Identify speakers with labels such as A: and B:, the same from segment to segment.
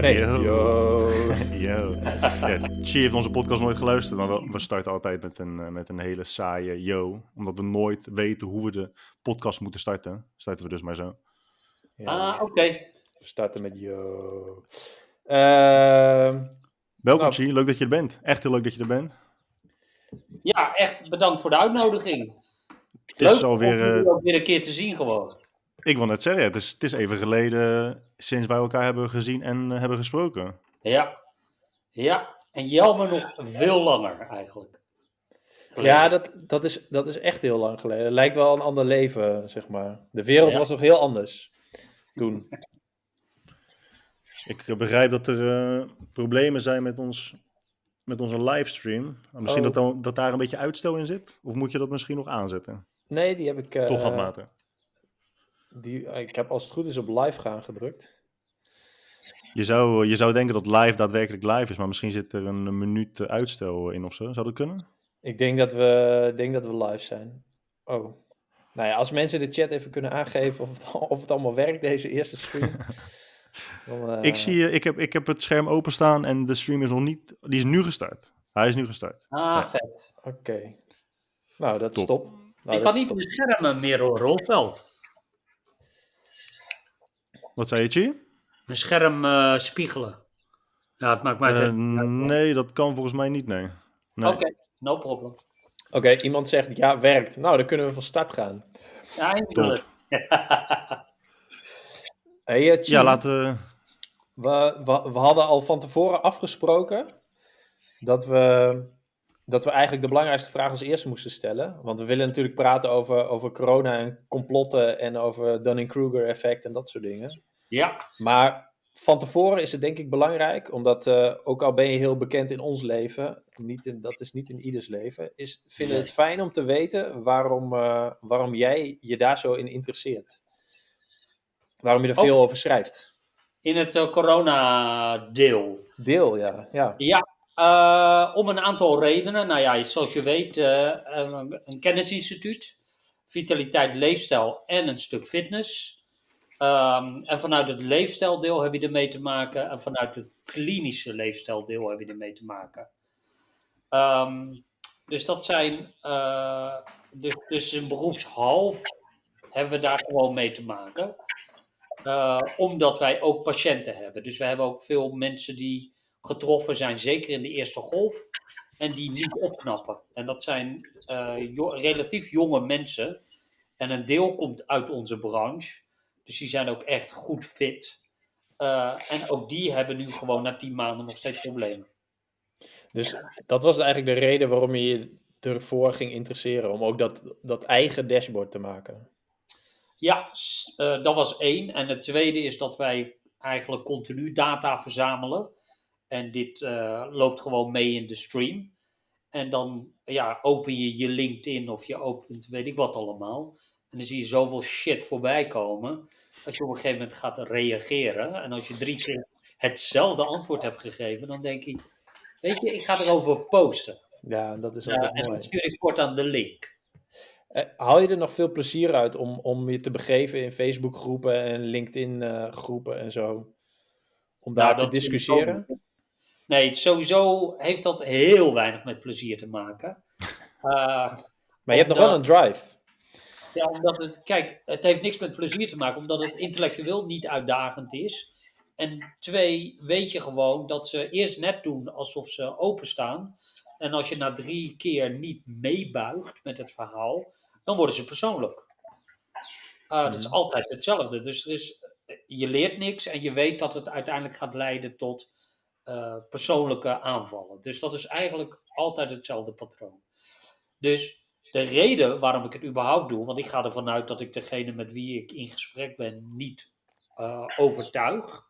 A: nee,
B: Yo.
A: yo.
B: Yo. Ja, Chi heeft onze podcast nooit geluisterd, maar we- we starten altijd met een, eh, met een hele saaie yo. Omdat we nooit weten hoe we de podcast moeten starten, starten we dus maar zo.
A: Ja,
C: Ah, oké.
A: we starten met yo. Ehm,
B: Welkom
A: Nou.
B: Chi, leuk dat je er bent. Echt heel leuk dat je er bent.
C: Ja, echt bedankt voor de uitnodiging.
B: Het is
C: Leuk
B: alweer,
C: om
B: eh,
C: ook weer een keer te zien gewoon.
B: Ik wil net zeggen, het is, het is even geleden sinds wij elkaar hebben gezien en eh, hebben gesproken.
C: Ja. Ja, en jammer nog veel langer eigenlijk. Geleden.
A: ja, dat, dat, is, dat is echt heel lang geleden. Het lijkt wel een ander leven, zeg maar. De wereld
C: Ja.
A: was nog heel anders toen.
B: Ik eh, begrijp dat er eh, problemen zijn met, ons, met onze livestream. Misschien
A: Oh.
B: dat, dan- dat daar een beetje uitstel in zit? Of moet je dat misschien nog aanzetten?
A: Nee, die heb ik... eh,
B: Toch handmaten.
A: Die, ik heb als het goed is op live gaan gedrukt.
B: Je zou, je zou denken dat live daadwerkelijk live is, maar misschien zit er een minuut eh, uitstel in of zo. Zou dat kunnen?
A: Ik denk dat we, denk dat we live zijn. Oh. Nou ja, als mensen de chat even kunnen aangeven of het, of het allemaal werkt, deze eerste stream. dan, eh,
B: Ik, zie, eh, ik, heb, ik heb het scherm openstaan en de stream is nog niet... Die is nu gestart. Hij is nu gestart.
C: Ah,
B: Ja.
C: vet.
A: Oké. Nou, dat is
B: Top.
A: top. Nou,
C: ik kan niet mijn schermen meer horen, of wel?
B: Wat zei je, Chi?
C: Mijn scherm eh, spiegelen. Ja, het maakt mij verder-
B: nee, dat kan volgens mij niet, nee. nee.
C: Oké, no problem.
A: Oké, iemand zegt ja, werkt. Nou, dan kunnen we van start gaan.
C: Ja, eindelijk.
A: Hey, Chi,
B: Ja, laten we...
A: we, we, we hadden al van tevoren afgesproken dat we, dat we eigenlijk de belangrijkste vraag als eerste moesten stellen. Want we willen natuurlijk praten over, over corona en complotten en over Dunning-Kruger effect en dat soort dingen.
C: Ja,
A: Maar van tevoren is het denk ik belangrijk, omdat eh, ook al ben je heel bekend in ons leven, niet in, dat is niet in ieders leven, is, vinden het fijn om te weten waarom, eh, waarom jij je daar zo in interesseert. Waarom je er
C: Oh.
A: veel over schrijft.
C: in het eh, corona-deel.
A: Deel, ja. ja.
C: Ja, om een aantal redenen. Nou ja, zoals je weet, een, een kennisinstituut, vitaliteit, leefstijl en een stuk fitness. Ehm, en vanuit het leefstijldeel heb je ermee te maken en vanuit het klinische leefstijldeel heb je ermee te maken. Ehm, dus dat zijn, eh, dus, dus een beroepshalf hebben we daar gewoon mee te maken. Eh, omdat wij ook patiënten hebben. Dus we hebben ook veel mensen die getroffen zijn, zeker in de eerste golf, en die niet opknappen. En dat zijn eh, relatief jonge mensen. En een deel komt uit onze branche. Dus die zijn ook echt goed fit. Eh, en ook die hebben nu gewoon na tien maanden nog steeds problemen.
A: Dus dat was eigenlijk de reden waarom je je ervoor ging interesseren, om ook dat, dat eigen dashboard te maken.
C: Ja, eh, dat was één. En het tweede is dat wij eigenlijk continu data verzamelen. En dit eh, loopt gewoon mee in de stream. En dan ja, open je je LinkedIn of je opent weet ik wat allemaal. En dan zie je zoveel shit voorbij komen. Dat je op een gegeven moment gaat reageren. En als je drie keer hetzelfde antwoord hebt gegeven, dan denk je... Weet je, ik ga erover posten.
A: Ja, dat is
C: Ja,
A: altijd
C: en
A: mooi.
C: dan stuur ik voortaan de link.
A: Eh, haal je er nog veel plezier uit om, om je te begeven in Facebook-groepen en LinkedIn-groepen en zo? Om daar
C: Nou,
A: te discussiëren?
C: Nee, sowieso heeft dat heel weinig met plezier te maken. Eh,
A: Maar je hebt nog wel een drive.
C: Ja, omdat het, kijk, het heeft niks met plezier te maken, omdat het intellectueel niet uitdagend is. En twee, weet je gewoon dat ze eerst net doen alsof ze openstaan. En als je na drie keer niet meebuigt met het verhaal, dan worden ze persoonlijk. Uh, Dat is
A: Mhm.
C: altijd hetzelfde. Dus er is, je leert niks en je weet dat het uiteindelijk gaat leiden tot uh, persoonlijke aanvallen. Dus dat is eigenlijk altijd hetzelfde patroon. Dus de reden waarom ik het überhaupt doe, want ik ga ervan uit dat ik degene met wie ik in gesprek ben niet uh, overtuig.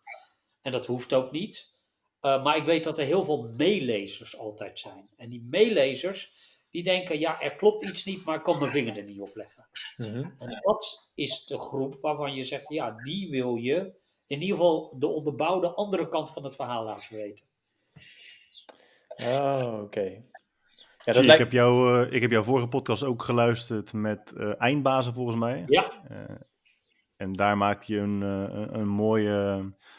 C: En dat hoeft ook niet. Uh, maar ik weet dat er heel veel meelezers altijd zijn. En die meelezers, die denken, ja, er klopt iets niet, maar ik kan mijn vinger er niet op leggen.
A: Mhm.
C: En dat is de groep waarvan je zegt, ja, die wil je in ieder geval de onderbouwde andere kant van het verhaal laten weten.
A: Oh, oké. Ja,
B: ik, heb jou, uh, ik heb jouw vorige podcast ook geluisterd met uh, eindbazen volgens mij.
C: Ja.
B: Uh, En daar maakt hij een, een, mooie,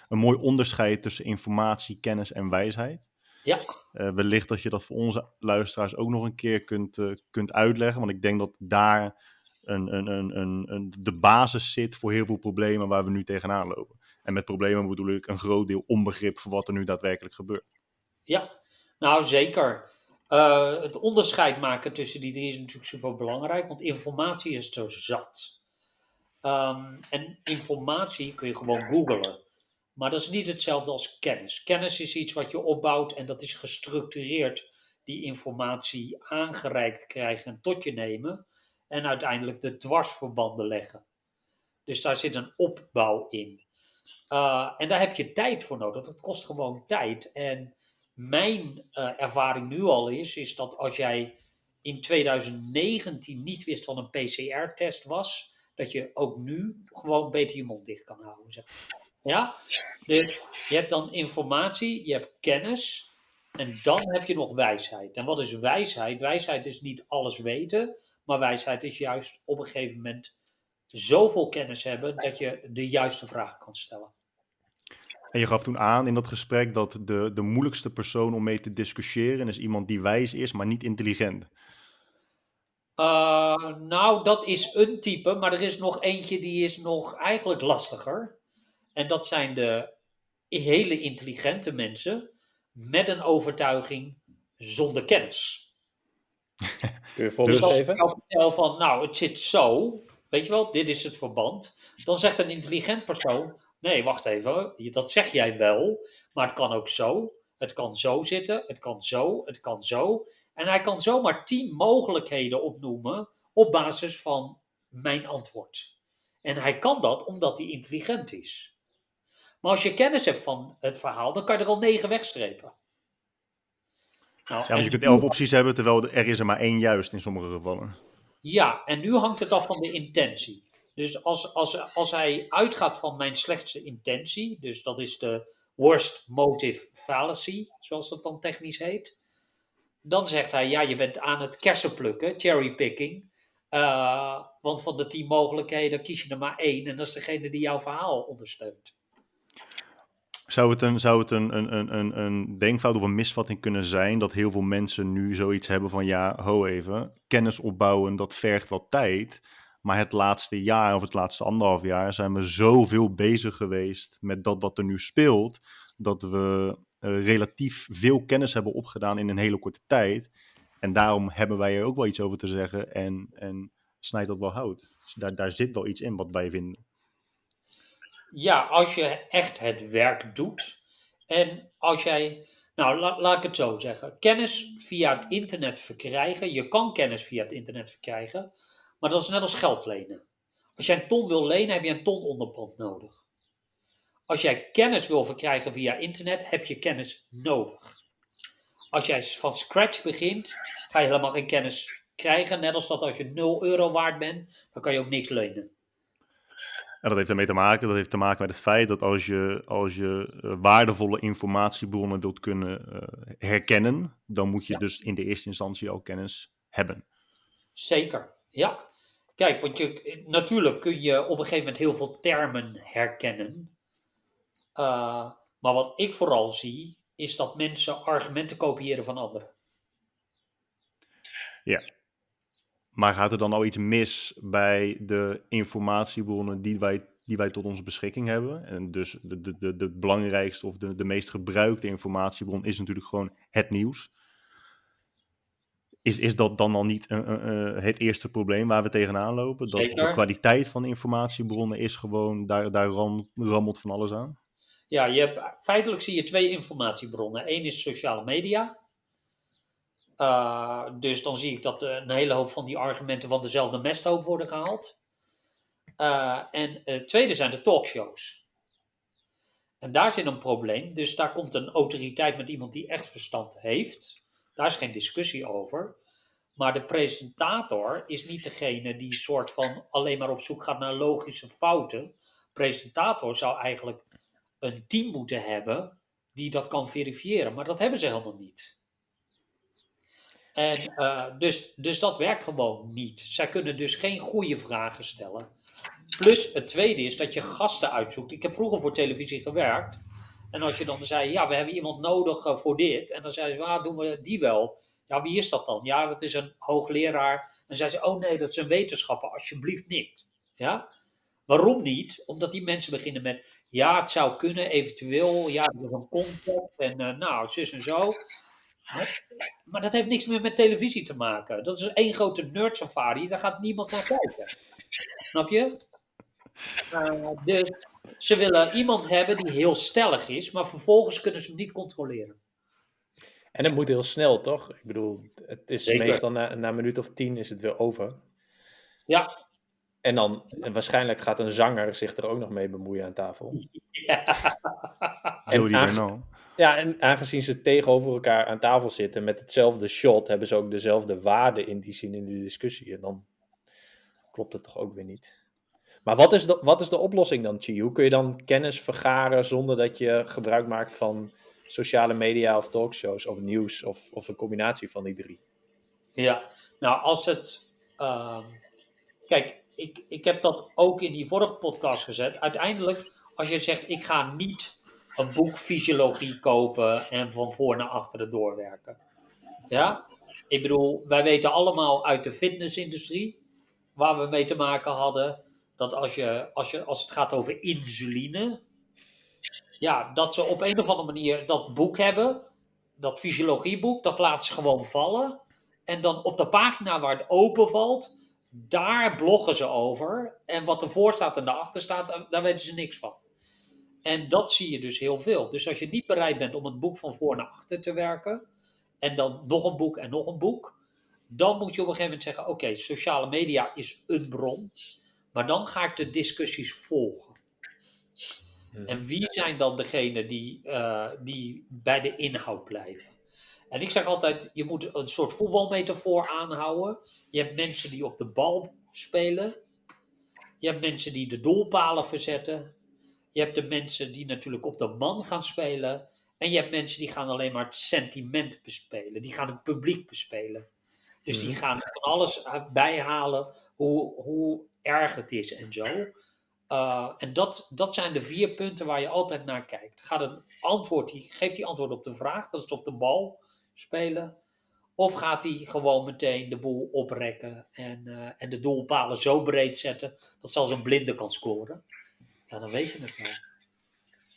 B: een mooi onderscheid tussen informatie, kennis en wijsheid.
C: Ja.
B: Wellicht dat je dat voor onze luisteraars ook nog een keer kunt, kunt uitleggen. Want ik denk dat daar een, een, een, een, een, de basis zit voor heel veel problemen waar we nu tegenaan lopen. En met problemen bedoel ik een groot deel onbegrip voor wat er nu daadwerkelijk gebeurt.
C: Ja, nou zeker. Uh, het onderscheid maken tussen die drie is natuurlijk super belangrijk, want informatie is er zat. Um, en informatie kun je gewoon googlen. Maar dat is niet hetzelfde als kennis. Kennis is iets wat je opbouwt en dat is gestructureerd die informatie aangereikt krijgen en tot je nemen. En uiteindelijk de dwarsverbanden leggen. Dus daar zit een opbouw in. Uh, en daar heb je tijd voor nodig. Dat kost gewoon tijd. En mijn uh, ervaring nu al is, is dat als jij in 2019 niet wist wat een PCR-test was, dat je ook nu gewoon beter je mond dicht kan houden. Zeg. Ja? Dus je hebt dan informatie, je hebt kennis en dan heb je nog wijsheid. En wat is wijsheid? Wijsheid is niet alles weten, maar wijsheid is juist op een gegeven moment zoveel kennis hebben dat je de juiste vraag kan stellen.
B: En je gaf toen aan in dat gesprek dat de, de moeilijkste persoon om mee te discussiëren is iemand die wijs is, maar niet intelligent.
C: Uh, nou, dat is een type, maar er is nog eentje die is nog eigenlijk lastiger. En dat zijn de hele intelligente mensen met een overtuiging zonder kennis.
A: Kun je voorbeeld
C: dus
A: geven?
C: Als ik vertel van, nou, het zit zo, weet je wel, dit is het verband. Dan zegt een intelligent persoon, nee, wacht even, dat zeg jij wel, maar het kan ook zo. Het kan zo zitten, het kan zo, het kan zo. En hij kan zomaar tien mogelijkheden opnoemen op basis van mijn antwoord. En hij kan dat omdat hij intelligent is. Maar als je kennis hebt van het verhaal, dan kan je er al negen wegstrepen.
B: Nou, ja, want je kunt elf opties hebben, terwijl er is er maar één juist in sommige gevallen.
C: Ja, en nu hangt het af van de intentie. Dus als, als, als hij uitgaat van mijn slechtste intentie, dus dat is de worst motive fallacy, zoals dat dan technisch heet, dan zegt hij, ja, je bent aan het kersen plukken, cherrypicking, uh, want van de tien mogelijkheden kies je er maar één en dat is degene die jouw verhaal ondersteunt.
B: Zou het, een, zou het een, een, een, een denkfout of een misvatting kunnen zijn dat heel veel mensen nu zoiets hebben van ja, ho even, kennis opbouwen, dat vergt wat tijd. Maar het laatste jaar of het laatste anderhalf jaar zijn we zoveel bezig geweest met dat wat er nu speelt, dat we uh, relatief veel kennis hebben opgedaan in een hele korte tijd. En daarom hebben wij er ook wel iets over te zeggen en, en snijdt dat wel hout. Dus daar, daar zit wel iets in wat wij vinden.
C: Ja, als je echt het werk doet en als jij, nou la, laat ik het zo zeggen, kennis via het internet verkrijgen, je kan kennis via het internet verkrijgen, maar dat is net als geld lenen. Als jij een ton wil lenen, heb je een ton onderpand nodig. Als jij kennis wil verkrijgen via internet, heb je kennis nodig. Als jij van scratch begint, ga je helemaal geen kennis krijgen. Net als dat als je 0 euro waard bent, dan kan je ook niks lenen.
B: En dat heeft ermee te maken, dat heeft te maken met het feit dat als je, als je uh, waardevolle informatiebronnen wilt kunnen uh, herkennen, dan moet je ja. dus in de eerste instantie al kennis hebben.
C: Zeker, ja. Kijk, want je, natuurlijk kun je op een gegeven moment heel veel termen herkennen. Uh, maar wat ik vooral zie, is dat mensen argumenten kopiëren van anderen.
B: Ja. Maar gaat er dan al iets mis bij de informatiebronnen die wij, die wij tot onze beschikking hebben? En dus de, de, de, de belangrijkste of de, de meest gebruikte informatiebron is natuurlijk gewoon het nieuws. Is, is dat dan al niet uh, uh, het eerste probleem waar we tegenaan lopen? Dat
C: Zeker.
B: de kwaliteit van de informatiebronnen is gewoon, daar, daar ram, rammelt van alles aan?
C: Ja, je hebt, feitelijk zie je twee informatiebronnen. Eén is sociale media. Uh, dus dan zie ik dat een hele hoop van die argumenten van dezelfde mesthoop worden gehaald. Uh, en het tweede zijn de talkshows. En daar zit een probleem. Dus daar komt een autoriteit met iemand die echt verstand heeft. Daar is geen discussie over. Maar de presentator is niet degene die soort van alleen maar op zoek gaat naar logische fouten. Presentator zou eigenlijk een team moeten hebben die dat kan verifiëren. Maar dat hebben ze helemaal niet. En uh, dus, dus dat werkt gewoon niet. Zij kunnen dus geen goede vragen stellen. Plus het tweede is dat je gasten uitzoekt. Ik heb vroeger voor televisie gewerkt. En als je dan zei, ja, we hebben iemand nodig eh, voor dit. En dan zei ze, ah, doen we die wel. Ja, wie is dat dan? Ja, dat is een hoogleraar. En zei ze, oh nee, dat is een wetenschapper. Alsjeblieft niet. Ja? Waarom niet? Omdat die mensen beginnen met, ja, het zou kunnen, eventueel. Ja, er is een contact. En uh, nou, zus en zo. Maar, maar dat heeft niks meer met televisie te maken. Dat is één grote nerd safari. Daar gaat niemand naar kijken. Snap je? Uh, dus ze willen iemand hebben die heel stellig is, maar vervolgens kunnen ze hem niet controleren.
A: En het moet heel snel, toch? Ik bedoel, het is Zeker. meestal na, na een minuut of tien is het weer over.
C: Ja.
A: En dan, en waarschijnlijk gaat een zanger zich er ook nog mee bemoeien aan tafel. Ja. En aange- ja, en aangezien ze tegenover elkaar aan tafel zitten met hetzelfde shot, hebben ze ook dezelfde waarde in die zin in de discussie. En dan klopt het toch ook weer niet. Maar wat is de, wat is de oplossing dan, Chi? Hoe kun je dan kennis vergaren zonder dat je gebruik maakt van sociale media of talkshows of nieuws of, of een combinatie van die drie?
C: Ja, nou als het. Uh, kijk, ik, ik heb dat ook in die vorige podcast gezet. Uiteindelijk, als je zegt: ik ga niet een boek fysiologie kopen en van voor naar achteren doorwerken. Ja, ik bedoel, wij weten allemaal uit de fitnessindustrie waar we mee te maken hadden dat als, je, als, je, als het gaat over insuline, ja, dat ze op een of andere manier dat boek hebben, dat fysiologieboek, dat laten ze gewoon vallen. En dan op de pagina waar het open valt, daar bloggen ze over. En wat ervoor staat en daarachter staat, daar weten ze niks van. En dat zie je dus heel veel. Dus als je niet bereid bent om het boek van voor naar achter te werken, en dan nog een boek en nog een boek, dan moet je op een gegeven moment zeggen: Oké, sociale media is een bron. Maar dan ga ik de discussies volgen. Hmm. En wie zijn dan degenen die, uh, die bij de inhoud blijven? En ik zeg altijd, je moet een soort voetbalmetafoor aanhouden. Je hebt mensen die op de bal spelen. Je hebt mensen die de doelpalen verzetten. Je hebt de mensen die natuurlijk op de man gaan spelen. En je hebt mensen die gaan alleen maar het sentiment bespelen. Die gaan het publiek bespelen. Dus die hmm. gaan van alles bijhalen hoe, hoe erg het is en zo. Uh, en dat, dat zijn de vier punten waar je altijd naar kijkt. Gaat een antwoord, geeft hij antwoord op de vraag, dat is op de bal spelen. Of gaat hij gewoon meteen de boel oprekken en, uh, en de doelpalen zo breed zetten dat zelfs een blinde kan scoren? Ja, dan weet je het wel.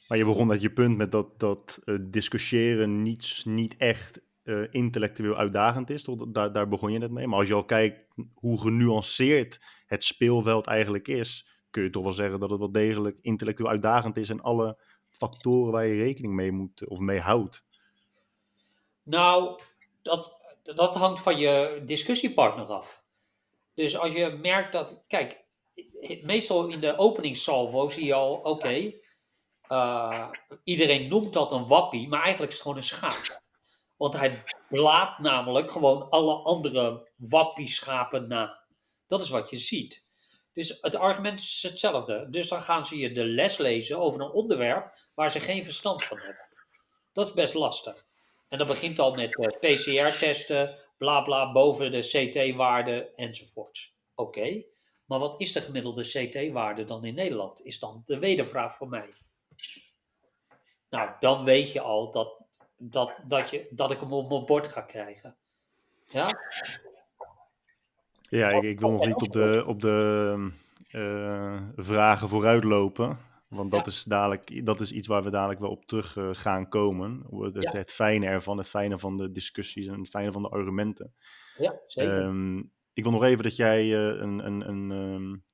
B: Maar je begon met je punt met dat, dat uh, discussiëren niet, niet echt uh, intellectueel uitdagend is. Daar, daar begon je net mee. Maar als je al kijkt hoe genuanceerd het speelveld eigenlijk is, kun je toch wel zeggen dat het wel degelijk intellectueel uitdagend is en alle factoren waar je rekening mee moet of mee houdt.
C: Nou, dat, dat hangt van je discussiepartner af. Dus als je merkt dat, kijk, meestal in de openingssalvo zie je al, oké, uh, iedereen noemt dat een wappie, maar eigenlijk is het gewoon een schaap. Want hij blaat namelijk gewoon alle andere wappieschapen na. Dat is wat je ziet. Dus het argument is hetzelfde. Dus dan gaan ze je de les lezen over een onderwerp waar ze geen verstand van hebben. Dat is best lastig. En dat begint al met eh, PCR-testen, bla bla, boven de CT-waarde enzovoorts. Oké, maar wat is de gemiddelde CT-waarde dan in Nederland? Is dan de wedervraag voor mij. Nou, dan weet je al dat dat, dat, je, dat ik hem op mijn bord ga krijgen. Ja?
B: Ja, ik, ik wil nog niet op de, op de uh, vragen vooruitlopen. Want dat, is dadelijk, dat is iets waar we dadelijk wel op terug uh, gaan komen. Het, ja. het, fijne ervan, het fijne van de discussies en het fijne van de argumenten.
C: Ja, zeker.
B: Um, ik wil nog even dat jij uh, een, een, een, um,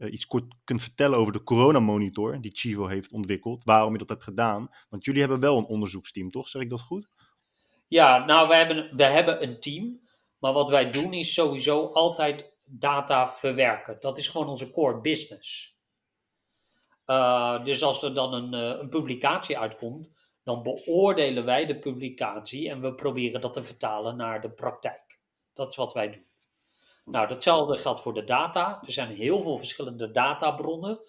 B: uh, iets kort kunt vertellen over de coronamonitor die Chivo heeft ontwikkeld. Waarom je dat hebt gedaan. Want jullie hebben wel een onderzoeksteam, toch? Zeg ik dat goed?
C: Ja, nou, we hebben, we hebben een team. Maar wat wij doen is sowieso altijd data verwerken. Dat is gewoon onze core business. Uh, dus als er dan een, uh, een publicatie uitkomt, dan beoordelen wij de publicatie en we proberen dat te vertalen naar de praktijk. Dat is wat wij doen. Nou, datzelfde geldt voor de data. Er zijn heel veel verschillende databronnen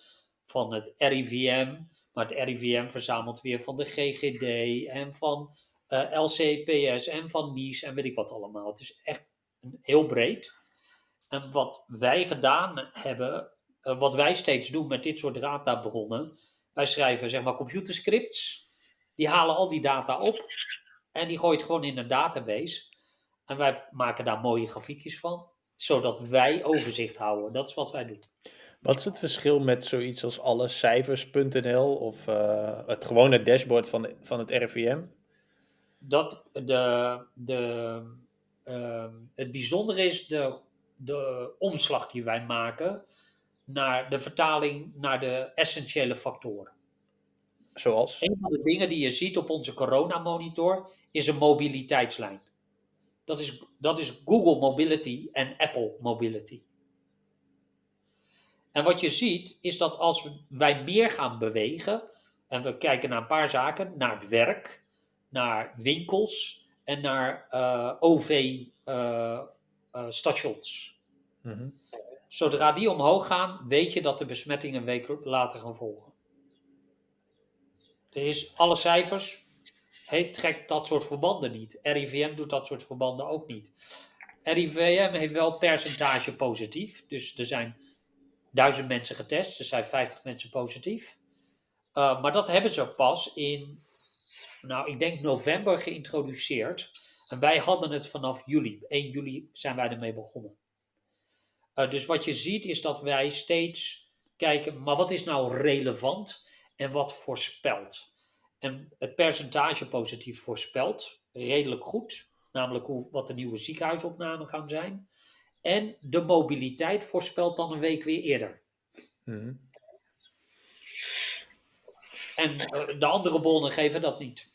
C: van het RIVM, maar het RIVM verzamelt weer van de GGD en van eh, LCPS en van NIS en weet ik wat allemaal. Het is echt heel breed. En wat wij gedaan hebben, eh, wat wij steeds doen met dit soort databronnen, wij schrijven zeg maar computerscripts, die halen al die data op en die gooit gewoon in een database. En wij maken daar mooie grafiekjes van, zodat wij overzicht houden. Dat is wat wij doen.
A: Wat is het verschil met zoiets als allecijfers.nl of uh, het gewone dashboard van, de, van het RIVM?
C: Dat de, de, uh, het bijzondere is de, de omslag die wij maken naar de vertaling naar de essentiële factoren.
A: Zoals?
C: Een van de dingen die je ziet op onze coronamonitor is een mobiliteitslijn. Dat is, dat is Google Mobility en Apple Mobility. En wat je ziet is dat als wij meer gaan bewegen, en we kijken naar een paar zaken, naar het werk, naar winkels en naar uh, OV-stations. Uh, uh, mm -hmm. Zodra die omhoog gaan, weet je dat de besmettingen een week later gaan volgen. Er is alle cijfers, trekt dat soort verbanden niet. RIVM doet dat soort verbanden ook niet. RIVM heeft wel percentage positief, dus er zijn duizend mensen getest, er zijn 50 mensen positief. Uh, maar dat hebben ze pas in, nou, ik denk november geïntroduceerd. En wij hadden het vanaf juli. 1 juli zijn wij ermee begonnen. Uh, dus wat je ziet is dat wij steeds kijken, maar wat is nou relevant en wat voorspelt? En het percentage positief voorspelt redelijk goed, namelijk hoe, wat de nieuwe ziekenhuisopnamen gaan zijn. En de mobiliteit voorspelt dan een week weer eerder. Mm. En uh, de andere bronnen geven dat niet.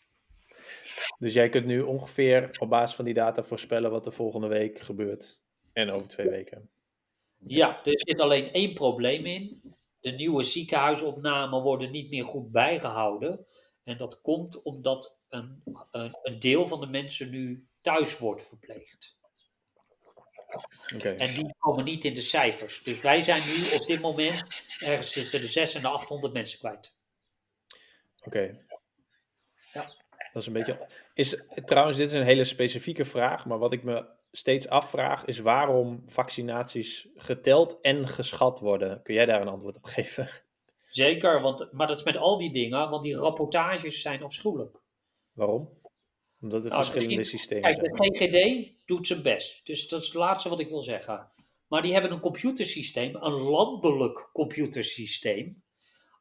A: Dus jij kunt nu ongeveer op basis van die data voorspellen wat er volgende week gebeurt. En over twee weken.
C: Ja, er zit alleen één probleem in. De nieuwe ziekenhuisopnamen worden niet meer goed bijgehouden. En dat komt omdat een, een, een deel van de mensen nu thuis wordt verpleegd. Okay. En die komen niet in de cijfers. Dus wij zijn nu op dit moment ergens tussen de 6 en de 800 mensen kwijt.
A: Oké. Okay. Ja. Dat is een beetje. Is, trouwens, dit is een hele specifieke vraag. Maar wat ik me steeds afvraag is waarom vaccinaties geteld en geschat worden. Kun jij daar een antwoord op geven?
C: Zeker, want, maar dat is met al die dingen, want die rapportages zijn afschuwelijk.
A: Waarom? Omdat er nou, verschillende systemen
C: kijk, zijn. Kijk, de GGD doet zijn best. Dus dat is het laatste wat ik wil zeggen. Maar die hebben een computersysteem, een landelijk computersysteem.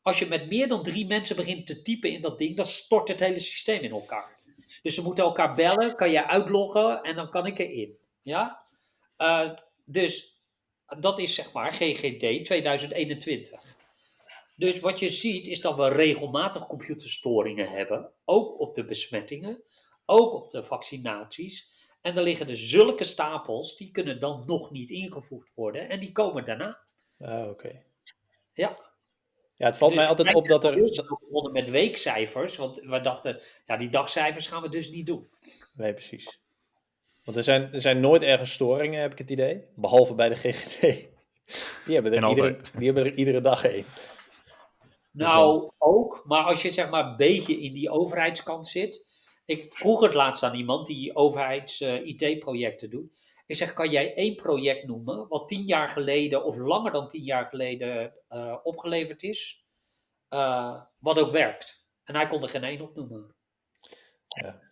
C: Als je met meer dan drie mensen begint te typen in dat ding, dan stort het hele systeem in elkaar. Dus ze moeten elkaar bellen, kan je uitloggen en dan kan ik erin. Ja? Uh, dus dat is zeg maar GGD 2021. Dus wat je ziet is dat we regelmatig computerstoringen hebben, ook op de besmettingen, ook op de vaccinaties. En er liggen er zulke stapels, die kunnen dan nog niet ingevoegd worden en die komen daarna.
A: Ah, oké. Okay.
C: Ja.
A: Ja, het valt dus mij altijd op dat er...
C: We begonnen met weekcijfers, want we dachten, ja, die dagcijfers gaan we dus niet doen.
A: Nee, precies. Want er zijn, er zijn nooit ergens storingen, heb ik het idee. Behalve bij de GGD. Die hebben er, iedere, die hebben er iedere dag één.
C: Nou, ook. Maar als je zeg maar een beetje in die overheidskant zit. Ik vroeg het laatst aan iemand die overheids-IT-projecten doet. Ik zeg, kan jij één project noemen wat tien jaar geleden of langer dan tien jaar geleden uh, opgeleverd is, uh, wat ook werkt? En hij kon er geen één op noemen.
B: Ja.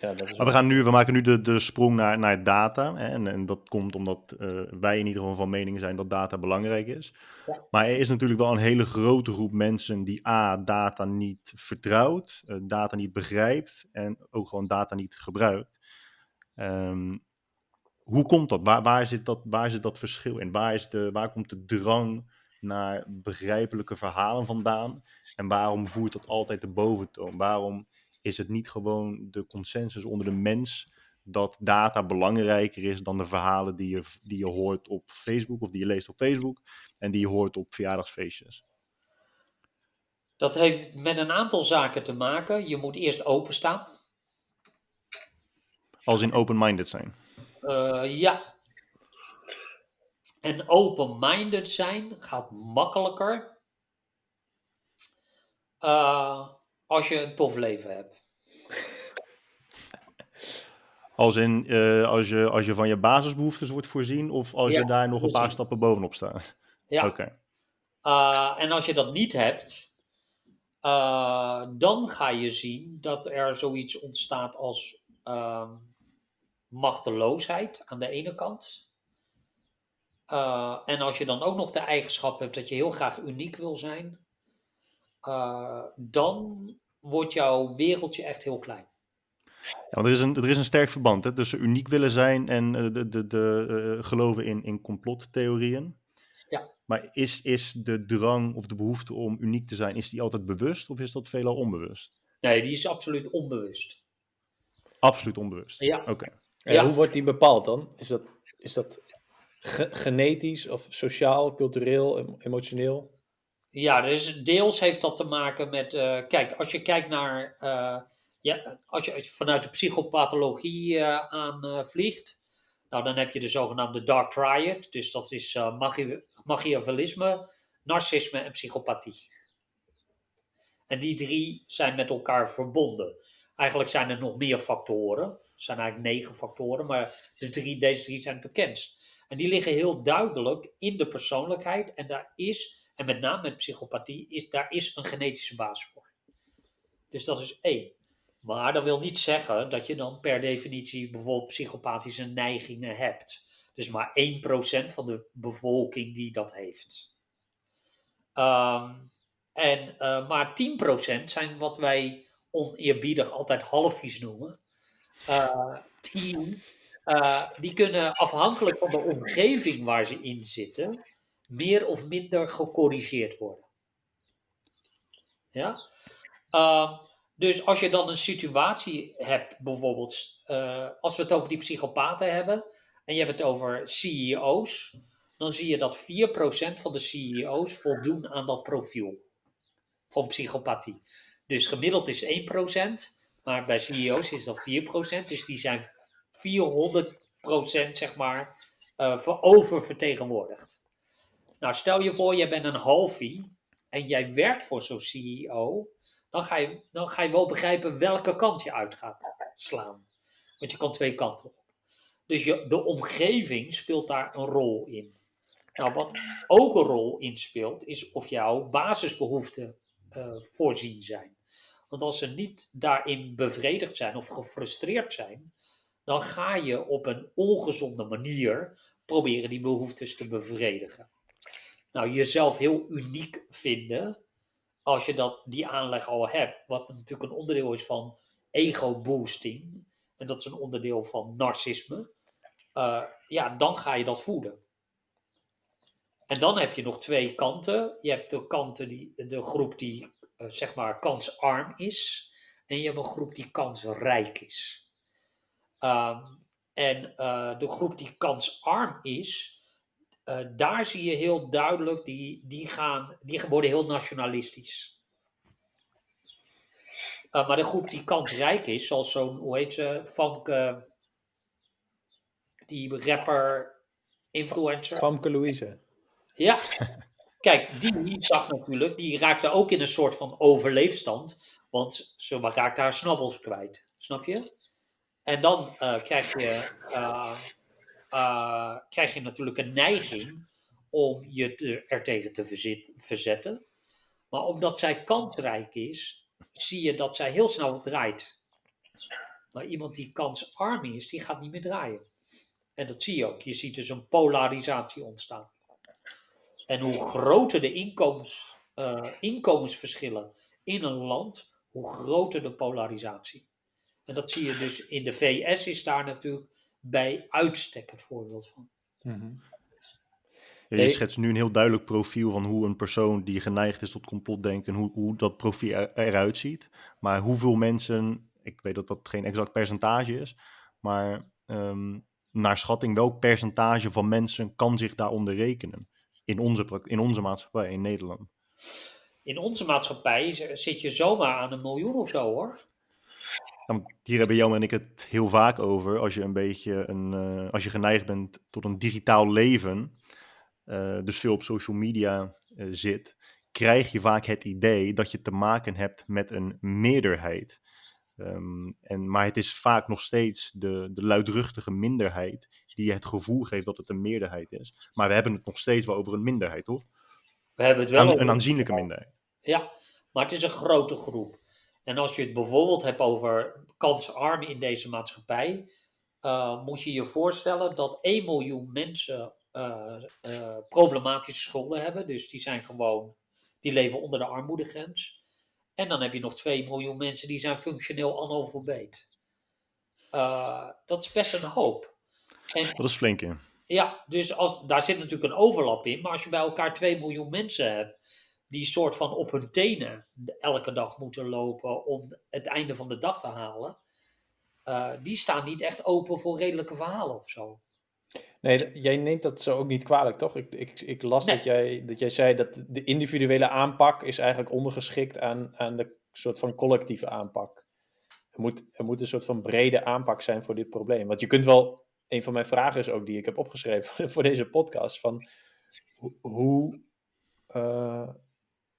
B: Ja, dat is maar we, gaan nu, we maken nu de, de sprong naar, naar data. Hè, en, en dat komt omdat uh, wij in ieder geval van mening zijn dat data belangrijk is. Ja. Maar er is natuurlijk wel een hele grote groep mensen die A, data niet vertrouwt, uh, data niet begrijpt en ook gewoon data niet gebruikt. Um, hoe komt dat? Waar, waar, zit dat? waar zit dat verschil in? Waar, is de, waar komt de drang naar begrijpelijke verhalen vandaan? En waarom voert dat altijd de boventoon? Waarom is het niet gewoon de consensus onder de mens dat data belangrijker is dan de verhalen die je, die je hoort op Facebook of die je leest op Facebook en die je hoort op verjaardagsfeestjes?
C: Dat heeft met een aantal zaken te maken. Je moet eerst openstaan.
B: Als in open-minded zijn?
C: Uh, ja. En open-minded zijn gaat makkelijker uh, als je een tof leven hebt.
B: Als in, uh, als, je, als je van je basisbehoeftes wordt voorzien, of als ja, je daar nog een paar stappen bovenop staat?
C: Ja.
B: Oké.
C: Uh, en als je dat niet hebt, uh, dan ga je zien dat er zoiets ontstaat als uh, machteloosheid aan de ene kant. En als je dan ook nog de eigenschap hebt dat je heel graag uniek wil zijn, uh, dan wordt jouw wereldje echt heel klein.
B: Ja, want er is een, er is een sterk verband hè, tussen uniek willen zijn en uh, de, de, de, uh, geloven in, in complottheorieën.
C: Ja.
B: Maar is, is de drang of de behoefte om uniek te zijn, is die altijd bewust of is dat veelal onbewust?
C: Nee, die is absoluut onbewust.
B: Absoluut onbewust?
C: Ja.
B: Oké. Okay.
A: Ja. Hoe wordt die bepaald dan? Is dat, is dat ge genetisch of sociaal, cultureel, emotioneel?
C: Ja, dus deels heeft dat te maken met. Uh, kijk, als je kijkt naar. Uh, ja, als, je, als je vanuit de psychopathologie uh, aan vliegt. Nou, dan heb je de zogenaamde Dark Triad. Dus dat is machi machiavellisme, narcisme en psychopathie. En die drie zijn met elkaar verbonden. Eigenlijk zijn er nog meer factoren. Er zijn eigenlijk negen factoren, maar de drie, deze drie zijn het bekendst. En die liggen heel duidelijk in de persoonlijkheid. En daar is, en met name met psychopathie, is, daar is een genetische basis voor. Dus dat is één. Maar dat wil niet zeggen dat je dan per definitie bijvoorbeeld psychopathische neigingen hebt. Dus maar 1% van de bevolking die dat heeft. Um, en uh, maar 10% zijn wat wij oneerbiedig altijd halfjes noemen. Uh, die uh, die kunnen afhankelijk van de omgeving waar ze in zitten, meer of minder gecorrigeerd worden. Ja? Uh, dus als je dan een situatie hebt, bijvoorbeeld, uh, als we het over die psychopaten hebben, en je hebt het over CEO's, dan zie je dat 4% van de CEO's voldoen aan dat profiel van psychopathie. Dus gemiddeld is 1%, maar bij CEO's is dat 4%, dus die zijn 400% zeg maar uh, oververtegenwoordigd. Nou, stel je voor, jij bent een halfie en jij werkt voor zo'n CEO, dan ga, je, dan ga je wel begrijpen welke kant je uit gaat slaan. Want je kan twee kanten op. Dus je, de omgeving speelt daar een rol in. Nou, wat ook een rol in speelt, is of jouw basisbehoeften uh, voorzien zijn. Want als ze niet daarin bevredigd zijn of gefrustreerd zijn, dan ga je op een ongezonde manier proberen die behoeftes te bevredigen. Nou, jezelf heel uniek vinden, als je dat, die aanleg al hebt, wat natuurlijk een onderdeel is van ego-boosting, en dat is een onderdeel van narcisme, uh, ja, dan ga je dat voeden. En dan heb je nog twee kanten. Je hebt de kanten die, de groep die uh, zeg maar kansarm is, en je hebt een groep die kansrijk is. Um, en uh, de groep die kansarm is, uh, daar zie je heel duidelijk, die, die, gaan, die worden heel nationalistisch. Uh, maar de groep die kansrijk is, zoals zo'n, hoe heet ze, Famke, die rapper, influencer.
A: Famke Louise.
C: Ja, kijk, die zag natuurlijk, die raakte ook in een soort van overleefstand, want ze raakte haar snabbels kwijt, snap je? En dan uh, krijg, je, uh, krijg je natuurlijk een neiging om je er tegen te verzet, verzetten. Maar omdat zij kansrijk is, zie je dat zij heel snel draait. Maar iemand die kansarm is, die gaat niet meer draaien. En dat zie je ook. Je ziet dus een polarisatie ontstaan. En hoe groter de inkomens, inkomensverschillen in een land, hoe groter de polarisatie. En dat zie je dus in de VS is daar natuurlijk bij uitstek het voorbeeld van.
B: Ja, je schetst nu een heel duidelijk profiel van hoe een persoon die geneigd is tot complotdenken, hoe, hoe dat profiel er, eruit ziet. Maar hoeveel mensen, ik weet dat dat geen exact percentage is, maar um, naar schatting, welk percentage van mensen kan zich daaronder rekenen in onze, in onze maatschappij in Nederland?
C: In onze maatschappij zit je zomaar aan een miljoen of zo hoor.
B: Hier hebben jou en ik het heel vaak over. Als je een beetje een, uh, als je geneigd bent tot een digitaal leven, uh, dus veel op social media uh, zit, krijg je vaak het idee dat je te maken hebt met een meerderheid. Ehm, en, maar het is vaak nog steeds de, de luidruchtige minderheid die het gevoel geeft dat het een meerderheid is. Maar we hebben het nog steeds wel over een minderheid, toch?
C: We hebben het wel
B: Aan-
C: over-
B: een aanzienlijke minderheid.
C: Ja, maar het is een grote groep. En als je het bijvoorbeeld hebt over kansarmen in deze maatschappij, eh, moet je je voorstellen dat 1 miljoen mensen eh, eh, problematische schulden hebben. Dus die zijn gewoon, die leven onder de armoedegrens. En dan heb je nog 2 miljoen mensen die zijn functioneel analfabeet. Dat is best een hoop. En
B: Dat is flink in.
C: ja, dus als, daar zit natuurlijk een overlap in. Maar als je bij elkaar 2 miljoen mensen hebt. Die soort van op hun tenen elke dag moeten lopen. om het einde van de dag te halen. eh, die staan niet echt open voor redelijke verhalen of zo.
A: Nee, jij neemt dat zo ook niet kwalijk, toch? Ik, ik, ik las
C: Nee.
A: dat, jij, dat jij zei dat de individuele aanpak is eigenlijk ondergeschikt aan, aan de soort van collectieve aanpak. Er moet, er moet een soort van brede aanpak zijn voor dit probleem. Want je kunt wel, een van mijn vragen is ook die ik heb opgeschreven voor deze podcast, van ho- hoe, eh,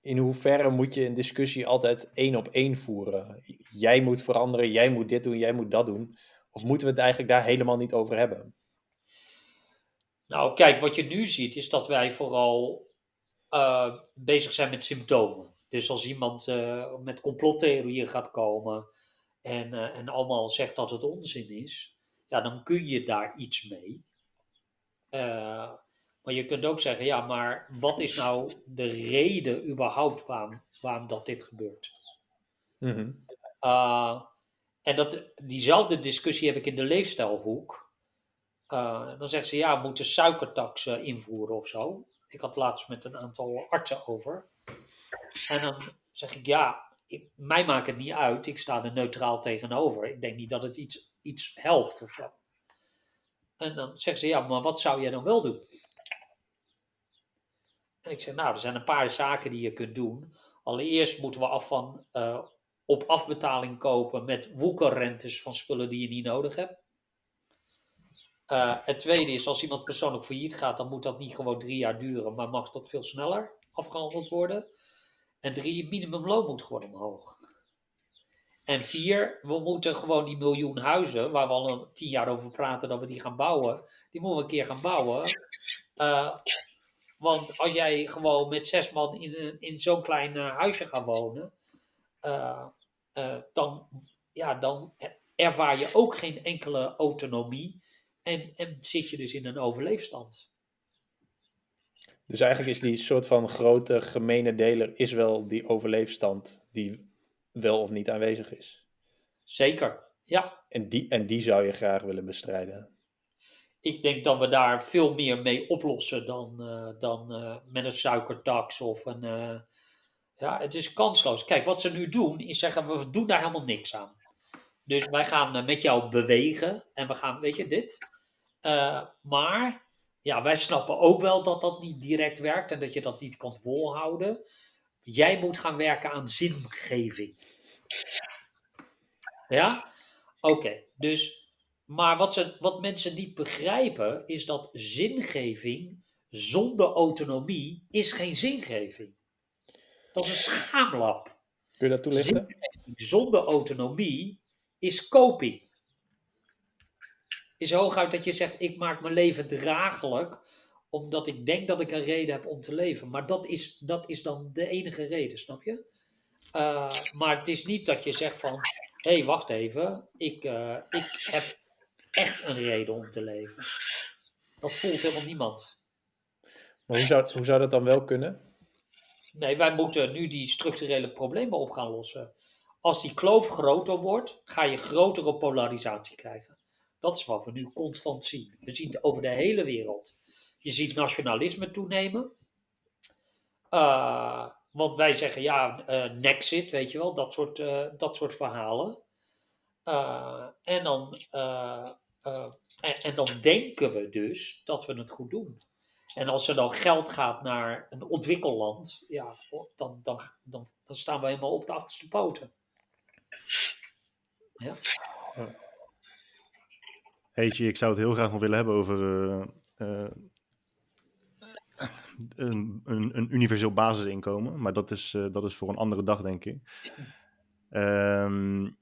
A: in hoeverre moet je een discussie altijd één op één voeren? Jij moet veranderen, jij moet dit doen, jij moet dat doen. Of moeten we het eigenlijk daar helemaal niet over hebben?
C: Nou, kijk, wat je nu ziet is dat wij vooral eh, bezig zijn met symptomen. Dus als iemand eh, met complottheorieën gaat komen en, eh, en allemaal zegt dat het onzin is, ja, dan kun je daar iets mee. Eh, maar je kunt ook zeggen, ja, maar wat is nou de reden überhaupt waarom, waarom dat dit gebeurt?
A: Mhm.
C: Uh, en dat, diezelfde discussie heb ik in de leefstijlhoek. Uh, dan zeggen ze, ja, we moeten suikertax uh, invoeren of zo. Ik had laatst met een aantal artsen over. En dan zeg ik, ja, ik, mij maakt het niet uit. Ik sta er neutraal tegenover. Ik denk niet dat het iets, iets helpt of zo. En dan zeggen ze, ja, maar wat zou jij dan wel doen? En ik zeg, nou, er zijn een paar zaken die je kunt doen. Allereerst moeten we af van uh, op afbetaling kopen met woekerrentes van spullen die je niet nodig hebt. Uh, het tweede is, als iemand persoonlijk failliet gaat, dan moet dat niet gewoon drie jaar duren, maar mag dat veel sneller afgehandeld worden. En drie, minimumloon moet gewoon omhoog. En vier, we moeten gewoon die miljoen huizen, waar we al tien jaar over praten dat we die gaan bouwen, die moeten we een keer gaan bouwen. Uh, want als jij gewoon met zes man in, in zo'n klein uh, huisje gaat wonen, uh, uh, dan, ja, dan ervaar je ook geen enkele autonomie en, en zit je dus in een overleefstand.
A: Dus eigenlijk is die soort van grote gemene deler is wel die overleefstand die wel of niet aanwezig is.
C: Zeker, ja.
A: En die, en die zou je graag willen bestrijden.
C: Ik denk dat we daar veel meer mee oplossen dan, uh, dan uh, met een suikertax of een. Uh, ja, het is kansloos. Kijk, wat ze nu doen is zeggen: we doen daar helemaal niks aan. Dus wij gaan met jou bewegen en we gaan, weet je, dit. Maar ja, wij snappen ook wel dat dat niet direct werkt en dat je dat niet kan volhouden. Jij moet gaan werken aan zingeving. Ja? Oké, dus. Maar wat, ze, wat mensen niet begrijpen is dat zingeving zonder autonomie is geen zingeving. Dat is een schaamlap.
A: Kun je dat toelichten?
C: Zingeving zonder autonomie is coping is hooguit dat je zegt: ik maak mijn leven draaglijk, omdat ik denk dat ik een reden heb om te leven. Maar dat is, dat is dan de enige reden, snap je? Uh, maar het is niet dat je zegt van: hé, hey, wacht even, ik, uh, ik heb echt een reden om te leven. Dat voelt helemaal niemand.
A: Maar hoe zou, hoe zou dat dan wel kunnen?
C: Nee, wij moeten nu die structurele problemen op gaan lossen. Als die kloof groter wordt, ga je grotere polarisatie krijgen. Dat is wat we nu constant zien. We zien het over de hele wereld. Je ziet nationalisme toenemen. Uh, want wij zeggen ja, uh, Nexit, weet je wel, dat soort, uh, dat soort verhalen. En, dan, en, en, dan denken we dus dat we het goed doen. En als er dan geld gaat naar een ontwikkelland, ja, dan, dan, dan, dan staan we helemaal op de achterste poten. Ja.
B: Heetje, ik zou het heel graag nog willen hebben over uh, uh, een, een, een, universeel basisinkomen. Maar dat is, dat is voor een andere dag, denk ik. Um,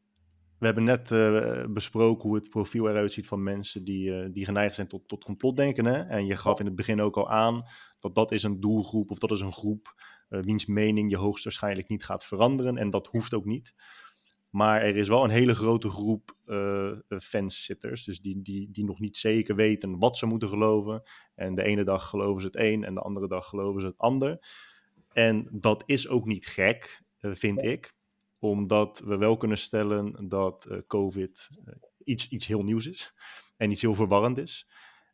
B: we hebben net uh, besproken hoe het profiel eruit ziet van mensen die, uh, die geneigd zijn tot, tot complotdenken. Hè? En je gaf in het begin ook al aan dat dat is een doelgroep of dat is een groep uh, wiens mening je hoogstwaarschijnlijk niet gaat veranderen. En dat hoeft ook niet. Maar er is wel een hele grote groep fanszitters, dus die, die, die nog niet zeker weten wat ze moeten geloven. En de ene dag geloven ze het een en de andere dag geloven ze het ander. En dat is ook niet gek, vind ik omdat we wel kunnen stellen dat uh, COVID uh, iets, iets heel nieuws is en iets heel verwarrend is.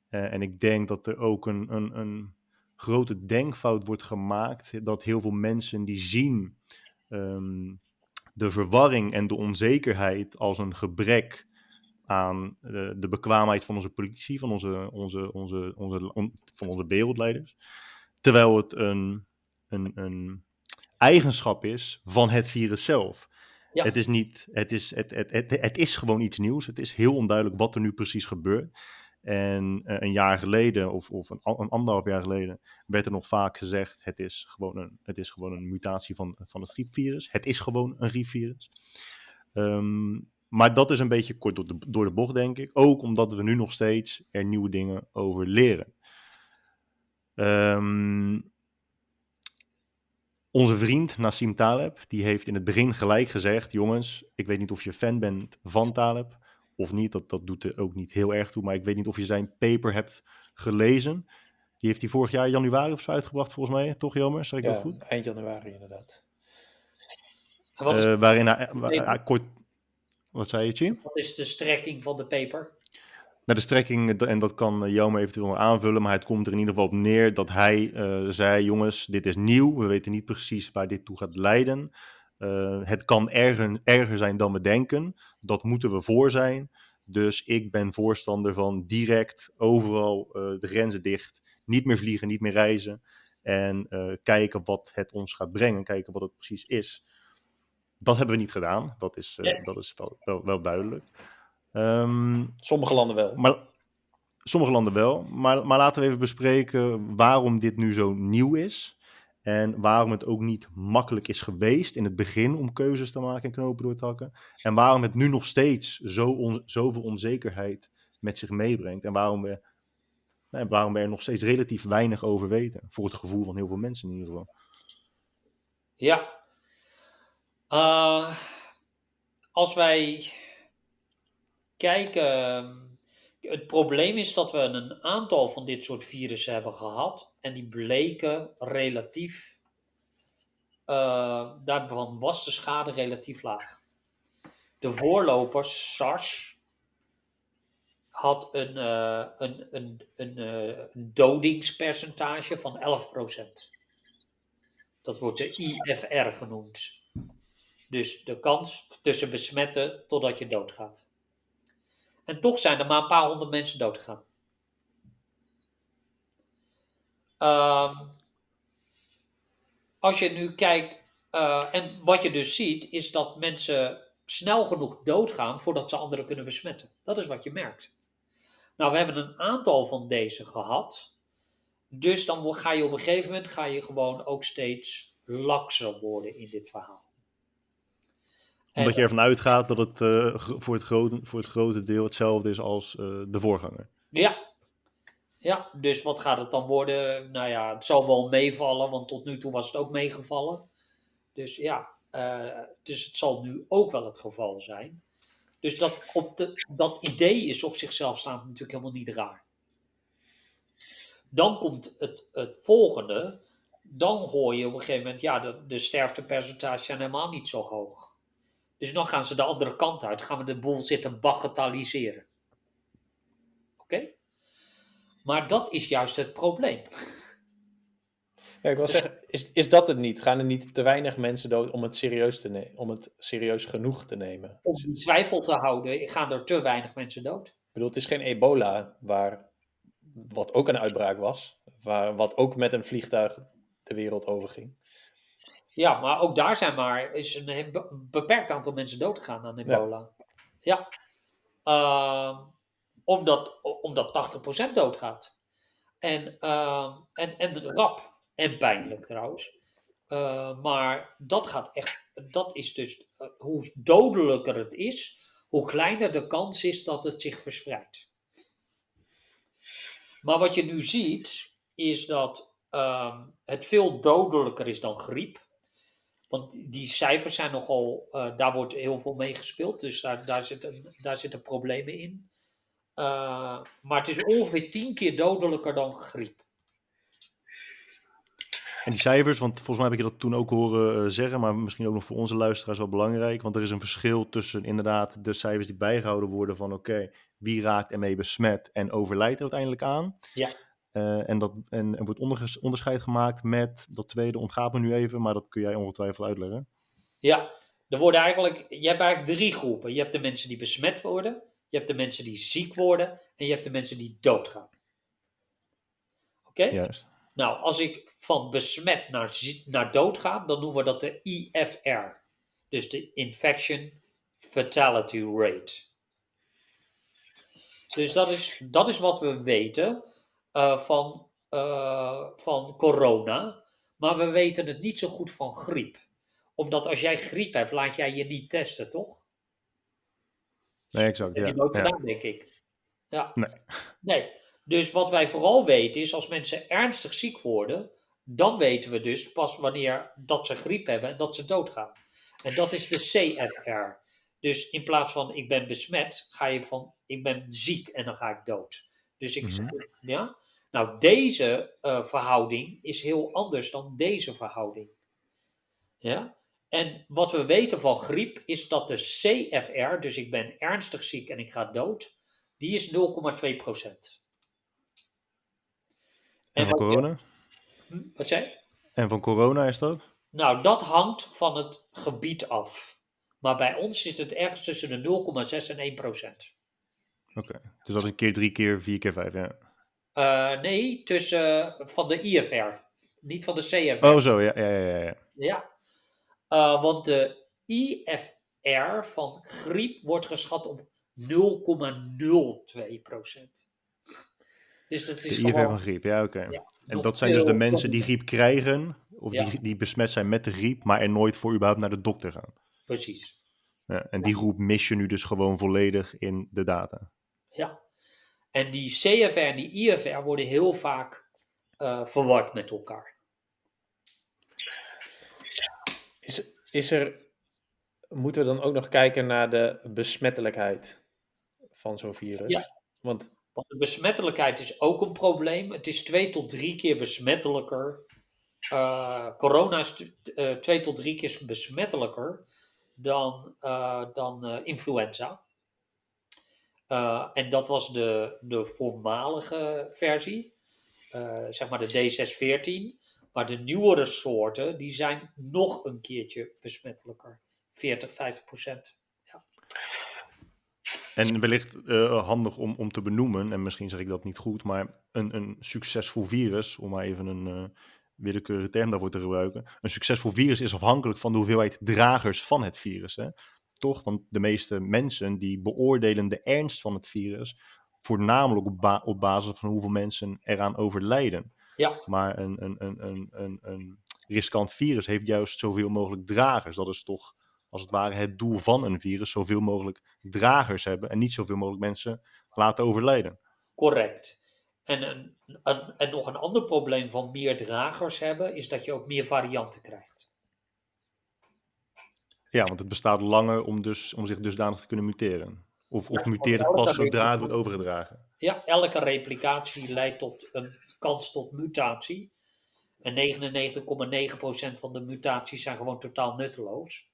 B: Uh, en ik denk dat er ook een, een, een, grote denkfout wordt gemaakt dat heel veel mensen die zien um, de verwarring en de onzekerheid als een gebrek aan de, bekwaamheid van onze politici, van onze, onze, onze, onze, on, van onze wereldleiders. Terwijl het een, een, een eigenschap is van het virus zelf. Ja. Het is niet, het is, het, het, het, het is gewoon iets nieuws. Het is heel onduidelijk wat er nu precies gebeurt. En uh, een jaar geleden, of, of een, een, anderhalf jaar geleden, werd er nog vaak gezegd: het is gewoon een, het is gewoon een mutatie van, van het griepvirus. Het is gewoon een griepvirus. Um, maar dat is een beetje kort door de, door de bocht, denk ik. Ook omdat we nu nog steeds er nieuwe dingen over leren. Um, onze vriend Nassim Taleb, die heeft in het begin gelijk gezegd: Jongens, ik weet niet of je fan bent van Taleb of niet. Dat, dat doet er ook niet heel erg toe. Maar ik weet niet of je zijn paper hebt gelezen. Die heeft hij vorig jaar januari of zo uitgebracht, volgens mij. Toch, Jammer? Zeg ik
A: ja,
B: dat goed?
A: Eind januari, inderdaad.
B: Wat uh, waarin hij, hij, kort. Wat zei je, Chim?
C: Wat is de strekking van de paper?
B: Nou, de strekking, en dat kan Jome eventueel aanvullen, maar het komt er in ieder geval op neer dat hij uh, zei: jongens, dit is nieuw, we weten niet precies waar dit toe gaat leiden. Uh, het kan erger, erger zijn dan we denken, dat moeten we voor zijn. Dus ik ben voorstander van direct overal uh, de grenzen dicht, niet meer vliegen, niet meer reizen. En kijken wat het ons gaat brengen, kijken wat het precies is. Dat hebben we niet gedaan, dat is, dat is wel, wel, wel duidelijk.
A: Um, sommige landen wel.
B: Maar, sommige landen wel. Maar, maar laten we even bespreken waarom dit nu zo nieuw is. En waarom het ook niet makkelijk is geweest in het begin om keuzes te maken en knopen door te hakken. En waarom het nu nog steeds zo on, zoveel onzekerheid met zich meebrengt. En waarom we, waarom we er nog steeds relatief weinig over weten. Voor het gevoel van heel veel mensen in ieder geval.
C: Ja. Uh, als wij Kijk, uh, het probleem is dat we een aantal van dit soort virussen hebben gehad. En die bleken relatief. Uh, daarvan was de schade relatief laag. De voorloper, SARS, had een, uh, een, een, een, uh, een dodingspercentage van 11%. Dat wordt de IFR genoemd. Dus de kans tussen besmetten totdat je doodgaat. En toch zijn er maar een paar honderd mensen doodgegaan. Uh, als je nu kijkt, uh, en wat je dus ziet, is dat mensen snel genoeg doodgaan voordat ze anderen kunnen besmetten. Dat is wat je merkt. Nou, we hebben een aantal van deze gehad. Dus dan ga je op een gegeven moment ga je gewoon ook steeds lakser worden in dit verhaal
B: omdat je ervan uitgaat dat het uh, voor, het grote, voor het grote deel hetzelfde is als uh, de voorganger.
C: Ja. Ja, dus wat gaat het dan worden? Nou ja, het zal wel meevallen, want tot nu toe was het ook meegevallen. Dus ja, uh, dus het zal nu ook wel het geval zijn. Dus dat, op de, dat idee is op zichzelf staand natuurlijk helemaal niet raar. Dan komt het, het volgende. Dan hoor je op een gegeven moment, ja, de, de sterftepercentages zijn helemaal niet zo hoog. Dus dan gaan ze de andere kant uit, gaan we de boel zitten bagatelliseren. Oké? Maar dat is juist het probleem.
A: Ja, ik wil zeggen, is, is dat het niet? Gaan er niet te weinig mensen dood om het serieus, te nemen, om het serieus genoeg te nemen?
C: Om in twijfel te houden, gaan er te weinig mensen dood. Ik
A: bedoel, het is geen ebola, waar, wat ook een uitbraak was, waar, wat ook met een vliegtuig de wereld overging.
C: Ja, maar ook daar zijn maar is een beperkt aantal mensen doodgegaan aan ebola. Ja. ja. Uh, omdat, omdat 80% doodgaat. En, uh, en, en rap. En pijnlijk trouwens. Uh, maar dat gaat echt, dat is dus, hoe dodelijker het is, hoe kleiner de kans is dat het zich verspreidt. Maar wat je nu ziet, is dat ehm, het veel dodelijker is dan griep. Want die cijfers zijn nogal, uh, daar wordt heel veel mee gespeeld, dus daar, daar, zitten, daar zitten problemen in. Uh, maar het is ongeveer tien keer dodelijker dan griep.
B: En die cijfers, want volgens mij heb ik je dat toen ook horen uh, zeggen, maar misschien ook nog voor onze luisteraars wel belangrijk. Want er is een verschil tussen inderdaad de cijfers die bijgehouden worden van oké, wie raakt ermee besmet en overlijdt er uiteindelijk aan.
C: Ja.
B: Uh, en, dat, en er wordt onderscheid gemaakt met dat tweede, ontgaat me nu even, maar dat kun jij ongetwijfeld uitleggen.
C: Ja, er worden eigenlijk, je hebt eigenlijk drie groepen. Je hebt de mensen die besmet worden, je hebt de mensen die ziek worden en je hebt de mensen die doodgaan. Oké? Okay?
B: Juist.
C: Nou, als ik van besmet naar, naar dood ga, dan noemen we dat de IFR. Dus de Infection Fatality Rate. Dus dat is, dat is wat we weten uh, van, uh, van corona. Maar we weten het niet zo goed van griep. Omdat als jij griep hebt, laat jij je niet testen, toch?
B: Nee, exact.
C: Dat heb je nooit gedaan, denk ik. Ja.
B: Nee.
C: Nee. Dus wat wij vooral weten is als mensen ernstig ziek worden, dan weten we dus pas wanneer dat ze griep hebben en dat ze doodgaan. En dat is de CFR. Dus in plaats van ik ben besmet, ga je van ik ben ziek en dan ga ik dood. Dus ik,
B: Mhm.
C: ja. Nou, deze eh, verhouding is heel anders dan deze verhouding. Ja. En wat we weten van griep is dat de CFR, dus ik ben ernstig ziek en ik ga dood, die is 0,2 procent.
B: En van corona?
C: Hm, Wat zei je?
B: En van corona is dat?
C: Nou, dat hangt van het gebied af. Maar bij ons is het ergens tussen de 0,6 en 1 procent.
B: Oké. Dus dat is een keer drie keer, vier keer vijf, ja.
C: Eh, nee, tussen van de IFR, niet van de CFR.
B: Oh, zo, ja, ja, ja, ja.
C: Ja. Eh, want de IFR van griep wordt geschat op 0,02 procent. Dus dat
B: De
C: is
B: IFR
C: gewoon...
B: van griep, ja, oké.
C: ja,
B: En dat zijn dus de mensen die griep krijgen, of
C: Ja.
B: die, die besmet zijn met de griep, maar er nooit voor überhaupt naar de dokter gaan.
C: Precies.
B: Ja, en die groep mis je nu dus gewoon volledig in de data.
C: Ja. En die CFR en die IFR worden heel vaak eh, verward met elkaar.
A: Is, is er, moeten we dan ook nog kijken naar de besmettelijkheid van zo'n virus?
C: Ja.
A: Want
C: Want de besmettelijkheid is ook een probleem. Het is twee tot drie keer besmettelijker. Eh, corona is eh, twee tot drie keer besmettelijker dan, dan influenza. Eh, en dat was de, de voormalige versie, eh, zeg maar de D614. Maar de nieuwere soorten, die zijn nog een keertje besmettelijker. 40, 50 procent.
B: En wellicht eh, handig om, om te benoemen, en misschien zeg ik dat niet goed, maar een, een succesvol virus, om maar even een willekeurige term daarvoor te gebruiken. Een succesvol virus is afhankelijk van de hoeveelheid dragers van het virus. Hè? Toch? Want de meeste mensen die beoordelen de ernst van het virus voornamelijk op, ba- op basis van hoeveel mensen eraan overlijden.
C: Ja,
B: Maar een, een, een, een, een, een riskant virus heeft juist zoveel mogelijk dragers. Dat is toch als het ware het doel van een virus, zoveel mogelijk dragers hebben en niet zoveel mogelijk mensen laten overlijden.
C: Correct. En, een, een- en nog een ander probleem van meer dragers hebben, is dat je ook meer varianten krijgt.
B: Ja, want het bestaat langer om, dus, om zich dusdanig te kunnen muteren. Of, of muteert het pas zodra het wordt overgedragen.
C: Ja, elke replicatie leidt tot een kans tot mutatie. En 99,9% van de mutaties zijn gewoon totaal nutteloos.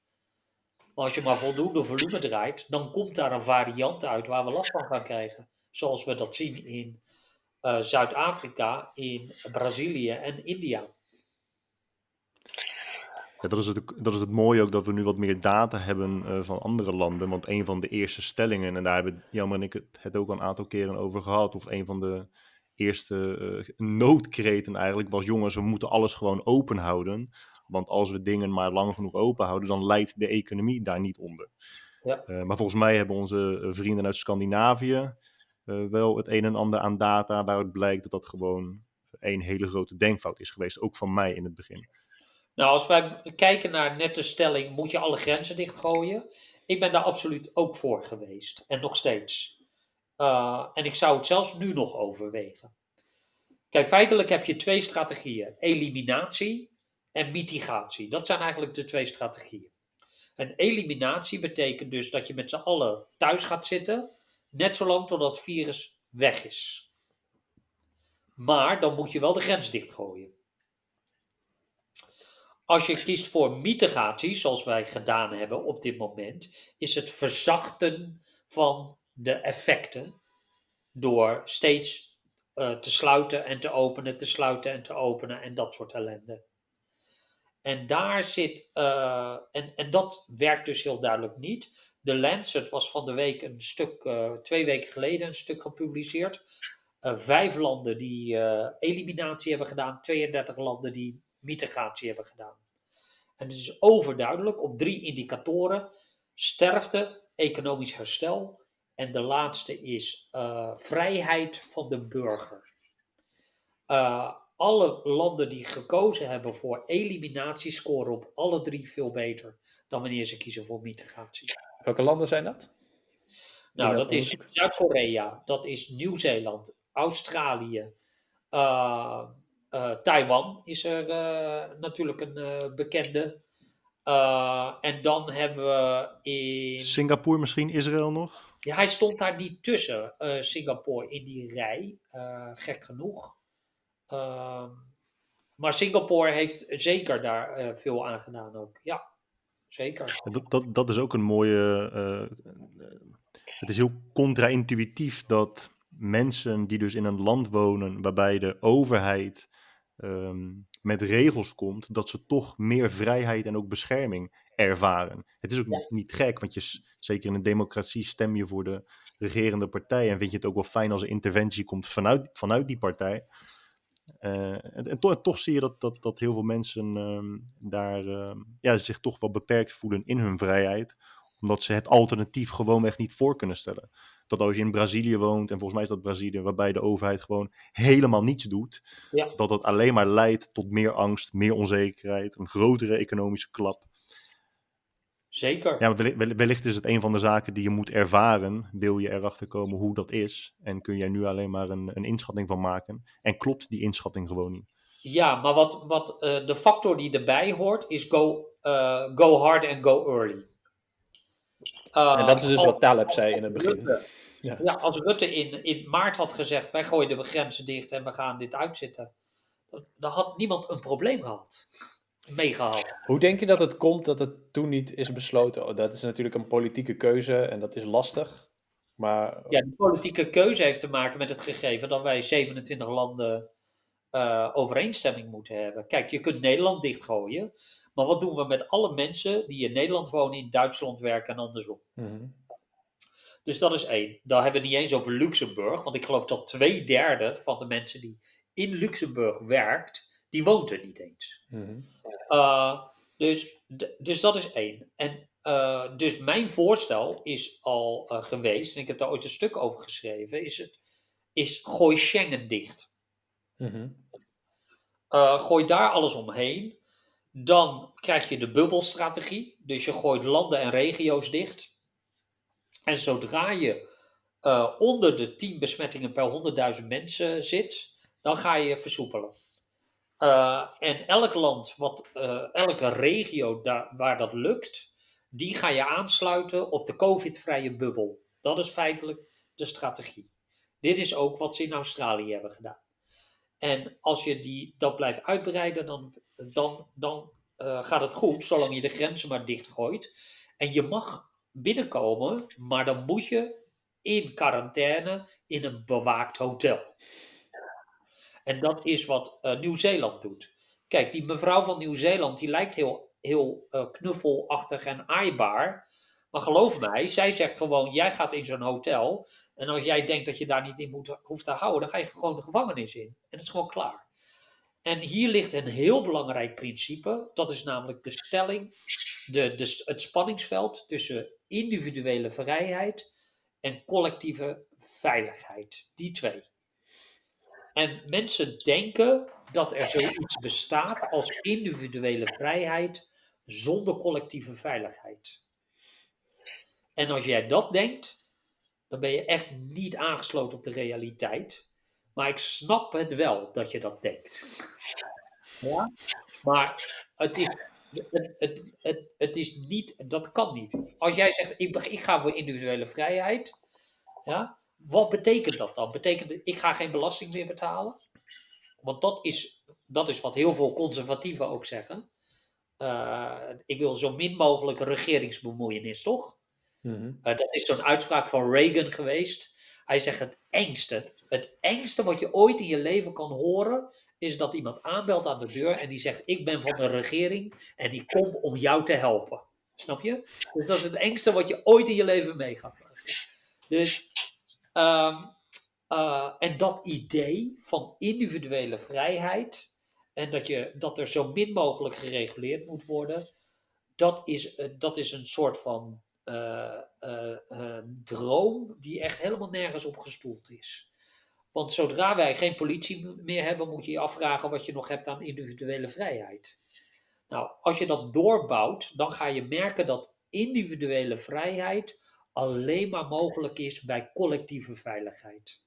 C: Maar als je maar voldoende volume draait, dan komt daar een variant uit waar we last van gaan krijgen. Zoals we dat zien in eh, Zuid-Afrika, in Brazilië en India.
B: Ja, dat, is het, dat is het mooie ook dat we nu wat meer data hebben eh, van andere landen. Want een van de eerste stellingen, en daar hebben Jammer en ik het, het ook al een aantal keren over gehad, of een van de eerste eh, noodkreten eigenlijk, was jongens, we moeten alles gewoon open houden. Want als we dingen maar lang genoeg open houden, dan leidt de economie daar niet onder.
C: Ja.
B: Eh, maar volgens mij hebben onze vrienden uit Scandinavië wel het een en ander aan data waaruit blijkt dat dat gewoon een hele grote denkfout is geweest. Ook van mij in het begin.
C: Nou, als wij kijken naar net de stelling, moet je alle grenzen dichtgooien? ik ben daar absoluut ook voor geweest. En nog steeds. Uh, en ik zou het zelfs nu nog overwegen. Kijk, feitelijk heb je twee strategieën: eliminatie en mitigatie. Dat zijn eigenlijk de twee strategieën. En eliminatie betekent dus dat je met z'n allen thuis gaat zitten, net zolang totdat het virus weg is. Maar dan moet je wel de grens dichtgooien. Als je kiest voor mitigatie, zoals wij gedaan hebben op dit moment, is het verzachten van de effecten door steeds uh, te sluiten en te openen, te sluiten en te openen en dat soort ellende. En daar zit, uh, en, en dat werkt dus heel duidelijk niet. De Lancet was van de week een stuk, uh, twee weken geleden een stuk gepubliceerd. Vijf landen die eliminatie hebben gedaan, 32 landen die mitigatie hebben gedaan. En het is overduidelijk op drie indicatoren: sterfte, economisch herstel en de laatste is vrijheid van de burger. Uh, alle landen die gekozen hebben voor eliminatie scoren op alle drie veel beter dan wanneer ze kiezen voor mitigatie.
A: Welke landen zijn dat?
C: Nou, dat is Zuid-Korea, dat is Nieuw-Zeeland, Australië, uh, Taiwan is er uh, natuurlijk een bekende. en dan hebben we in.
B: Singapore, misschien Israël nog?
C: Ja, hij stond daar niet tussen, Singapore, in die rij, gek genoeg. Ehm, maar Singapore heeft zeker daar veel aan gedaan ook. Ja, zeker.
B: Dat, dat, dat is ook een mooie. Uh, het is heel contra-intuïtief dat mensen die dus in een land wonen waarbij de overheid um, met regels komt, dat ze toch meer vrijheid en ook bescherming ervaren. Het is ook ja. niet gek, want je, zeker in een democratie stem je voor de regerende partij en vind je het ook wel fijn als er interventie komt vanuit, vanuit die partij. Uh, en, en, toch, toch, zie je dat, dat, dat heel veel mensen uh, daar uh, ja, zich toch wel beperkt voelen in hun vrijheid, omdat ze het alternatief gewoonweg niet voor kunnen stellen. Dat als je in Brazilië woont, en volgens mij is dat Brazilië, waarbij de overheid gewoon helemaal niets doet, ja. dat dat alleen maar leidt tot meer angst, meer onzekerheid, een grotere economische klap.
C: Zeker.
B: Ja, wellicht, wellicht is het een van de zaken die je moet ervaren. Wil je erachter komen hoe dat is? En kun jij nu alleen maar een, een inschatting van maken? En klopt die inschatting gewoon niet?
C: Ja, maar wat, wat uh, de factor die erbij hoort is go, uh, go hard and go early.
A: Uh, en dat is dus wat Taleb zei in het begin.
C: Rutte, ja. ja. als Rutte in, in maart had gezegd: wij gooien de grenzen dicht en we gaan dit uitzitten, dan had niemand een probleem gehad meegehaald.
A: Hoe denk je dat het komt dat het toen niet is besloten? Oh, dat is natuurlijk een politieke keuze en dat is lastig. Maar...
C: Ja, de politieke keuze heeft te maken met het gegeven dat wij 27 landen uh, overeenstemming moeten hebben. Kijk, je kunt Nederland dichtgooien, maar wat doen we met alle mensen die in Nederland wonen, in Duitsland werken en andersom? Mm Dus dat is één. Dan hebben we het niet eens over Luxemburg, want ik geloof dat twee derde van de mensen die in Luxemburg werkt, die woont er niet eens. Mm uh, dus, dus dat is één. En uh, dus mijn voorstel is al uh, geweest, en ik heb daar ooit een stuk over geschreven, is, het, is gooi Schengen dicht. Mm gooi daar alles omheen. Dan krijg je de bubbelstrategie. Dus je gooit landen en regio's dicht. En zodra je onder de 10 besmettingen per 100.000 mensen zit, dan ga je versoepelen. Uh, en elk land, wat, uh, elke regio daar, waar dat lukt, die ga je aansluiten op de COVID-vrije bubbel. Dat is feitelijk de strategie. Dit is ook wat ze in Australië hebben gedaan. En als je die, dat blijft uitbreiden, dan, dan, dan uh, gaat het goed, zolang je de grenzen maar dichtgooit. En je mag binnenkomen, maar dan moet je in quarantaine in een bewaakt hotel. En dat is wat uh, Nieuw-Zeeland doet. Kijk, die mevrouw van Nieuw-Zeeland, die lijkt heel, heel uh, knuffelachtig en aaibaar. Maar geloof mij, zij zegt gewoon, jij gaat in zo'n hotel. En als jij denkt dat je daar niet in moet, hoeft te houden, dan ga je gewoon de gevangenis in. En dat is gewoon klaar. En hier ligt een heel belangrijk principe. Dat is namelijk de stelling, de, de, het spanningsveld tussen individuele vrijheid en collectieve veiligheid. Die twee. En mensen denken dat er zoiets bestaat als individuele vrijheid zonder collectieve veiligheid. En als jij dat denkt, dan ben je echt niet aangesloten op de realiteit. Maar ik snap het wel dat je dat denkt. Ja? Maar het is, het, het, het, het is niet, dat kan niet. Als jij zegt, ik, ik ga voor individuele vrijheid, ja, wat betekent dat dan? Betekent ik ga geen belasting meer betalen? Want dat is, dat is wat heel veel conservatieven ook zeggen. Uh, ik wil zo min mogelijk regeringsbemoeienis, toch?
A: Mhm.
C: Uh, dat is zo'n uitspraak van Reagan geweest. Hij zegt het engste, het engste wat je ooit in je leven kan horen, is dat iemand aanbelt aan de deur en die zegt: Ik ben van de regering en ik kom om jou te helpen. Snap je? Dus dat is het engste wat je ooit in je leven mee gaat maken. Dus, um, uh, en dat idee van individuele vrijheid en dat, je, dat er zo min mogelijk gereguleerd moet worden, dat is, uh, dat is een soort van uh, droom die echt helemaal nergens op gestoeld is. Want zodra wij geen politie meer hebben, moet je je afvragen wat je nog hebt aan individuele vrijheid. Nou, als je dat doorbouwt, dan ga je merken dat individuele vrijheid alleen maar mogelijk is bij collectieve veiligheid.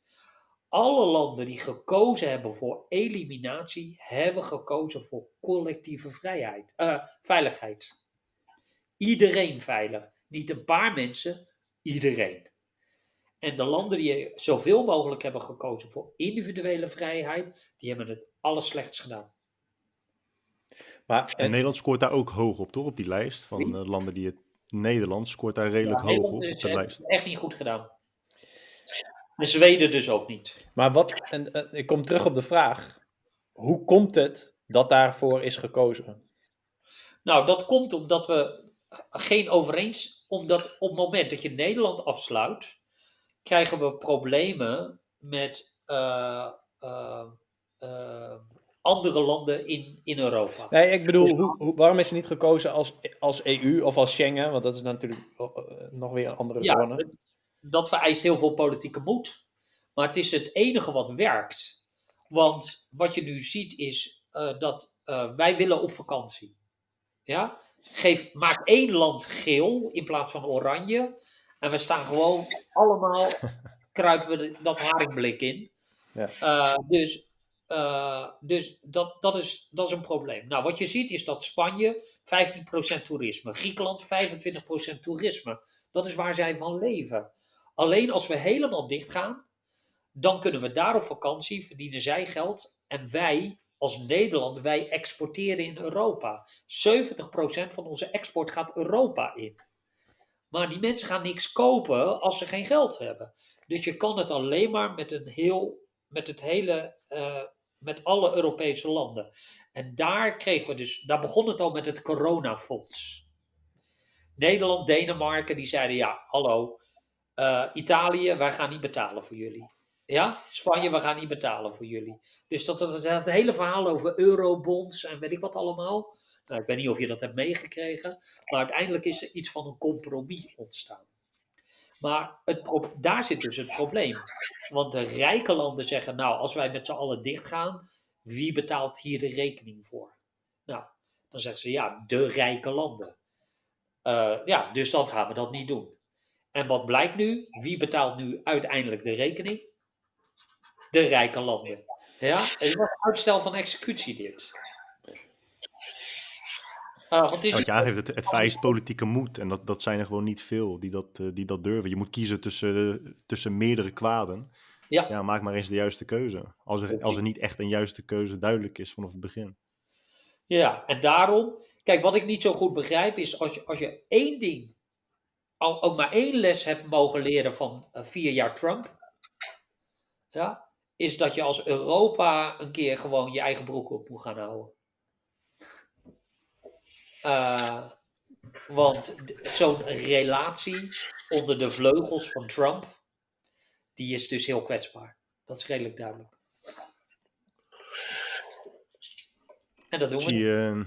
C: Alle landen die gekozen hebben voor eliminatie, hebben gekozen voor collectieve vrijheid, uh, veiligheid. Iedereen veilig. Niet een paar mensen, iedereen. En de landen die zoveel mogelijk hebben gekozen voor individuele vrijheid, die hebben het allerslechtst gedaan.
B: Maar, en, en Nederland scoort daar ook hoog op, toch? Op die lijst van uh, landen die het. Nederland scoort daar redelijk ja, hoog
C: Nederland
B: op.
C: Is
B: op de lijst.
C: echt niet goed gedaan. En Zweden dus ook niet.
A: Maar wat, en, uh, ik kom terug op de vraag: hoe komt het dat daarvoor is gekozen?
C: Nou, dat komt omdat we geen overeens, omdat op het moment dat je Nederland afsluit, krijgen we problemen met uh, uh, uh, andere landen in, in Europa.
A: Nee, ik bedoel, dus, hoe, hoe, waarom is er niet gekozen als, als EU of als Schengen? Want dat is natuurlijk nog weer een andere
C: ja,
A: zone.
C: Dat vereist heel veel politieke moed. Maar het is het enige wat werkt. Want wat je nu ziet is dat wij willen op vakantie. Ja? Geef, maak één land geel in plaats van oranje. En we staan gewoon allemaal, kruipen we de, dat haringblik in.
A: Ja.
C: Uh, dus uh, dus dat, dat, is, dat is een probleem. Nou, wat je ziet is dat Spanje 15% toerisme, Griekenland 25% toerisme. Dat is waar zij van leven. Alleen als we helemaal dicht gaan, dan kunnen we daar op vakantie, verdienen zij geld. En wij als Nederland, wij exporteren in Europa. 70% van onze export gaat Europa in. Maar die mensen gaan niks kopen als ze geen geld hebben. Dus je kan het alleen maar met een heel, met het hele, uh, met alle Europese landen. En daar kregen we dus, daar begon het al met het coronafonds. Nederland, Denemarken, die zeiden ja, hallo, uh, Italië, wij gaan niet betalen voor jullie. Ja, Spanje, we gaan niet betalen voor jullie. Dus dat, dat, dat hele verhaal over eurobonds en weet ik wat allemaal. Nou, ik weet niet of je dat hebt meegekregen, maar uiteindelijk is er iets van een compromis ontstaan. Maar het daar zit dus het probleem. Want de rijke landen zeggen, nou, als wij met z'n allen dichtgaan, wie betaalt hier de rekening voor? Nou, dan zeggen ze, ja, de rijke landen. Uh, ja, dus dan gaan we dat niet doen. En wat blijkt nu? Wie betaalt nu uiteindelijk de rekening? De rijke landen. Ja, het een uitstel van executie dit.
B: Uh, want, wat je aangeeft, het, het vereist politieke moed. En dat, dat zijn er gewoon niet veel die dat, uh, die dat durven. Je moet kiezen tussen, tussen meerdere kwaden.
C: Ja.
B: ja. maak maar eens de juiste keuze. Als er, als er niet echt een juiste keuze duidelijk is vanaf het begin.
C: Ja, en daarom... Kijk, wat ik niet zo goed begrijp is... als je, als je één ding... Al, ook maar één les hebt mogen leren van vier jaar Trump... Ja, is dat je als Europa een keer gewoon je eigen broek op moet gaan houden. Uh, want zo'n relatie onder de vleugels van Trump, die is dus heel kwetsbaar. Dat is redelijk duidelijk. En dat doen we.
B: Uh,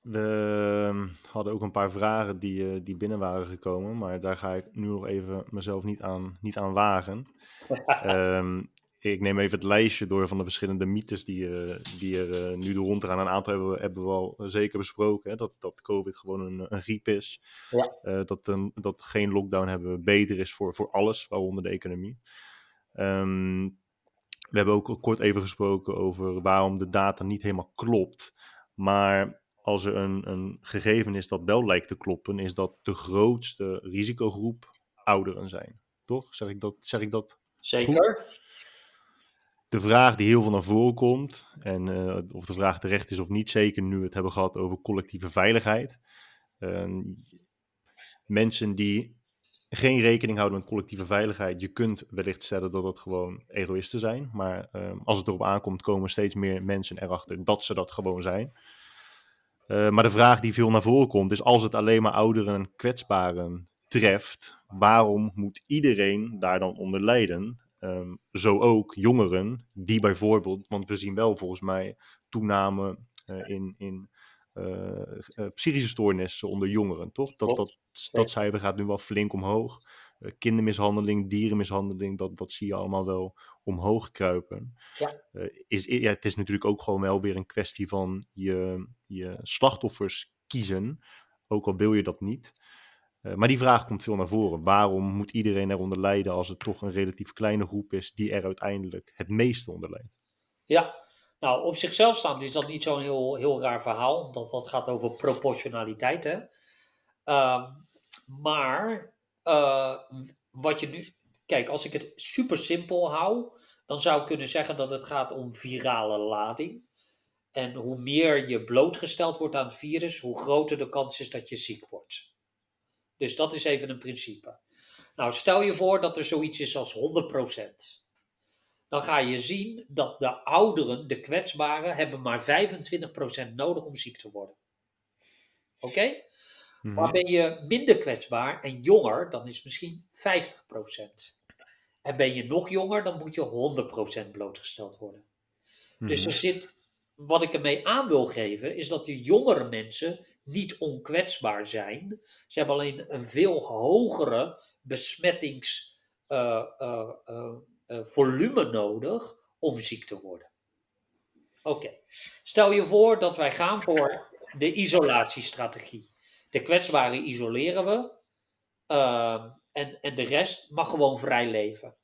B: we hadden ook een paar vragen die, uh, die binnen waren gekomen, maar daar ga ik nu nog even mezelf niet aan, niet aan wagen. um, ik neem even het lijstje door van de verschillende mythes die, uh, die er uh, nu de rond gaan. Een aantal hebben we, hebben we al zeker besproken. Hè? Dat, dat COVID gewoon een, een griep is.
C: Ja.
B: Uh, dat, een, dat geen lockdown hebben beter is voor, voor alles, waaronder de economie. Um, we hebben ook kort even gesproken over waarom de data niet helemaal klopt. Maar als er een, een gegeven is dat wel lijkt te kloppen, is dat de grootste risicogroep ouderen zijn. Toch? Zeg ik dat? Zeg ik dat
C: Zeker.
B: Goed? De vraag die heel veel naar voren komt, en uh, of de vraag terecht is of niet, zeker nu we het hebben gehad over collectieve veiligheid. Uh, mensen die geen rekening houden met collectieve veiligheid. Je kunt wellicht stellen dat dat gewoon egoïsten zijn. Maar uh, als het erop aankomt, komen steeds meer mensen erachter dat ze dat gewoon zijn. Uh, maar de vraag die veel naar voren komt, is als het alleen maar ouderen en kwetsbaren treft, waarom moet iedereen daar dan onder lijden? Um, zo ook jongeren, die bijvoorbeeld, want we zien wel volgens mij toename uh, in, in uh, psychische stoornissen onder jongeren, toch? Dat, dat, dat cijfer gaat nu wel flink omhoog. Uh, kindermishandeling, dierenmishandeling, dat, dat zie je allemaal wel omhoog kruipen.
C: Ja.
B: is, ja, het is natuurlijk ook gewoon wel weer een kwestie van je, je slachtoffers kiezen, ook al wil je dat niet. Uh, maar die vraag komt veel naar voren. Waarom moet iedereen eronder lijden als het toch een relatief kleine groep is die er uiteindelijk het meeste onder lijdt?
C: Ja, nou op zichzelf staand is dat niet zo'n heel, heel raar verhaal, omdat dat gaat over proportionaliteit. Hè? Uh, maar uh, wat je nu. Kijk, als ik het super simpel hou, dan zou ik kunnen zeggen dat het gaat om virale lading. En hoe meer je blootgesteld wordt aan het virus, hoe groter de kans is dat je ziek wordt. Dus dat is even een principe. Nou, stel je voor dat er zoiets is als 100%. Dan ga je zien dat de ouderen, de kwetsbaren, hebben maar 25% nodig om ziek te worden. Oké? Okay? Mm-hmm. Maar ben je minder kwetsbaar en jonger, dan is het misschien 50%. En ben je nog jonger, dan moet je 100% blootgesteld worden. Dus er zit, wat ik ermee aan wil geven, is dat de jongere mensen niet onkwetsbaar zijn. Ze hebben alleen een veel hogere besmettingsvolume uh, uh, uh, nodig om ziek te worden. Oké, stel je voor dat wij gaan voor de isolatiestrategie. De kwetsbaren isoleren we ehm, en, en de rest mag gewoon vrij leven.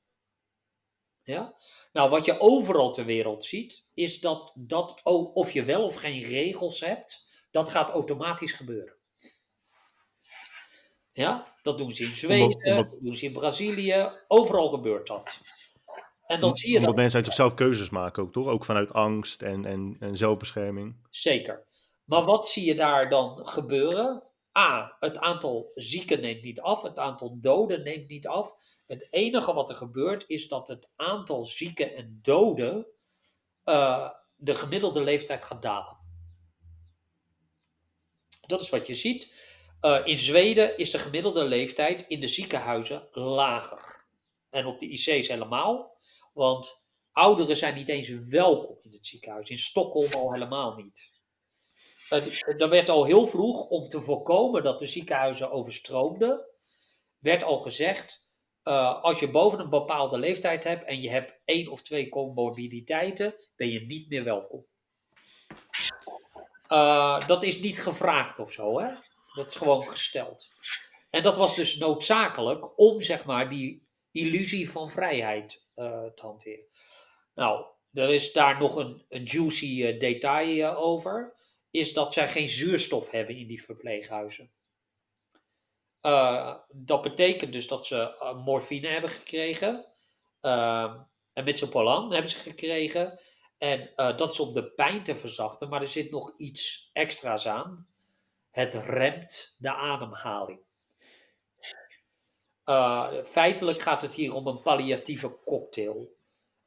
C: Ja? Nou, wat je overal ter wereld ziet, is dat, dat of je wel of geen regels hebt, dat gaat automatisch gebeuren. Ja, dat doen ze in Zweden, dat doen ze in Brazilië, overal gebeurt dat. En dan zie je
B: Omdat
C: dat.
B: mensen uit zichzelf keuzes maken ook, toch? Ook vanuit angst en, en, en zelfbescherming.
C: Zeker. Maar wat zie je daar dan gebeuren? A, het aantal zieken neemt niet af, het aantal doden neemt niet af. Het enige wat er gebeurt is dat het aantal zieken en doden uh, de gemiddelde leeftijd gaat dalen. Dat is wat je ziet. Uh, in Zweden is de gemiddelde leeftijd in de ziekenhuizen lager. En op de IC's helemaal. Want ouderen zijn niet eens welkom in het ziekenhuis. In Stockholm al helemaal niet. Er werd al heel vroeg, om te voorkomen dat de ziekenhuizen overstroomden, werd al gezegd, uh, als je boven een bepaalde leeftijd hebt en je hebt één of twee comorbiditeiten, ben je niet meer welkom. Uh, dat is niet gevraagd of zo, hè? Dat is gewoon gesteld. En dat was dus noodzakelijk om, zeg maar, die illusie van vrijheid uh, te hanteren. Nou, er is daar nog een, een juicy uh, detail over. Is dat zij geen zuurstof hebben in die verpleeghuizen. dat betekent dus dat ze morfine hebben gekregen. en metsopolam hebben ze gekregen. En uh, dat is om de pijn te verzachten, maar er zit nog iets extra's aan. Het remt de ademhaling. Uh, feitelijk gaat het hier om een palliatieve cocktail.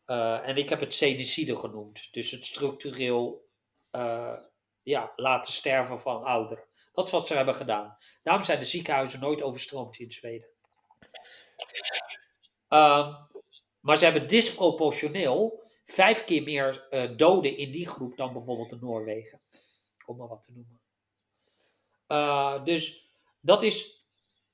C: Uh, en ik heb het sedicide genoemd. Dus het structureel ja, laten sterven van ouderen. Dat is wat ze hebben gedaan. Daarom zijn de ziekenhuizen nooit overstroomd in Zweden. Ehm, maar ze hebben disproportioneel vijf keer meer uh, doden in die groep dan bijvoorbeeld de Noorwegen. Om maar wat te noemen. Uh, dus dat is.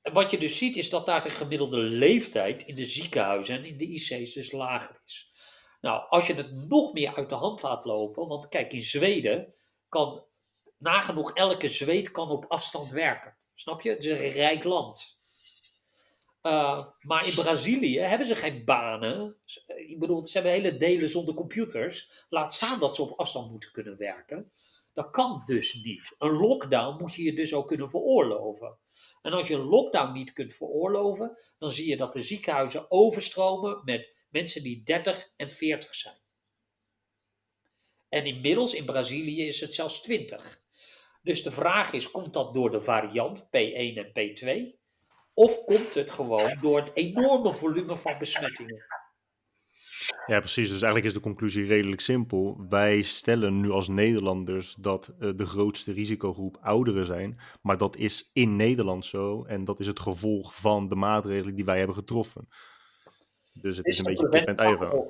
C: Wat je dus ziet is dat daar de gemiddelde leeftijd in de ziekenhuizen en in de IC's dus lager is. Nou, als je het nog meer uit de hand laat lopen, want kijk, in Zweden kan nagenoeg elke Zweed kan op afstand werken. Snap je? Het is een rijk land. Uh, maar in Brazilië hebben ze geen banen. Ik bedoel, ze hebben hele delen zonder computers. Laat staan dat ze op afstand moeten kunnen werken. Dat kan dus niet. Een lockdown moet je je dus ook kunnen veroorloven. En als je een lockdown niet kunt veroorloven, dan zie je dat de ziekenhuizen overstromen met mensen die 30 en 40 zijn. En inmiddels in Brazilië is het zelfs 20. Dus de vraag is, komt dat door de variant P1 en P2? Of komt het gewoon door het enorme volume van besmettingen?
B: Ja, precies. Dus eigenlijk is de conclusie redelijk simpel. Wij stellen nu als Nederlanders dat uh, de grootste risicogroep ouderen zijn. Maar dat is in Nederland zo. En dat is het gevolg van de maatregelen die wij hebben getroffen. Dus het is, is een beetje kip en ei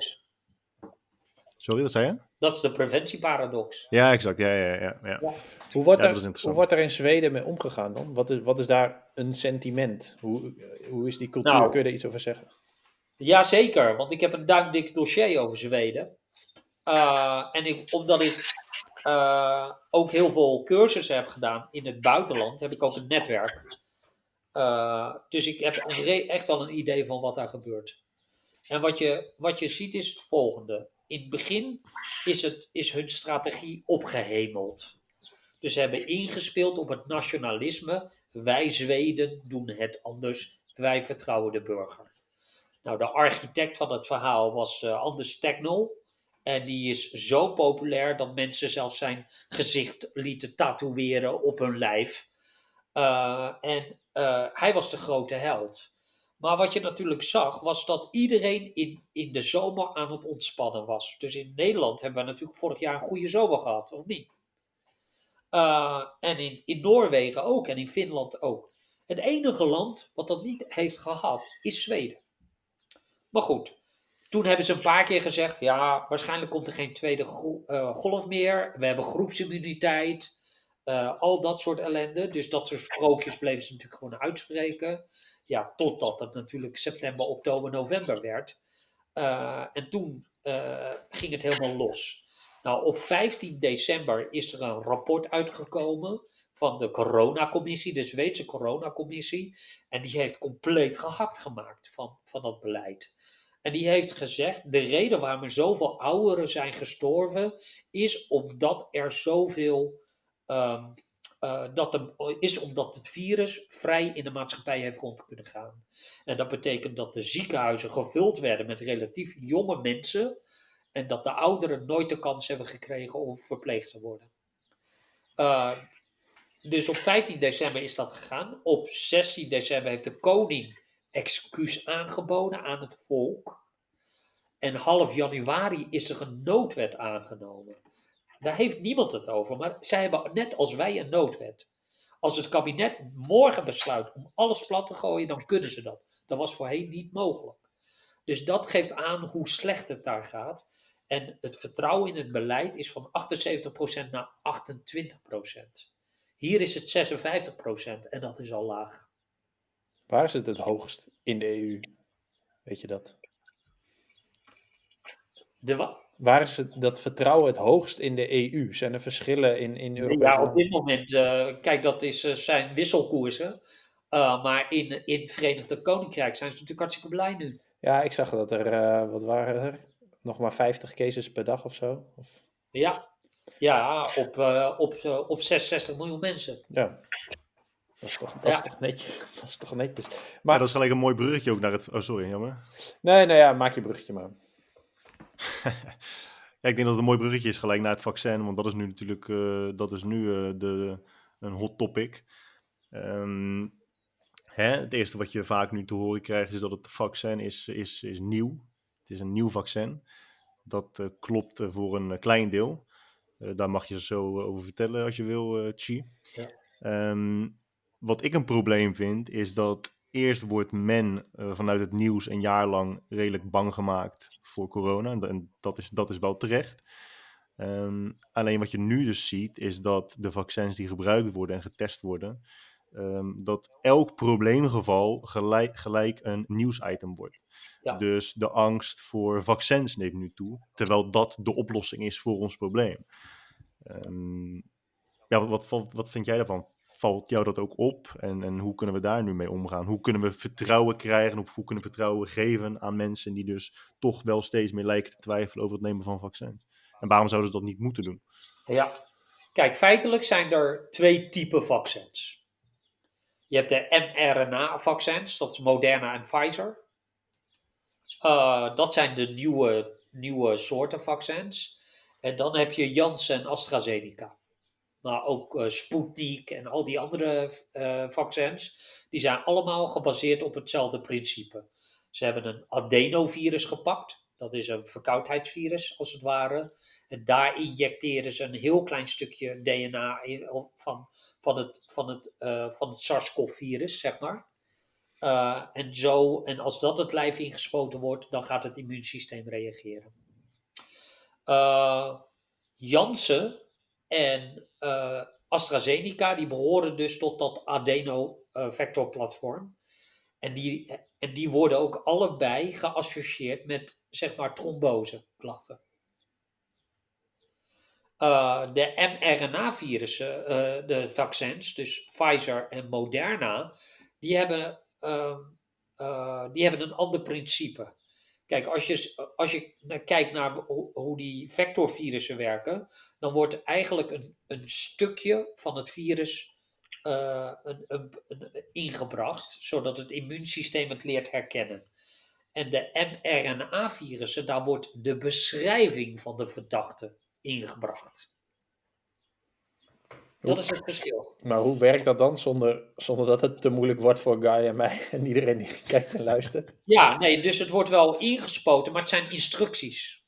B: Sorry, wat zei je?
C: Dat is de preventieparadox.
B: Ja, exact. Ja, ja, ja, ja.
A: Hoe, wordt er, hoe wordt er in Zweden mee omgegaan dan? Wat is, wat is daar een sentiment? Hoe, hoe is die cultuur? Nou, Kun je er iets over zeggen?
C: Jazeker, want ik heb een duimdik dossier over Zweden. Uh, en ik, omdat ik uh, ook heel veel cursussen heb gedaan in het buitenland, heb ik ook een netwerk. Uh, dus ik heb echt wel een idee van wat daar gebeurt. En wat je, wat je ziet is het volgende. In het begin is, het, is hun strategie opgehemeld. Dus ze hebben ingespeeld op het nationalisme. Wij Zweden doen het anders. Wij vertrouwen de burger. Nou, de architect van het verhaal was uh, Anders Tegnell. En die is zo populair dat mensen zelfs zijn gezicht lieten tatoeëren op hun lijf. Uh, en uh, hij was de grote held. Maar wat je natuurlijk zag, was dat iedereen in, in de zomer aan het ontspannen was. Dus in Nederland hebben we natuurlijk vorig jaar een goede zomer gehad, of niet? Uh, en in, in Noorwegen ook en in Finland ook. Het enige land wat dat niet heeft gehad, is Zweden. Maar goed, toen hebben ze een paar keer gezegd: ja, waarschijnlijk komt er geen tweede uh, golf meer. We hebben groepsimmuniteit. Uh, al dat soort ellende. Dus dat soort sprookjes bleven ze natuurlijk gewoon uitspreken. Ja, totdat het natuurlijk september, oktober, november werd. Uh, en toen uh, ging het helemaal los. Nou, op 15 december is er een rapport uitgekomen van de coronacommissie, de Zweedse coronacommissie. En die heeft compleet gehakt gemaakt van, van dat beleid. En die heeft gezegd, de reden waarom er zoveel ouderen zijn gestorven, is omdat er zoveel um, uh, dat er, is omdat het virus vrij in de maatschappij heeft rond kunnen gaan. En dat betekent dat de ziekenhuizen gevuld werden met relatief jonge mensen en dat de ouderen nooit de kans hebben gekregen om verpleegd te worden. Uh, dus op 15 december is dat gegaan. Op 16 december heeft de koning excuus aangeboden aan het volk. En half januari is er een noodwet aangenomen. Daar heeft niemand het over. Maar zij hebben net als wij een noodwet. Als het kabinet morgen besluit om alles plat te gooien, dan kunnen ze dat. Dat was voorheen niet mogelijk. Dus dat geeft aan hoe slecht het daar gaat. En het vertrouwen in het beleid is van 78% naar 28%. Hier is het 56% en dat is al laag.
A: Waar is het het hoogst in de EU? Weet je dat?
C: De wat?
A: Waar is het, dat vertrouwen het hoogst in de EU? Zijn er verschillen in, in Europa?
C: Ja, op dit moment, uh, kijk, dat is, uh, zijn wisselkoersen. Uh, maar in, in het Verenigde Koninkrijk zijn ze natuurlijk hartstikke blij nu.
A: Ja, ik zag dat er, wat waren er? Nog maar 50 cases per dag of zo? Of...
C: Ja, ja op, op, op 66 miljoen mensen.
A: Ja. Dat is toch, dat ja. is toch netjes. Dat is toch netjes.
B: Maar ja, dat is gelijk een mooi bruggetje ook naar het... Oh, sorry, jammer.
A: Nee, nou ja, maak je bruggetje maar.
B: ja, ik denk dat het een mooi bruggetje is gelijk naar het vaccin, want dat is nu natuurlijk uh, dat is nu, uh, de, een hot topic. Um, hè, het eerste wat je vaak nu te horen krijgt is dat het vaccin is, is, is nieuw. Het is een nieuw vaccin. Dat uh, klopt voor een klein deel. daar mag je zo over vertellen als je wil, Chi. Ja. Um, wat ik een probleem vind, is dat eerst wordt men uh, vanuit het nieuws een jaar lang redelijk bang gemaakt voor corona. En dat is, dat is wel terecht. Um, alleen wat je nu dus ziet, is dat de vaccins die gebruikt worden en getest worden, ehm, dat elk probleemgeval gelijk, gelijk een nieuwsitem wordt.
C: Ja.
B: Dus de angst voor vaccins neemt nu toe, terwijl dat de oplossing is voor ons probleem. Ehm, ja, wat, wat, wat vind jij daarvan? Valt jou dat ook op? En, en hoe kunnen we daar nu mee omgaan? Hoe kunnen we vertrouwen krijgen of hoe kunnen we vertrouwen geven aan mensen die dus toch wel steeds meer lijken te twijfelen over het nemen van vaccins? En waarom zouden ze dat niet moeten doen?
C: Ja, kijk, feitelijk zijn er twee typen vaccins. Je hebt de mRNA-vaccins, dat is Moderna en Pfizer. Uh, dat zijn de nieuwe, nieuwe soorten vaccins. En dan heb je Janssen en AstraZeneca. Maar ook uh, Sputnik en al die andere uh, vaccins. Die zijn allemaal gebaseerd op hetzelfde principe. Ze hebben een adenovirus gepakt. Dat is een verkoudheidsvirus, als het ware. En daar injecteren ze een heel klein stukje DNA van, van het, van het, uh, van het SARS-CoV-virus, zeg maar. En, zo, en als dat het lijf ingespoten wordt, dan gaat het immuunsysteem reageren. Uh, Janssen en AstraZeneca, die behoren dus tot dat adeno-vector-platform. En die, en die worden ook allebei geassocieerd met, zeg maar, tromboseklachten. Uh, de mRNA-virussen, uh, de vaccins, dus Pfizer en Moderna, die hebben, uh, die hebben een ander principe. Kijk, als je, als je kijkt naar hoe, die vectorvirussen werken, dan wordt eigenlijk een, een stukje van het virus een, een, een, ingebracht, zodat het immuunsysteem het leert herkennen. En de mRNA-virussen, daar wordt de beschrijving van de verdachte ingebracht. Dat is het verschil.
A: Maar hoe werkt dat dan zonder, zonder dat het te moeilijk wordt voor Guy en mij en iedereen die kijkt en luistert?
C: Ja, nee, dus het wordt wel ingespoten, maar het zijn instructies.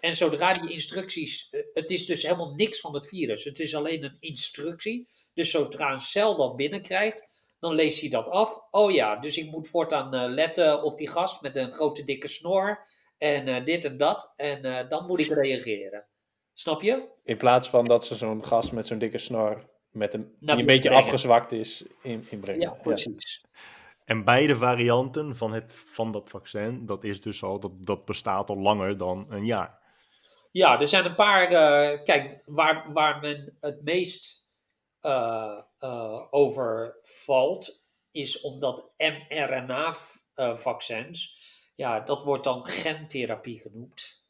C: En zodra die instructies, het is dus helemaal niks van het virus. Het is alleen een instructie. Dus zodra een cel dat binnenkrijgt, dan leest hij dat af. Oh ja, dus ik moet voortaan uh, letten op die gast met een grote dikke snor en uh, dit en dat. En dan moet ik reageren. Snap je?
A: In plaats van dat ze zo'n gast met zo'n dikke snor, met een, die een beetje brengen. afgezwakt is, in, inbrengen.
C: Ja, precies.
B: Ja. En beide varianten van, het, van dat vaccin, dat, is dus al, dat, dat bestaat al langer dan een jaar.
C: Ja, er zijn een paar. Uh, kijk, waar, waar men het meest uh, uh, over valt, is omdat mRNA-vaccins, ja, dat wordt dan gentherapie genoemd.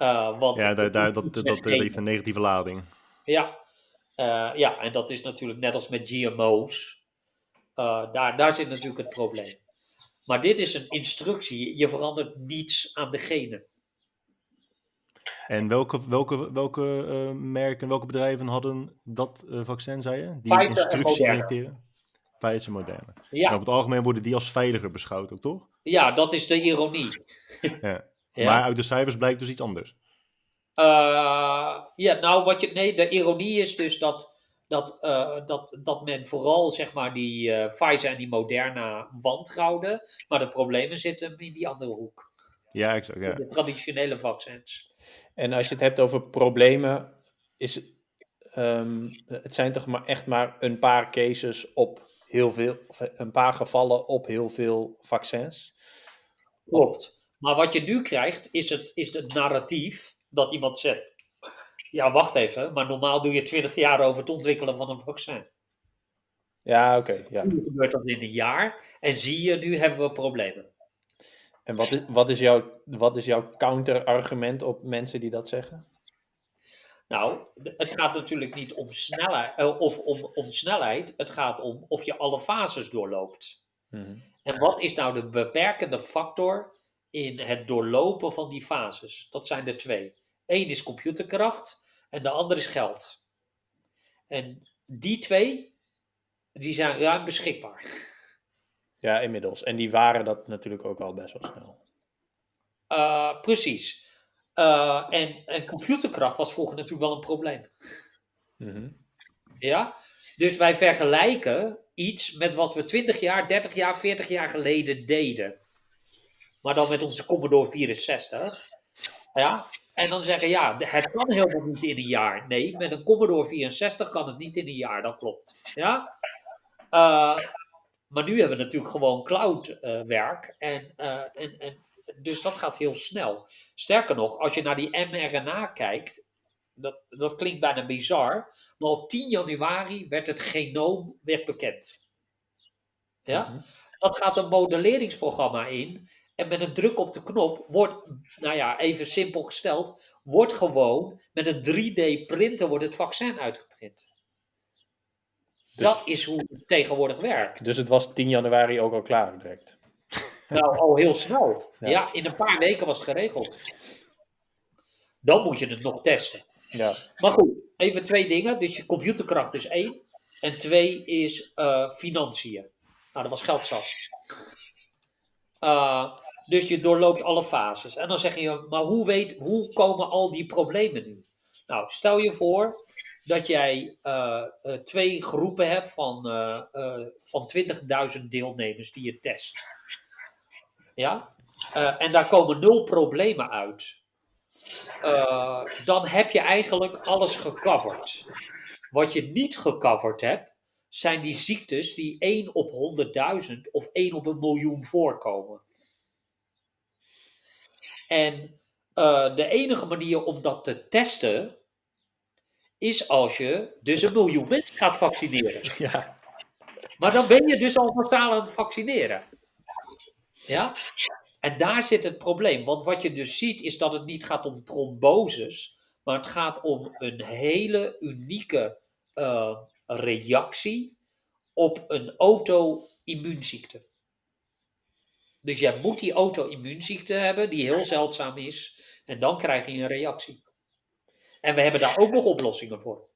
C: Uh, want
B: ja, daar, daar, dat, dat, dat heeft een negatieve lading.
C: Ja. Uh, ja, en dat is natuurlijk net als met GMO's. Uh, daar, daar zit natuurlijk het probleem. Maar dit is een instructie. Je verandert niets aan de genen.
B: En welke, welke, welke merken, welke bedrijven hadden dat vaccin, zei je? Die
C: Pfizer
B: instructie
C: en
B: injecteren? Pfizer Moderna.
C: Ja.
B: En over het algemeen worden die als veiliger beschouwd ook, toch?
C: Ja, dat is de ironie.
B: ja.
C: Ja.
B: Maar uit de cijfers blijkt dus iets anders.
C: Uh, ja, nou, wat je, nee, de ironie is dus dat, dat, uh, dat, dat men vooral zeg maar die uh, Pfizer en die Moderna wantrouwde. Maar de problemen zitten in die andere hoek.
B: Ja, exact. Ja.
C: De traditionele vaccins.
A: En als je het hebt over problemen, is, um, het zijn toch maar echt maar een paar cases op heel veel, of een paar gevallen op heel veel vaccins?
C: Klopt. Maar wat je nu krijgt, is het, is het narratief dat iemand zegt: Ja, wacht even, maar normaal doe je 20 jaar over het ontwikkelen van een vaccin.
A: Ja, oké. Okay, ja.
C: Nu gebeurt dat in een jaar en zie je, nu hebben we problemen.
A: En wat is, wat is, jouw, wat is jouw counterargument op mensen die dat zeggen?
C: Nou, het gaat natuurlijk niet om snelheid, of om, om snelheid, het gaat om of je alle fases doorloopt.
A: Mm-hmm.
C: En wat is nou de beperkende factor in het doorlopen van die fases. Dat zijn er twee. Eén is computerkracht en de ander is geld. En die twee, die zijn ruim beschikbaar.
A: Ja, inmiddels. En die waren dat natuurlijk ook al best wel snel.
C: Uh, precies. Uh, en, en computerkracht was vroeger natuurlijk wel een probleem.
A: Mm-hmm.
C: Ja? Dus wij vergelijken iets met wat we 20 jaar, 30 jaar, 40 jaar geleden deden maar dan met onze Commodore 64. Ja, En dan zeggen, ja, het kan helemaal niet in een jaar. Nee, met een Commodore 64 kan het niet in een jaar, dat klopt. Ja? Uh, maar nu hebben we natuurlijk gewoon cloudwerk. Uh, en, uh, en, en, dus dat gaat heel snel. Sterker nog, als je naar die mRNA kijkt, dat, dat klinkt bijna bizar, maar op 10 januari werd het genoom werd bekend. Ja? Mm -hmm. Dat gaat een modelleringsprogramma in. En met een druk op de knop wordt, nou ja, even simpel gesteld, wordt gewoon met een 3D-printer wordt het vaccin uitgeprint. Dus, dat is hoe het tegenwoordig werkt.
A: Dus het was 10 januari ook al klaar direct?
C: Nou, al heel snel. Ja. ja, in een paar weken was het geregeld. Dan moet je het nog testen.
A: Ja.
C: Maar goed, even twee dingen. Dus je computerkracht is één. En twee is uh, financiën. Nou, dat was geld zat. Uh, dus je doorloopt alle fases. En dan zeg je, maar hoe, weet, hoe komen al die problemen nu? Nou, stel je voor dat jij uh, uh, twee groepen hebt van, uh, van 20.000 deelnemers die je test. Ja? en daar komen nul problemen uit. dan heb je eigenlijk alles gecoverd. Wat je niet gecoverd hebt, zijn die ziektes die 1 op 100.000 of 1 op een miljoen voorkomen. En uh, de enige manier om dat te testen is als je dus een miljoen mensen gaat vaccineren.
A: Ja.
C: Maar dan ben je dus al massaal aan het vaccineren. Ja? En daar zit het probleem. Want wat je dus ziet is dat het niet gaat om tromboses, maar het gaat om een hele unieke uh, reactie op een auto-immuunziekte. Dus jij moet die auto-immuunziekte hebben, die heel zeldzaam is. En dan krijg je een reactie. En we hebben daar ook nog oplossingen voor.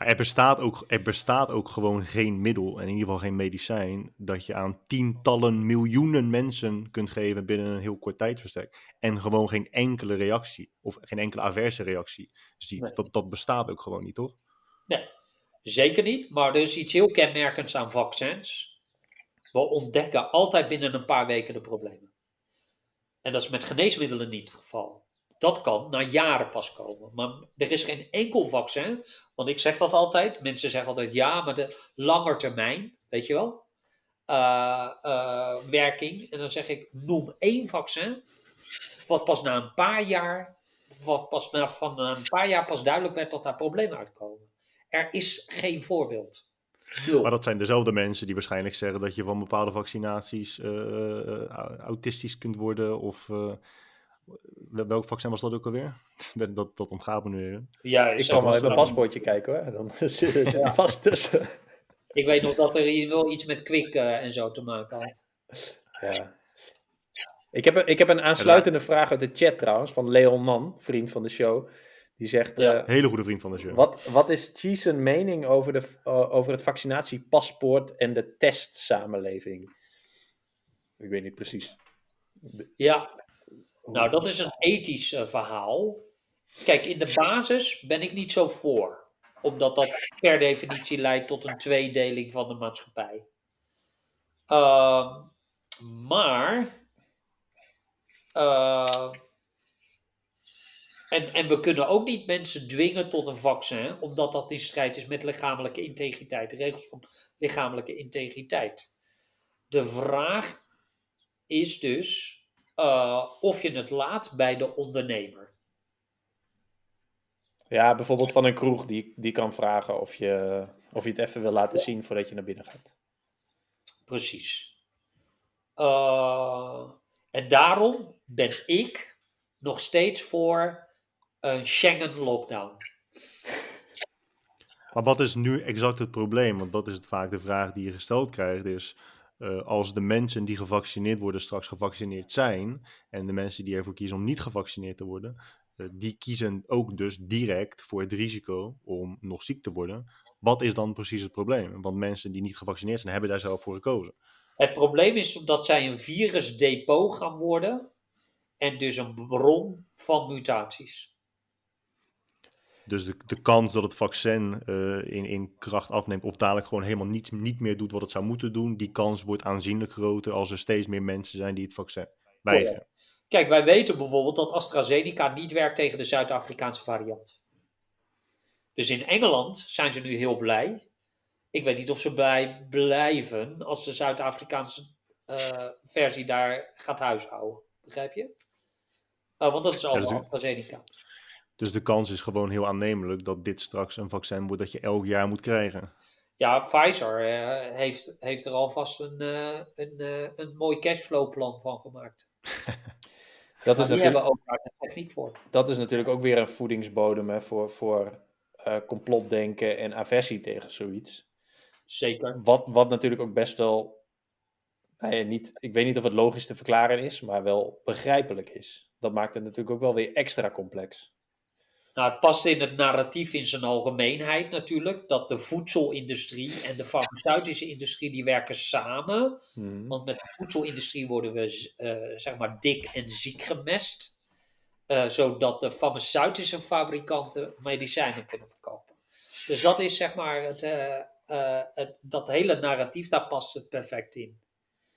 B: Maar er bestaat, ook, er bestaat ook gewoon geen middel, en in ieder geval geen medicijn, dat je aan tientallen miljoenen mensen kunt geven binnen een heel kort tijdverstek. En gewoon geen enkele reactie, of geen enkele averse reactie ziet. Nee. Dat, dat bestaat ook gewoon niet, toch?
C: Nee, zeker niet. Maar er is iets heel kenmerkends aan vaccins. We ontdekken altijd binnen een paar weken de problemen. En dat is met geneesmiddelen niet het geval. Dat kan na jaren pas komen. Maar er is geen enkel vaccin. Want ik zeg dat altijd. Mensen zeggen altijd ja, maar de langetermijn, weet je wel, uh, uh, werking. En dan zeg ik, noem één vaccin. Wat pas na een paar jaar, wat pas na, van een paar jaar pas duidelijk werd dat daar problemen uitkomen. Er is geen voorbeeld.
B: Nul. Maar dat zijn dezelfde mensen die waarschijnlijk zeggen dat je van bepaalde vaccinaties uh, autistisch kunt worden. Of uh, welk vaccin was dat ook alweer? dat, dat ontgaat me nu.
A: Ja, ik kan wel even een paspoortje kijken hoor. Dan zit het ja. vast tussen.
C: Ik weet nog dat er hier wel iets met kwik en zo te maken had.
A: Ja. Ik heb, ik heb een aansluitende vraag uit de chat trouwens, van Leon Man, vriend van de show. Die zegt...
B: Ja, uh, hele goede vriend van de show.
A: Wat, wat is Cheese mening over, de, uh, over het vaccinatiepaspoort en de testsamenleving? Ik weet niet precies.
C: Ja, nou dat is een ethisch uh, verhaal. Kijk, in de basis ben ik niet zo voor. Omdat dat per definitie leidt tot een tweedeling van de maatschappij. Ehm, maar... Uh, en, en we kunnen ook niet mensen dwingen tot een vaccin, omdat dat in strijd is met lichamelijke integriteit, de regels van lichamelijke integriteit. De vraag is dus uh, of je het laat bij de ondernemer.
A: Ja, bijvoorbeeld van een kroeg die, die kan vragen of je, of je het even wil laten zien voordat je naar binnen gaat.
C: Precies. Uh, en daarom ben ik nog steeds voor een Schengen-lockdown.
B: Maar wat is nu exact het probleem? Want dat is het vaak de vraag die je gesteld krijgt. Is uh, als de mensen die gevaccineerd worden straks gevaccineerd zijn. En de mensen die ervoor kiezen om niet gevaccineerd te worden. Uh, die kiezen ook dus direct voor het risico om nog ziek te worden. Wat is dan precies het probleem? Want mensen die niet gevaccineerd zijn, hebben daar zelf voor gekozen.
C: Het probleem is dat zij een virusdepot gaan worden. En dus een bron van mutaties.
B: Dus de, de kans dat het vaccin uh, in, in kracht afneemt of dadelijk gewoon helemaal niet, niet meer doet wat het zou moeten doen, die kans wordt aanzienlijk groter als er steeds meer mensen zijn die het vaccin weigeren.
C: Kijk, wij weten bijvoorbeeld dat AstraZeneca niet werkt tegen de Zuid-Afrikaanse variant. Dus in Engeland zijn ze nu heel blij. Ik weet niet of ze blij blijven als de Zuid-Afrikaanse uh, versie daar gaat huishouden. Begrijp je? Uh, want dat is allemaal ja, AstraZeneca.
B: Dus de kans is gewoon heel aannemelijk dat dit straks een vaccin wordt dat je elk jaar moet krijgen.
C: Ja, Pfizer uh, heeft, heeft er alvast een, een, een mooi cashflow-plan van gemaakt. dat is die hebben ook daar de techniek voor.
A: Dat is natuurlijk ook weer een voedingsbodem hè, voor, voor complotdenken en aversie tegen zoiets.
C: Zeker.
A: Wat, wat natuurlijk ook best wel, nou ja, niet, ik weet niet of het logisch te verklaren is, maar wel begrijpelijk is. Dat maakt het natuurlijk ook wel weer extra complex.
C: Nou, het past in het narratief in zijn algemeenheid natuurlijk, dat de voedselindustrie en de farmaceutische industrie die werken samen. Hmm. Want met de voedselindustrie worden we uh, zeg maar dik en ziek gemest. Uh, zodat de farmaceutische fabrikanten medicijnen kunnen verkopen. Dus dat is zeg maar het, uh, het, dat hele narratief, daar past het perfect in.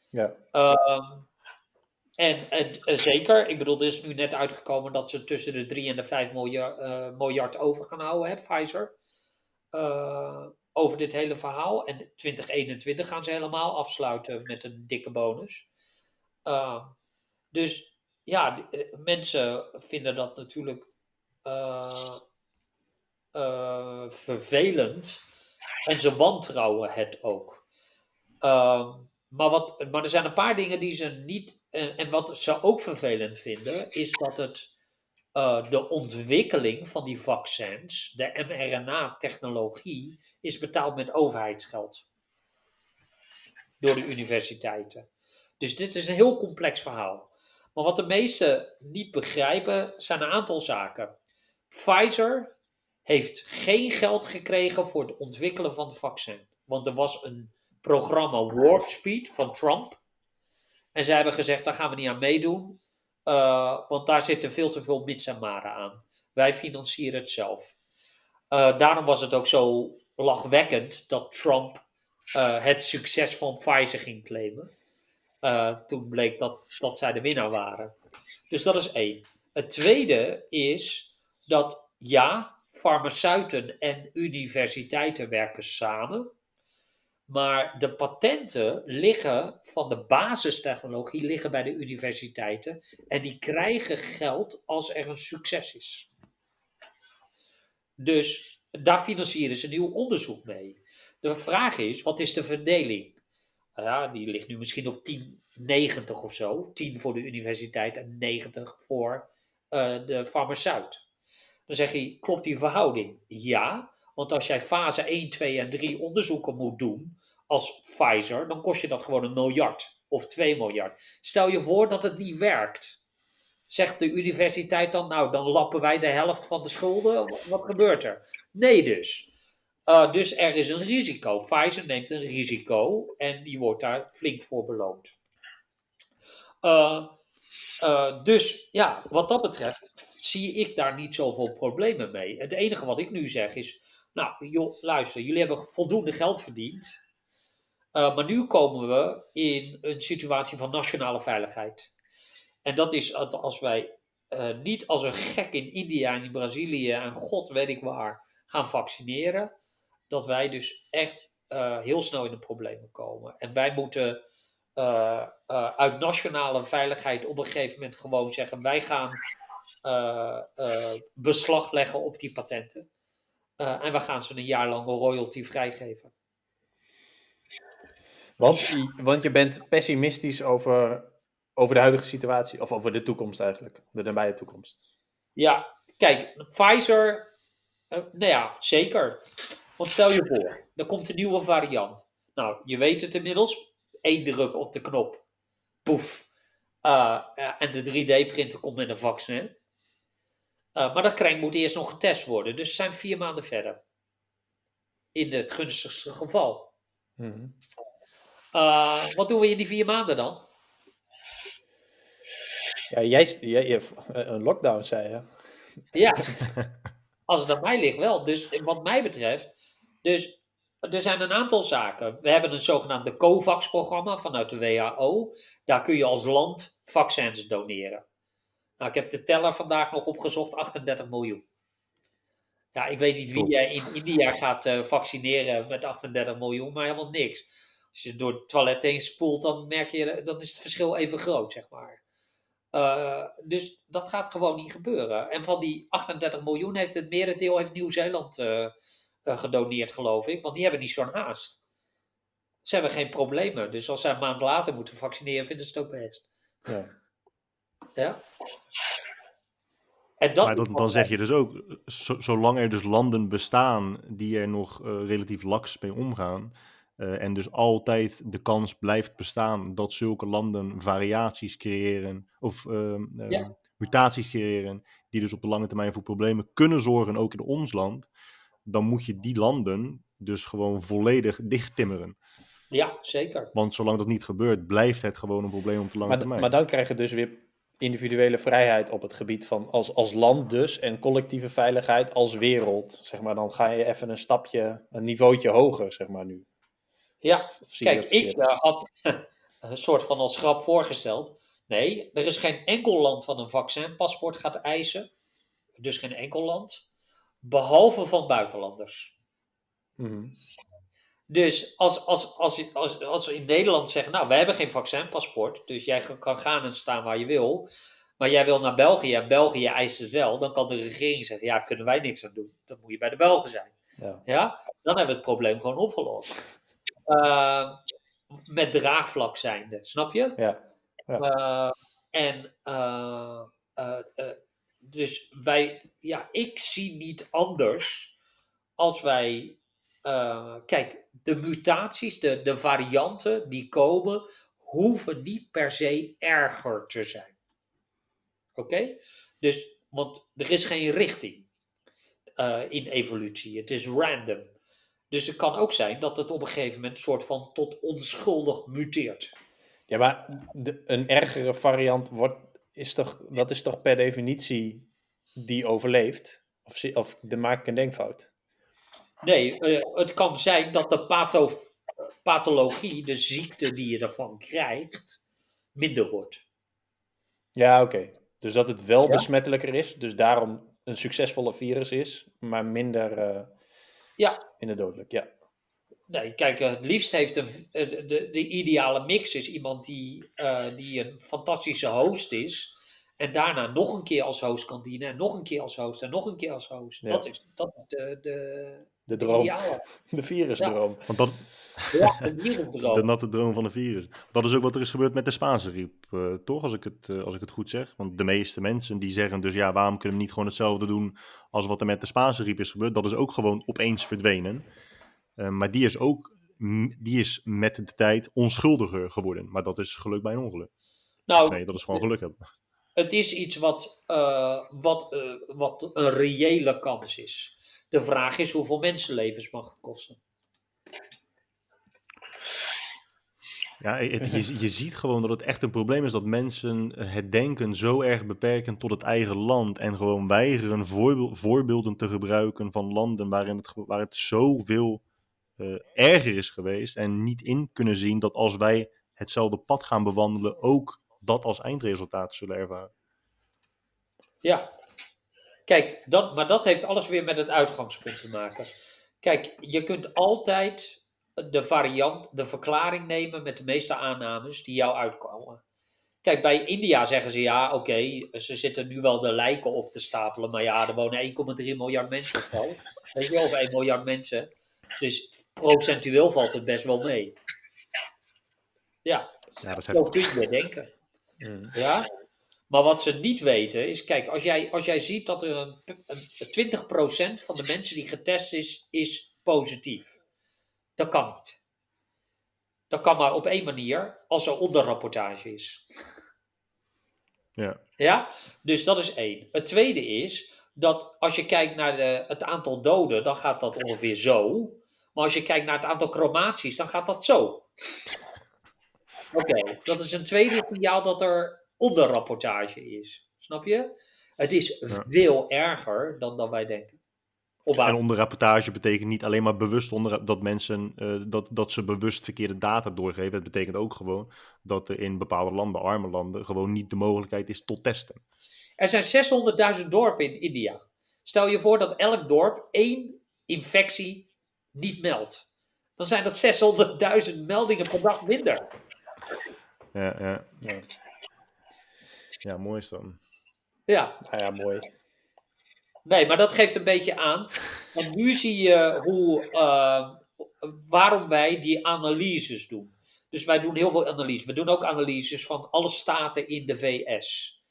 A: Ja.
C: Um, en, en, zeker, ik bedoel, er is nu net uitgekomen dat ze tussen de 3 en de 5 miljard, uh, miljard over gaan houden, Pfizer. Uh, over dit hele verhaal. En 2021 gaan ze helemaal afsluiten met een dikke bonus. Uh, dus ja, mensen vinden dat natuurlijk vervelend. En ze wantrouwen het ook. maar, wat, maar er zijn een paar dingen die ze niet en, en wat ze ook vervelend vinden, is dat het uh, de ontwikkeling van die vaccins, de mRNA-technologie, is betaald met overheidsgeld. Door de universiteiten. Dus dit is een heel complex verhaal. Maar wat de meesten niet begrijpen, zijn een aantal zaken. Pfizer heeft geen geld gekregen voor het ontwikkelen van het vaccin. Want er was een programma Warp Speed van Trump. En zij hebben gezegd, daar gaan we niet aan meedoen, uh, want daar zitten veel te veel mits en maren aan. Wij financieren het zelf. Uh, daarom was het ook zo lachwekkend dat Trump uh, het succes van Pfizer ging claimen. toen bleek dat, dat zij de winnaar waren. Dus dat is één. Het tweede is dat ja, farmaceuten en universiteiten werken samen. Maar de patenten liggen van de basistechnologie liggen bij de universiteiten en die krijgen geld als er een succes is. Dus daar financieren ze nieuw onderzoek mee. De vraag is, wat is de verdeling? Ja, die ligt nu misschien op 10, 90 of zo. 10 voor de universiteit en 90 voor uh, de farmaceut. Dan zeg je, klopt die verhouding? Ja, want als jij fase 1, 2 en 3 onderzoeken moet doen als Pfizer, dan kost je dat gewoon een miljard of 2 miljard. Stel je voor dat het niet werkt. Zegt de universiteit dan, nou, dan lappen wij de helft van de schulden. Wat gebeurt er? Nee dus. Uh, dus er is een risico. Pfizer neemt een risico en die wordt daar flink voor beloond. Uh, uh, dus ja, wat dat betreft zie ik daar niet zoveel problemen mee. Het enige wat ik nu zeg is, nou joh, luister, jullie hebben voldoende geld verdiend. Uh, maar nu komen we in een situatie van nationale veiligheid. En dat is als wij uh, niet als een gek in India en in Brazilië en god weet ik waar gaan vaccineren, dat wij dus echt uh, heel snel in de problemen komen. En wij moeten uit nationale veiligheid op een gegeven moment gewoon zeggen: wij gaan beslag leggen op die patenten. en we gaan ze een jaar lang royalty vrijgeven.
A: Want, want je bent pessimistisch over, over de huidige situatie, of over de toekomst eigenlijk, de nabije toekomst.
C: Ja, kijk, Pfizer, uh, nou ja, zeker. Want stel je voor, er komt een nieuwe variant. Nou, je weet het inmiddels, één druk op de knop, poef. Uh, en de 3D-printer komt met een vaccin. Uh, maar dat kring moet eerst nog getest worden. Dus we zijn vier maanden verder. In het gunstigste geval. Mm uh, wat doen we in die vier maanden dan?
A: Ja, jij, jij, een lockdown zei je.
C: Ja, als het aan mij ligt wel. Dus wat mij betreft, dus er zijn een aantal zaken. We hebben een zogenaamde COVAX-programma vanuit de WHO. Daar kun je als land vaccins doneren. Nou, ik heb de teller vandaag nog opgezocht, 38 miljoen. Ja, ik weet niet wie in India gaat eh, vaccineren met 38 miljoen, maar helemaal niks. Als je door het toilet heen spoelt, dan merk je, dan is het verschil even groot, zeg maar. Eh, dus dat gaat gewoon niet gebeuren. En van die 38 miljoen heeft het merendeel heeft Nieuw-Zeeland eh, eh, gedoneerd, geloof ik. Want die hebben niet zo'n haast. Ze hebben geen problemen. Dus als zij een maand later moeten vaccineren, vinden ze het ook best.
A: Ja.
C: Ja? En dat
B: maar dan, dan zeg je dus ook, zo- zolang er dus landen bestaan die er nog relatief laks mee omgaan, eh, en dus altijd de kans blijft bestaan dat zulke landen variaties creëren, of ehm, ehm,
C: Ja.
B: mutaties creëren, die dus op de lange termijn voor problemen kunnen zorgen, ook in ons land, dan moet je die landen dus gewoon volledig dichttimmeren.
C: Ja, zeker.
B: Want zolang dat niet gebeurt, blijft het gewoon een probleem op de lange
A: Maar,
B: termijn.
A: maar dan krijg je dus weer individuele vrijheid op het gebied van als, als land dus en collectieve veiligheid als wereld. Zeg maar, dan ga je even een stapje, een niveautje hoger, zeg maar nu.
C: Ja, kijk, ik eh, had een soort van als grap voorgesteld. Nee, er is geen enkel land van een vaccinpaspoort gaat eisen. Dus geen enkel land. Behalve van buitenlanders.
A: Mhm.
C: Dus als, als, als, als, als we in Nederland zeggen, nou, wij hebben geen vaccinpaspoort, dus jij kan gaan en staan waar je wil, maar jij wil naar België en België eist het wel, dan kan de regering zeggen, ja, kunnen wij niks aan doen. Dan moet je bij de Belgen zijn.
A: Ja.
C: Ja, dan hebben we het probleem gewoon opgelost. Uh, met draagvlak zijnde, snap je?
A: Ja.
C: Uh, en uh, uh, dus wij, ja, ik zie niet anders als wij, kijk, de mutaties, de, de varianten die komen, hoeven niet per se erger te zijn. Oké? Okay? Dus, want er is geen richting uh, in evolutie, het is random. Dus het kan ook zijn dat het op een gegeven moment soort van tot onschuldig muteert.
A: Ja, maar de, een ergere variant wordt, is toch, dat is toch per definitie die overleeft? Of, of de maak ik een denkfout?
C: Nee, uh, het kan zijn dat de patho pathologie, de ziekte die je ervan krijgt, minder wordt.
A: Ja, oké. Okay. Dus dat het wel ja? besmettelijker is, dus daarom een succesvolle virus is, maar minder uh,
C: ja.
A: minder dodelijk. Ja.
C: Nee, kijk, het liefst heeft een, de, de, de ideale mix is iemand die, uh, die een fantastische host is. En daarna nog een keer als host kan dienen. En nog een keer als host. En nog een keer als host. Ja. Dat is, dat is de, de,
A: de droom.
C: ideale.
A: De virusdroom.
B: Ja. Want dat,
C: ja, de virusdroom.
B: De natte droom van de virus. Dat is ook wat er is gebeurd met de Spaanse griep, uh, toch? Als ik, het, uh, als ik het goed zeg. Want de meeste mensen die zeggen dus ja, waarom kunnen we niet gewoon hetzelfde doen als wat er met de Spaanse griep is gebeurd? Dat is ook gewoon opeens verdwenen. Uh, maar die is ook, die is met de tijd onschuldiger geworden. Maar dat is geluk bij een ongeluk.
C: Nou,
B: nee, dat is gewoon geluk hebben.
C: Het is iets wat, uh, wat, uh, wat een reële kans is. De vraag is hoeveel mensenlevens mag het kosten?
B: Ja, het, je, je ziet gewoon dat het echt een probleem is dat mensen het denken zo erg beperken tot het eigen land en gewoon weigeren voorbeeld, voorbeelden te gebruiken van landen waarin het, waar het zoveel uh, erger is geweest en niet in kunnen zien dat als wij hetzelfde pad gaan bewandelen, ook dat als eindresultaat zullen ervaren.
C: Ja, kijk, dat, maar dat heeft alles weer met het uitgangspunt te maken. Kijk, je kunt altijd de variant, de verklaring nemen met de meeste aannames die jou uitkomen. Kijk, bij India zeggen ze ja, oké, okay, ze zitten nu wel de lijken op te stapelen, maar ja, er wonen 1,3 miljard mensen of zo. Weet je wel, of 1 miljard mensen. Dus procentueel valt het best wel mee. Ja,
B: ja dat
C: zo kun je denken. Mm. Ja? Maar wat ze niet weten is, kijk, als jij, als jij ziet dat er een, een 20% van de mensen die getest is, is positief. Dat kan niet. Dat kan maar op één manier, als er onderrapportage is.
B: Ja.
C: Ja, dus dat is één. Het tweede is dat als je kijkt naar de, het aantal doden, dan gaat dat ongeveer zo. Maar als je kijkt naar het aantal chromaties, dan gaat dat zo. Oké, okay, dat is een tweede signaal dat er onderrapportage is. Snap je? Het is ja. veel erger dan, dan wij denken.
B: En onderrapportage betekent niet alleen maar bewust onder, dat mensen uh, dat, dat ze bewust verkeerde data doorgeven. Het betekent ook gewoon dat er in bepaalde landen, arme landen, gewoon niet de mogelijkheid is tot testen.
C: Er zijn 600.000 dorpen in India. Stel je voor dat elk dorp één infectie niet meldt. Dan zijn dat 600.000 meldingen per dag minder.
B: Ja, ja.
A: Ja.
B: Ja mooi is dan.
C: Ja,
A: Nou ja, mooi.
C: nee, maar dat geeft een beetje aan. En nu zie je hoe, eh, waarom wij die analyses doen. Dus wij doen heel veel analyses. We doen ook analyses van alle staten in de VS.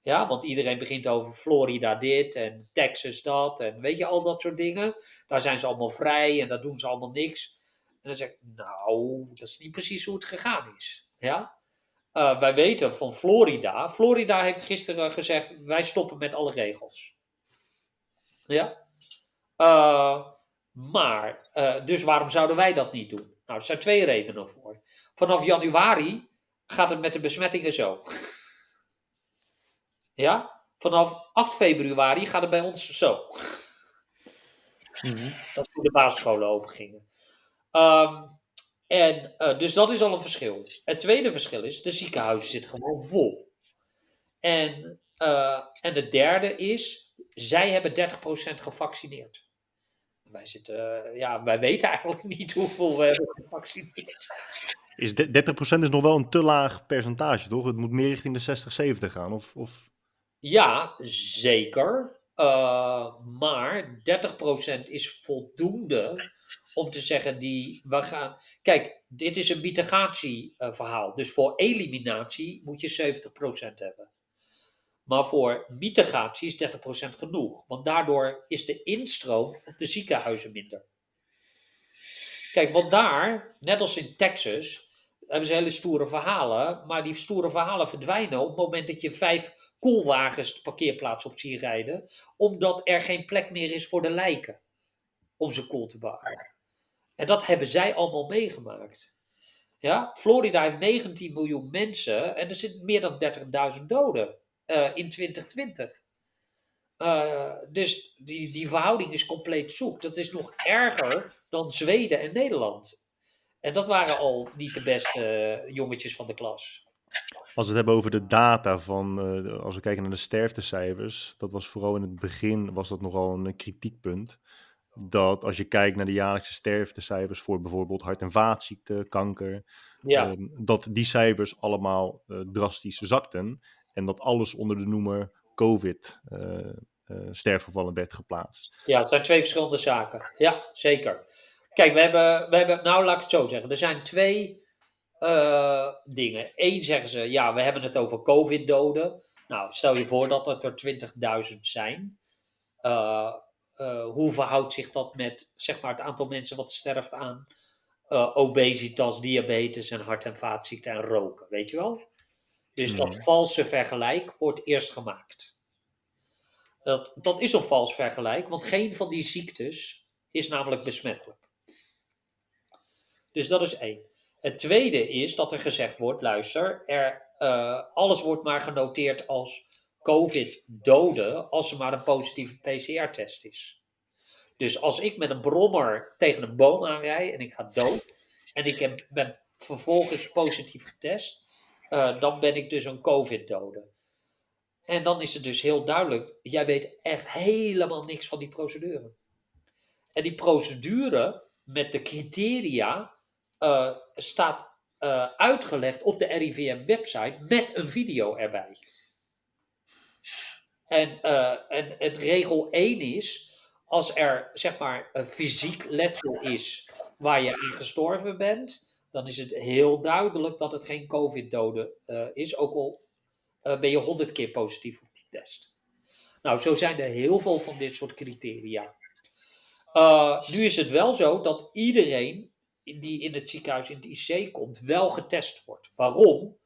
C: Ja, want iedereen begint over Florida dit en Texas dat en weet je al dat soort dingen. Daar zijn ze allemaal vrij en daar doen ze allemaal niks. En dan zeg ik, nou, dat is niet precies hoe het gegaan is. Ja? Eh, wij weten van Florida. Florida heeft gisteren gezegd, wij stoppen met alle regels. Ja? Eh, maar, eh, dus waarom zouden wij dat niet doen? Nou, er zijn twee redenen voor. Vanaf januari gaat het met de besmettingen zo. Ja? Vanaf 8 februari gaat het bij ons zo.
A: Mhm.
C: Dat is toen de basisscholen open gingen. Ehm, en, eh, dus dat is al een verschil. Het tweede verschil is, de ziekenhuizen zitten gewoon vol. En, eh, en het derde is, zij hebben 30% gevaccineerd. Wij, zitten, eh, ja, wij weten eigenlijk niet hoeveel we hebben gevaccineerd.
B: Is de- 30% is nog wel een te laag percentage, toch? Het moet meer richting de 60, 70 gaan. Of, of...
C: Ja, zeker. Maar 30% is voldoende om te zeggen die we gaan. Kijk, dit is een mitigatieverhaal. dus voor eliminatie moet je 70% hebben. Maar voor mitigatie is 30% genoeg. Want daardoor is de instroom op de ziekenhuizen minder. Kijk, want daar, net als in Texas, hebben ze hele stoere verhalen. Maar die stoere verhalen verdwijnen op het moment dat je vijf koelwagens de parkeerplaats op ziet rijden. Omdat er geen plek meer is voor de lijken. Om ze koel te bewaren. En dat hebben zij allemaal meegemaakt. Ja, Florida heeft 19 miljoen mensen en er zitten meer dan 30.000 doden eh, in 2020. Eh, dus die, die verhouding is compleet zoek. Dat is nog erger dan Zweden en Nederland. En dat waren al niet de beste eh, jongetjes van de klas.
B: Als we het hebben over de data van, als we kijken naar de sterftecijfers, dat was vooral in het begin was dat nogal een kritiekpunt. Dat als je kijkt naar de jaarlijkse sterftecijfers voor bijvoorbeeld hart- en vaatziekten, kanker,
C: Ja,
B: ehm, dat die cijfers allemaal eh, drastisch zakten en dat alles onder de noemer COVID eh, eh, sterfgevallen werd geplaatst.
C: ja, het zijn twee verschillende zaken. Ja, zeker. Kijk, we hebben, we hebben, nou laat ik het zo zeggen. Er zijn twee dingen. Eén zeggen ze, ja, we hebben het over COVID-doden. Nou, stel je voor dat het er 20.000 zijn. Eh, hoe verhoudt zich dat met zeg maar, het aantal mensen wat sterft aan eh, obesitas, diabetes en hart- en vaatziekten en roken? Weet je wel? Dus dat
B: Mhm.
C: valse vergelijk wordt eerst gemaakt. Dat, dat is een vals vergelijk, want geen van die ziektes is namelijk besmettelijk. Dus dat is één. Het tweede is dat er gezegd wordt, luister, er, eh, alles wordt maar genoteerd als COVID-doden als er maar een positieve PCR-test is. Dus als ik met een brommer tegen een boom aanrij en ik ga dood en ik heb, ben vervolgens positief getest, eh, dan ben ik dus een COVID-dode. En dan is het dus heel duidelijk, jij weet echt helemaal niks van die procedure. En die procedure met de criteria eh, staat eh, uitgelegd op de RIVM-website met een video erbij. En, eh, en, regel 1 is, als er zeg maar een fysiek letsel is waar je aan gestorven bent, dan is het heel duidelijk dat het geen COVID-dode eh, is, ook al eh, ben je honderd keer positief op die test. Nou, zo zijn er heel veel van dit soort criteria. Uh, nu is het wel zo dat iedereen die in het ziekenhuis in het IC komt, wel getest wordt. Waarom?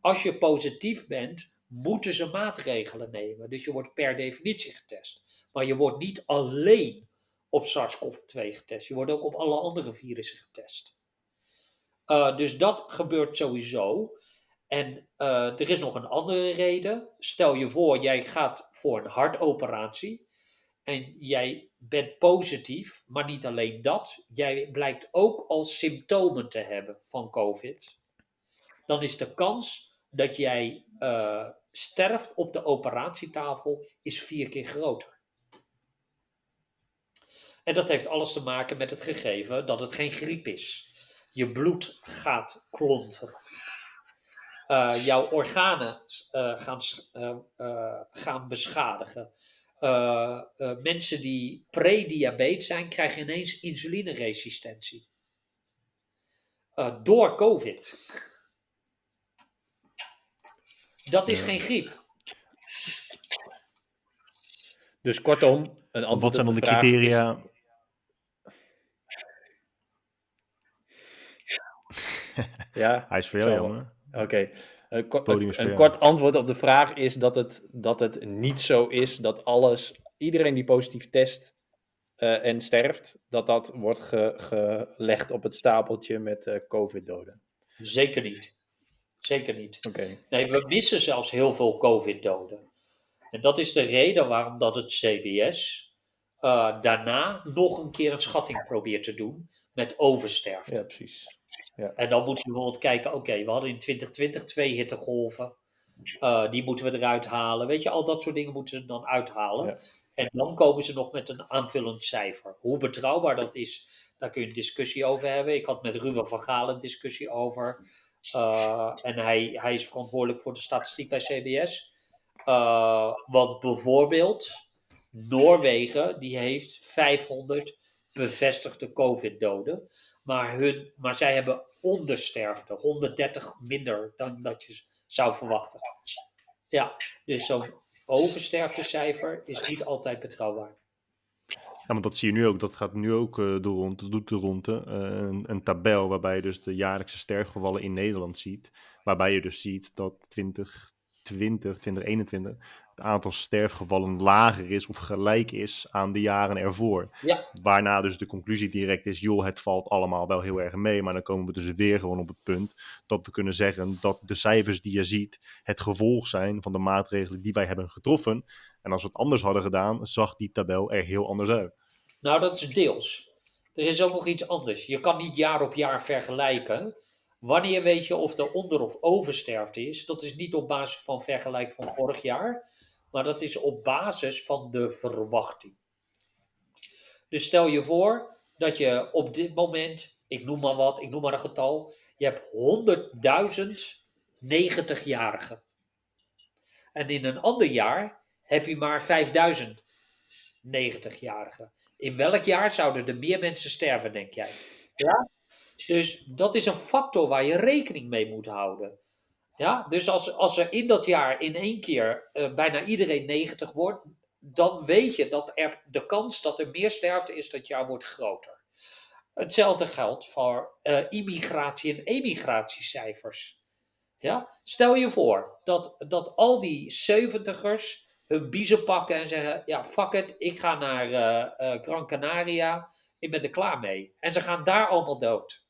C: Als je positief bent, moeten ze maatregelen nemen. Dus je wordt per definitie getest. Maar je wordt niet alleen op SARS-CoV-2 getest. Je wordt ook op alle andere virussen getest. Uh, dus dat gebeurt sowieso. En uh, er is nog een andere reden. Stel je voor, jij gaat voor een hartoperatie. En jij bent positief, maar niet alleen dat. Jij blijkt ook al symptomen te hebben van COVID. Dan is de kans dat jij uh, sterft op de operatietafel is vier keer groter. En dat heeft alles te maken met het gegeven dat het geen griep is. Je bloed gaat klonteren. Uh, jouw organen uh, gaan, gaan beschadigen. mensen die prediabetes zijn, krijgen ineens insulineresistentie. door COVID. Dat is geen griep.
A: Dus kortom, een antwoord
B: Wat zijn dan de, criteria?
A: ja,
B: Hij is voor jou, jongen.
A: Oké. Een, ko- een- kort antwoord op de vraag is dat het, dat het niet zo is dat alles, iedereen die positief test eh, en sterft, dat dat wordt ge- gelegd op het stapeltje met eh, COVID-doden.
C: Zeker niet. Zeker niet. Nee, we missen zelfs heel veel COVID-doden. En dat is de reden waarom dat het CBS eh, daarna nog een keer een schatting probeert te doen met oversterfte.
A: Ja, precies.
C: En dan moeten we bijvoorbeeld kijken, oké, we hadden in 2020 twee hittegolven. Eh, die moeten we eruit halen. Weet je, al dat soort dingen moeten ze dan uithalen.
A: Ja.
C: En dan komen ze nog met een aanvullend cijfer. Hoe betrouwbaar dat is, daar kun je een discussie over hebben. Ik had met Ruben van Gaal een discussie over. Eh, en hij, is verantwoordelijk voor de statistiek bij CBS. Eh, want bijvoorbeeld Noorwegen, die heeft 500 bevestigde COVID-doden. Maar, hun, maar zij hebben ondersterfte, 130 minder dan dat je zou verwachten. Ja, dus zo'n oversterftecijfer is niet altijd betrouwbaar.
B: Ja, want dat zie je nu ook. Dat gaat nu ook eh de rond, doet de ronde. eh, een, een tabel waarbij je dus de jaarlijkse sterfgevallen in Nederland ziet. Waarbij je dus ziet dat 2020, 2021 het aantal sterfgevallen lager is of gelijk is aan de jaren ervoor.
C: Ja.
B: Waarna dus de conclusie direct is, joh, het valt allemaal wel heel erg mee. Maar dan komen we dus weer gewoon op het punt dat we kunnen zeggen dat de cijfers die je ziet het gevolg zijn van de maatregelen die wij hebben getroffen. En als we het anders hadden gedaan, zag die tabel er heel anders uit.
C: Nou, dat is deels. Er is ook nog iets anders. Je kan niet jaar op jaar vergelijken. Wanneer weet je of er onder- of oversterfte is? Dat is niet op basis van vergelijk van vorig jaar, maar dat is op basis van de verwachting. Dus stel je voor dat je op dit moment, ik noem maar wat, ik noem maar een getal, je hebt 100.000 90-jarigen. En in een ander jaar heb je maar 5000 90-jarigen. In welk jaar zouden er meer mensen sterven, denk jij? Ja? Dus dat is een factor waar je rekening mee moet houden. Ja? Dus als, als er in dat jaar in één keer eh, bijna iedereen 90 wordt, dan weet je dat er, de kans dat er meer sterfte is dat jaar wordt groter. Hetzelfde geldt voor eh, immigratie- en emigratiecijfers. Ja? Stel je voor dat, dat al die 70ers hun biezen pakken en zeggen: Ja, fuck it, ik ga naar eh, Gran Canaria, ik ben er klaar mee. En ze gaan daar allemaal dood.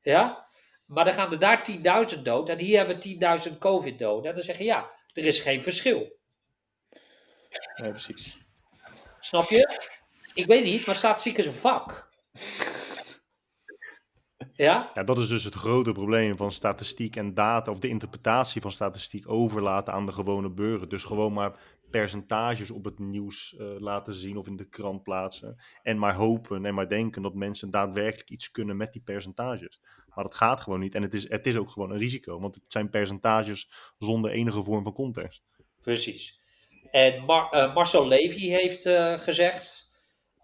C: Ja? Maar dan gaan er daar 10.000 dood en hier hebben we 10.000 COVID-doden. En dan zeggen ja, er is geen verschil.
A: Ja, precies.
C: Snap je? Ik weet niet, maar statistiek is een vak. Ja?
B: Ja, dat is dus het grote probleem van statistiek en data, of de interpretatie van statistiek overlaten aan de gewone burger. Dus gewoon maar percentages op het nieuws eh, laten zien of in de krant plaatsen. En maar hopen en maar denken dat mensen daadwerkelijk iets kunnen met die percentages. Maar dat gaat gewoon niet. En het is, het is ook gewoon een risico, want het zijn percentages zonder enige vorm van context.
C: Precies. En eh, Marcel Levy heeft eh, gezegd: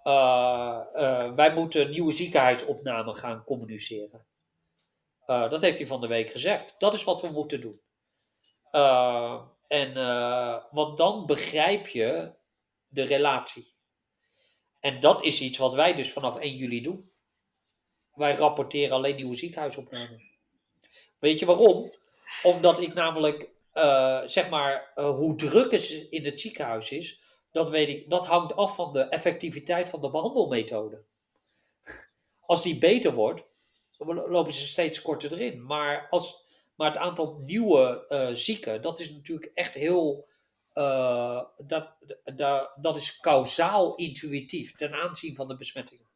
C: eh, wij moeten nieuwe ziekenhuisopnamen gaan communiceren. Dat heeft hij van de week gezegd. Dat is wat we moeten doen. En, want dan begrijp je de relatie. En dat is iets wat wij dus vanaf 1 juli doen. Wij rapporteren alleen nieuwe ziekenhuisopnamen. Weet je waarom? Omdat ik namelijk, eh, zeg maar, eh, hoe druk het in het ziekenhuis is, dat weet ik, dat hangt af van de effectiviteit van de behandelmethode. Als die beter wordt, lopen ze steeds korter erin. Maar, als, maar het aantal nieuwe eh, zieken, dat is natuurlijk echt heel, dat, dat, dat is kausaal intuïtief ten aanzien van de besmettingen.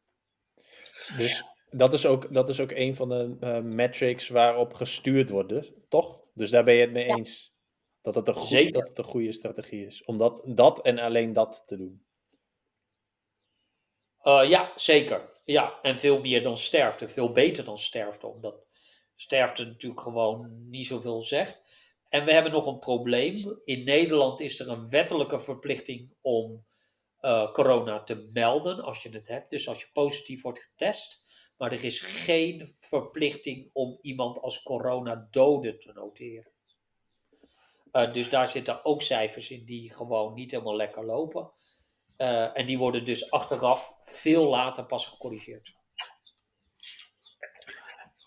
A: Dus dat is ook, dat is ook een van de eh, metrics waarop gestuurd wordt, dus, toch? Dus daar ben je het mee
C: Ja.
A: eens. Dat het een, goed,
C: Zeker.
A: dat het een goede strategie is. Om dat, dat en alleen dat te doen.
C: Uh, ja, zeker. Ja, en veel meer dan sterfte. Veel beter dan sterfte. Omdat sterfte natuurlijk gewoon niet zoveel zegt. En we hebben nog een probleem. In Nederland is er een wettelijke verplichting om uh, corona te melden als je het hebt. Dus als je positief wordt getest. Maar er is geen verplichting om iemand als corona dode te noteren. Uh, dus daar zitten ook cijfers in die gewoon niet helemaal lekker lopen. Uh, en die worden dus achteraf veel later pas gecorrigeerd.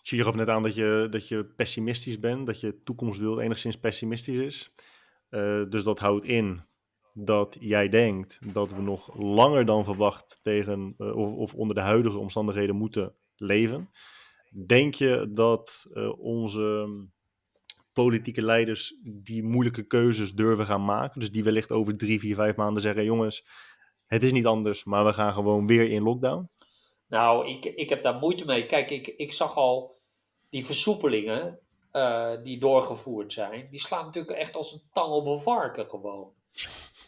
B: Je gaf net aan dat je, dat je pessimistisch bent, dat je toekomstbeeld enigszins pessimistisch is. Uh, dus dat houdt in dat jij denkt dat we nog langer dan verwacht tegen, of, of, onder de huidige omstandigheden moeten leven. Denk je dat uh, onze politieke leiders die moeilijke keuzes durven gaan maken? Dus die wellicht over drie, vier, vijf maanden zeggen: jongens, het is niet anders, maar we gaan gewoon weer in lockdown?
C: Nou, ik, ik heb daar moeite mee. Kijk, ik, ik zag al die versoepelingen uh, die doorgevoerd zijn. Die slaan natuurlijk echt als een tang op een varken gewoon.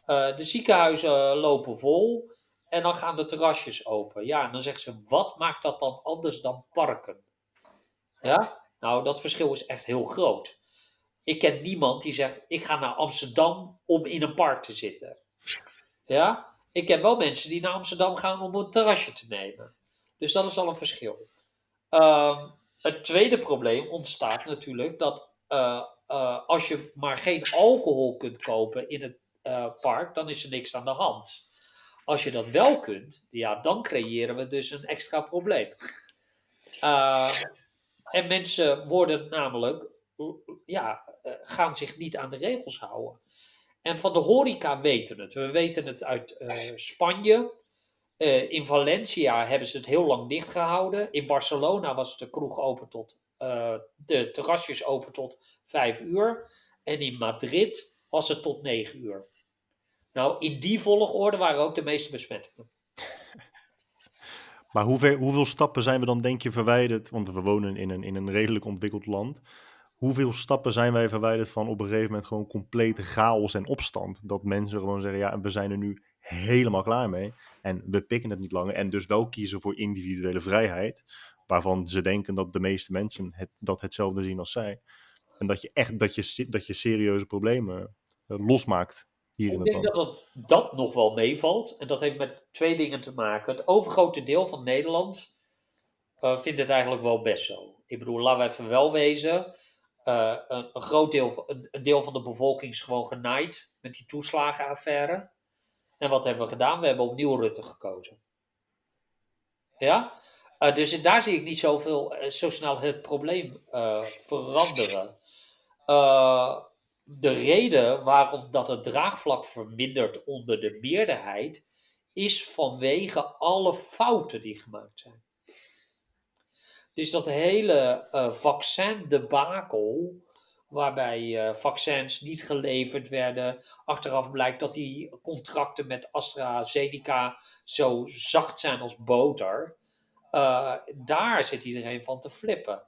C: Uh, de ziekenhuizen lopen vol en dan gaan de terrasjes open. Ja, en dan zeggen ze, wat maakt dat dan anders dan parken? Ja, nou, dat verschil is echt heel groot. Ik ken niemand die zegt, ik ga naar Amsterdam om in een park te zitten. Ja, ik ken wel mensen die naar Amsterdam gaan om een terrasje te nemen. Dus dat is al een verschil. Uh, het tweede probleem ontstaat natuurlijk dat uh, uh, als je maar geen alcohol kunt kopen in het uh, park, dan is er niks aan de hand. Als je dat wel kunt, ja, dan creëren we dus een extra probleem. en mensen worden namelijk, ja, gaan zich niet aan de regels houden. En van de horeca weten het. We weten het uit uh, Spanje. In Valencia hebben ze het heel lang dicht gehouden. In Barcelona was de kroeg open tot, de terrasjes open tot vijf uur. En in Madrid was het tot negen uur. Nou, in die volgorde waren ook de meeste besmettingen.
B: Maar hoeveel, hoeveel stappen zijn we dan, denk je, verwijderd? Want we wonen in een, in een redelijk ontwikkeld land hoeveel stappen zijn wij verwijderd van op een gegeven moment gewoon complete chaos en opstand? Dat mensen gewoon zeggen, ja, we zijn er nu helemaal klaar mee en we pikken het niet langer. En dus wel kiezen voor individuele vrijheid, waarvan ze denken dat de meeste mensen het, dat hetzelfde zien als zij. En dat je echt, dat je, dat je serieuze problemen uh, losmaakt hier
C: Ik
B: in
C: denk dat dat, dat nog wel meevalt. En dat heeft met twee dingen te maken. Het overgrote deel van Nederland uh, vindt het eigenlijk wel best zo. Ik bedoel, laten we even wel wezen. Uh, een, een, groot deel, een, een, deel van de bevolking is gewoon genaaid met die toeslagenaffaire. En wat hebben we gedaan? We hebben opnieuw Rutte gekozen. Ja? Uh, dus daar zie ik niet zoveel, zo snel het probleem veranderen. De reden waarom dat het draagvlak vermindert onder de meerderheid is vanwege alle fouten die gemaakt zijn. Dus dat hele uh, vaccin-debakel, waarbij uh, vaccins niet geleverd werden. Achteraf blijkt dat die contracten met AstraZeneca zo zacht zijn als boter. Uh, daar zit iedereen van te flippen.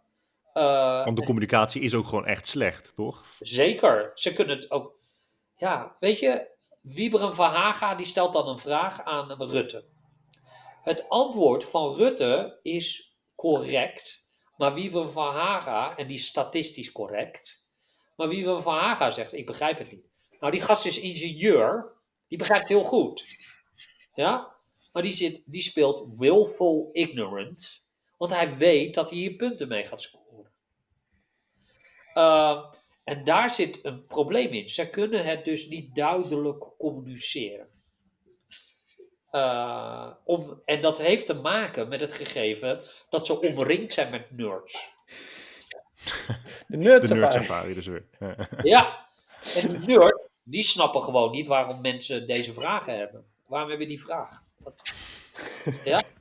B: Want de communicatie is ook gewoon echt slecht, toch?
C: Zeker. Ze kunnen het ook... Ja, weet je, Wieberen van Haga die stelt dan een vraag aan Rutte. Het antwoord van Rutte is correct. Maar Wiebe van Haga, en die is statistisch correct. Maar Wiebe van Haga zegt, ik begrijp het niet. Nou, die gast is ingenieur. Die begrijpt heel goed. Ja? Maar die, zit, die speelt willful ignorant. Want hij weet dat hij hier punten mee gaat scoren. Uh, en daar zit een probleem in. Ze kunnen het dus niet duidelijk communiceren. Uh, om, en dat heeft te maken met het gegeven dat ze omringd zijn met nerds.
A: De nerd
B: De nerd
A: safari.
B: safari dus weer.
C: Ja, en de nerds, die snappen gewoon niet waarom mensen deze vragen hebben. Waarom hebben die vraag? Wat? Ja?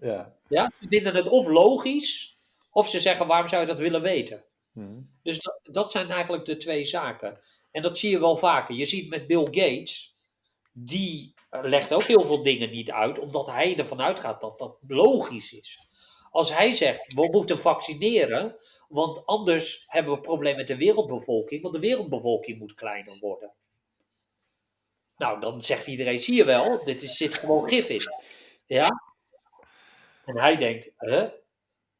A: Ja.
C: ja, ze vinden het of logisch, of ze zeggen waarom zou je dat willen weten.
A: Hm.
C: Dus dat, dat zijn eigenlijk de twee zaken. En dat zie je wel vaker. Je ziet met Bill Gates, die legt ook heel veel dingen niet uit, omdat hij ervan uitgaat dat dat logisch is. Als hij zegt, we moeten vaccineren, Want anders hebben we een probleem met de wereldbevolking, want de wereldbevolking moet kleiner worden. Nou, dan zegt iedereen, zie je wel, dit is, zit gewoon gif in. Ja? En hij denkt, hè?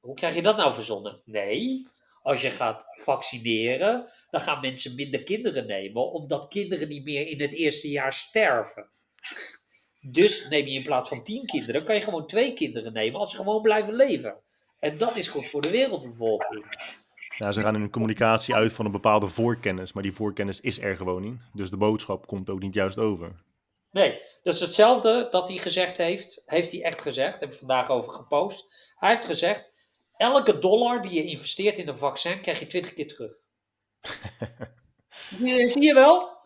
C: Hoe krijg je dat nou verzonnen? Nee, als je gaat vaccineren, dan gaan mensen minder kinderen nemen, omdat kinderen niet meer in het eerste jaar sterven. Dus neem je in plaats van tien kinderen, kan je gewoon twee kinderen nemen als ze gewoon blijven leven. En dat is goed voor de wereldbevolking.
B: Ja, ze gaan in hun communicatie uit van een bepaalde voorkennis, maar die voorkennis is er gewoon niet. Dus de boodschap komt ook niet juist over.
C: Nee, dus hetzelfde dat hij gezegd heeft, heeft hij echt gezegd, heb ik vandaag over gepost. Hij heeft gezegd, elke dollar die je investeert in een vaccin, krijg je 20 keer terug. Zie je wel?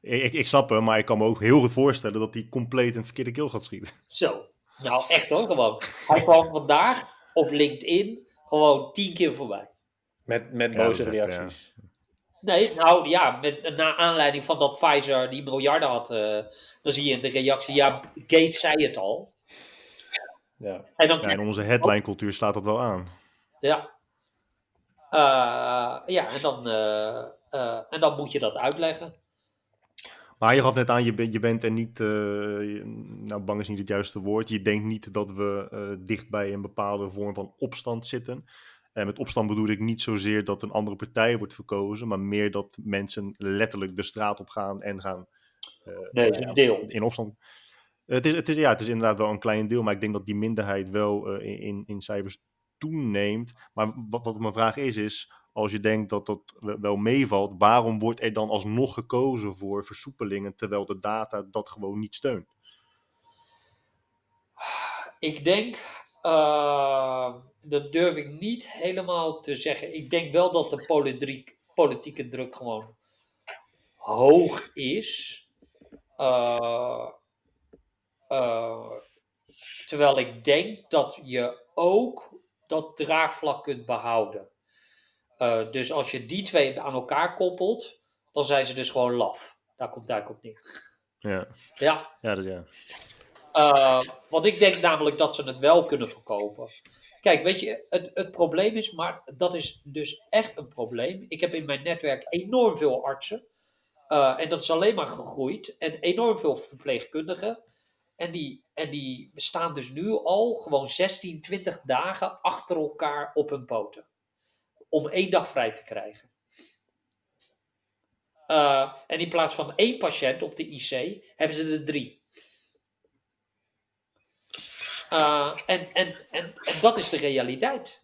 B: Ik, ik snap hem, maar ik kan me ook heel goed voorstellen dat hij compleet in het verkeerde keel gaat schieten.
C: Zo, nou echt hoor, gewoon. Hij kwam vandaag op LinkedIn gewoon tien keer voorbij.
A: Met, met boze
B: echt,
A: reacties.
C: Nee, nou ja, met, naar aanleiding van dat Pfizer die miljarden had, eh, dan zie je in de reactie, ja, Gates zei het al.
A: Ja.
C: En dan
B: Ja, in onze headline cultuur slaat dat wel aan.
C: Ja. Eh, ja, en dan, eh, eh, en dan moet je dat uitleggen.
B: Maar je gaf net aan, je, bent- je bent er niet, eh, je- nou bang is niet het juiste woord. Je denkt niet dat we eh, dicht bij een bepaalde vorm van opstand zitten. En met opstand bedoel ik niet zozeer dat een andere partij wordt verkozen, maar meer dat mensen letterlijk de straat op gaan en gaan eh,
C: Nee, een deel.
B: in opstand. Het is, het, is, ja, het is inderdaad wel een klein deel, maar ik denk dat die minderheid wel eh, in, in, cijfers toeneemt. Maar wat, wat mijn vraag is, is als je denkt dat dat we- wel meevalt, waarom wordt er dan alsnog gekozen voor versoepelingen terwijl de data dat gewoon niet steunt?
C: Ik denk, eh, dat durf ik niet helemaal te zeggen. Ik denk wel dat de politiek, politieke druk gewoon hoog is. Eh, eh, terwijl ik denk dat je ook dat draagvlak kunt behouden. Eh, dus als je die twee aan elkaar koppelt, dan zijn ze dus gewoon laf. Daar komt het eigenlijk op neer.
B: Ja,
C: Ja,
B: ja, dat, ja.
C: eh, want ik denk namelijk dat ze het wel kunnen verkopen. Kijk, weet je, het, het probleem is, maar dat is dus echt een probleem. Ik heb in mijn netwerk enorm veel artsen. en dat is alleen maar gegroeid. En enorm veel verpleegkundigen. En die, en die staan dus nu al gewoon 16, 20 dagen achter elkaar op hun poten. Om één dag vrij te krijgen. Eh, en in plaats van één patiënt op de IC, hebben ze er drie. Uh, en, en, en, en dat is de realiteit.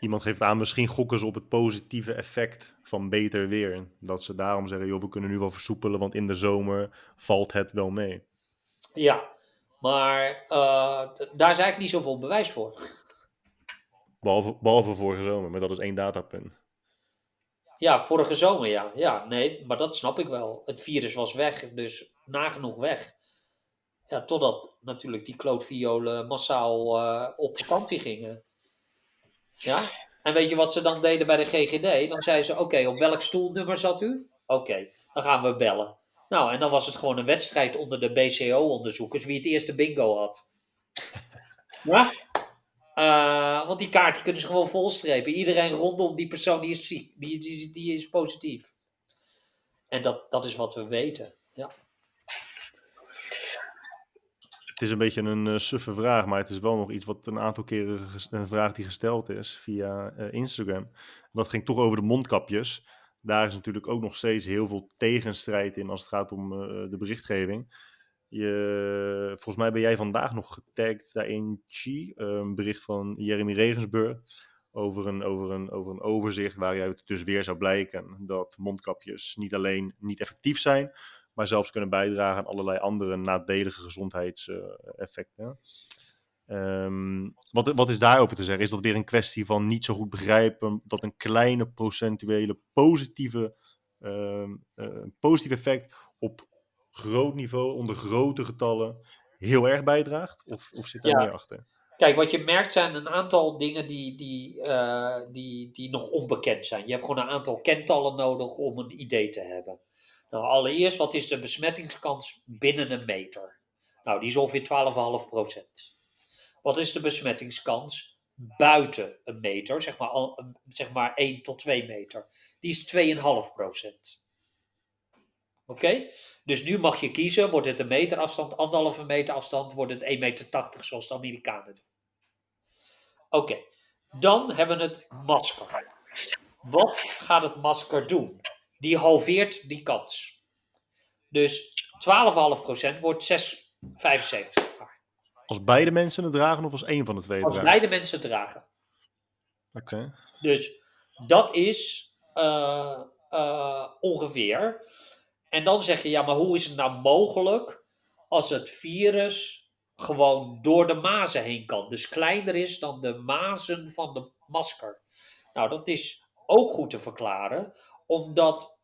B: Iemand geeft aan, misschien gokken ze op het positieve effect van beter weer. Dat ze daarom zeggen, joh, we kunnen nu wel versoepelen, want in de zomer valt het wel mee.
C: Ja, maar uh, d- daar is eigenlijk niet zoveel bewijs voor.
B: Behalve, behalve vorige zomer, maar dat is één datapunt.
C: Ja, vorige zomer ja. Ja, nee, maar dat snap ik wel. Het virus was weg, dus nagenoeg weg. Ja, totdat natuurlijk die klootviolen massaal uh, op vakantie gingen. Ja, en weet je wat ze dan deden bij de GGD? Dan zeiden ze, oké, okay, op welk stoelnummer zat u? Oké, okay, dan gaan we bellen. Nou, en dan was het gewoon een wedstrijd onder de BCO-onderzoekers wie het eerste bingo had. Ja? Uh, want die kaart die kunnen ze gewoon volstrepen. Iedereen rondom die persoon die is ziek, die, die, die is positief. En dat, dat is wat we weten. Ja.
B: Het is een beetje een uh, suffe vraag, maar het is wel nog iets wat een aantal keren een vraag die gesteld is via uh, Instagram. Dat ging toch over de mondkapjes. Daar is natuurlijk ook nog steeds heel veel tegenstrijd in als het gaat om uh, de berichtgeving. Je, volgens mij ben jij vandaag nog getagd daarin, Chi, een bericht van Jeremy Regensburg. Over een, over, een, over een overzicht waaruit dus weer zou blijken dat mondkapjes niet alleen niet effectief zijn, maar zelfs kunnen bijdragen aan allerlei andere nadelige gezondheidseffecten. Um, wat, wat is daarover te zeggen? Is dat weer een kwestie van niet zo goed begrijpen dat een kleine procentuele positieve, uh, uh, positief effect op groot niveau, onder grote getallen, heel erg bijdraagt? Of, of zit daar
C: Ja.
B: meer achter?
C: Kijk, wat je merkt zijn een aantal dingen die, die, eh, die, die nog onbekend zijn. Je hebt gewoon een aantal kentallen nodig om een idee te hebben. Nou, allereerst, wat is de besmettingskans binnen een meter? Nou, die is ongeveer 12,5 procent. Wat is de besmettingskans buiten een meter, zeg maar, zeg maar 1 tot 2 meter, die is 2,5 procent. Oké? Dus nu mag je kiezen, wordt het een meter afstand, anderhalve meter afstand, wordt het 1,80 meter zoals de Amerikanen doen. Oké, dan hebben we het masker. Wat gaat het masker doen? Die halveert die kans. Dus 12,5% wordt 6,75.
B: Als beide mensen het dragen of als één van de twee het
C: Als beide mensen dragen.
B: Oké.
C: Dus dat is eh, eh, ongeveer. En dan zeg je, ja, maar hoe is het nou mogelijk als het virus gewoon door de mazen heen kan? Dus kleiner is dan de mazen van de masker. Nou, dat is ook goed te verklaren, omdat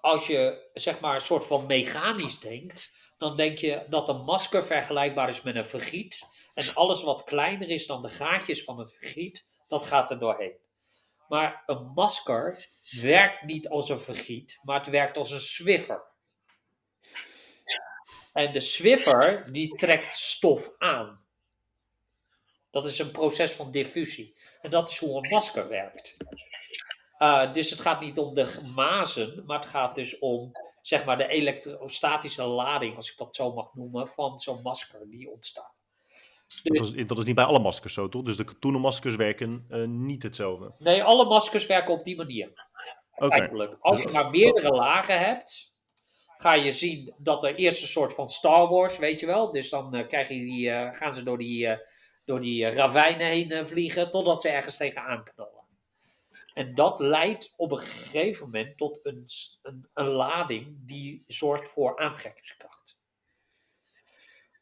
C: als je zeg maar een soort van mechanisch denkt, dan denk je dat een masker vergelijkbaar is met een vergiet. En alles wat kleiner is dan de gaatjes van het vergiet, dat gaat er doorheen. Maar een masker werkt niet als een vergiet, maar het werkt als een swiffer. En de swiffer die trekt stof aan. Dat is een proces van diffusie. En dat is hoe een masker werkt. Uh, dus het gaat niet om de mazen, maar het gaat dus om zeg maar, de elektrostatische lading, als ik dat zo mag noemen, van zo'n masker die ontstaat.
B: Dus, dat, is, dat, is, niet bij alle maskers zo, toch? Dus de katoenen maskers werken uh, niet hetzelfde?
C: Nee, alle maskers werken op die manier. Okay. Als je maar meerdere lagen hebt, ga je zien dat er eerst een soort van Star Wars, weet je wel. Dus dan uh, krijg je die, gaan ze door die, door die ravijnen heen vliegen, totdat ze ergens tegenaan knallen. En dat leidt op een gegeven moment tot een, een, een lading die zorgt voor aantrekkingskracht.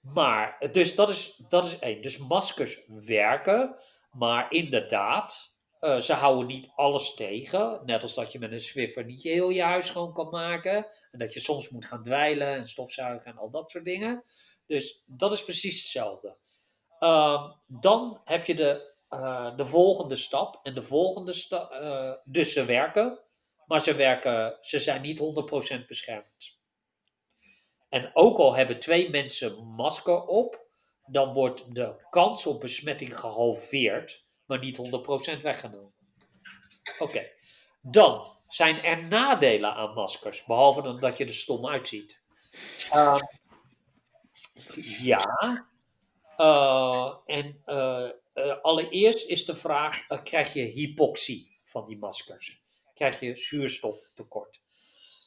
C: Maar, dus dat is, dat is één. Dus maskers werken, maar inderdaad, uh, ze houden niet alles tegen. Net als dat je met een Swiffer niet heel je huis schoon kan maken. En dat je soms moet gaan dweilen en stofzuigen en al dat soort dingen. Dus dat is precies hetzelfde. Uh, dan heb je de uh, de volgende stap. En de volgende stap. Uh, dus ze werken. Maar ze, werken, ze zijn niet 100% beschermd. En ook al hebben twee mensen masker op. Dan wordt de kans op besmetting gehalveerd. Maar niet 100% weggenomen. Oké. Dan zijn er nadelen aan maskers. Behalve dan dat je er stom uitziet. Uh, ja. Uh, en uh, allereerst is de vraag: uh, krijg je hypoxie van die maskers? Krijg je zuurstoftekort?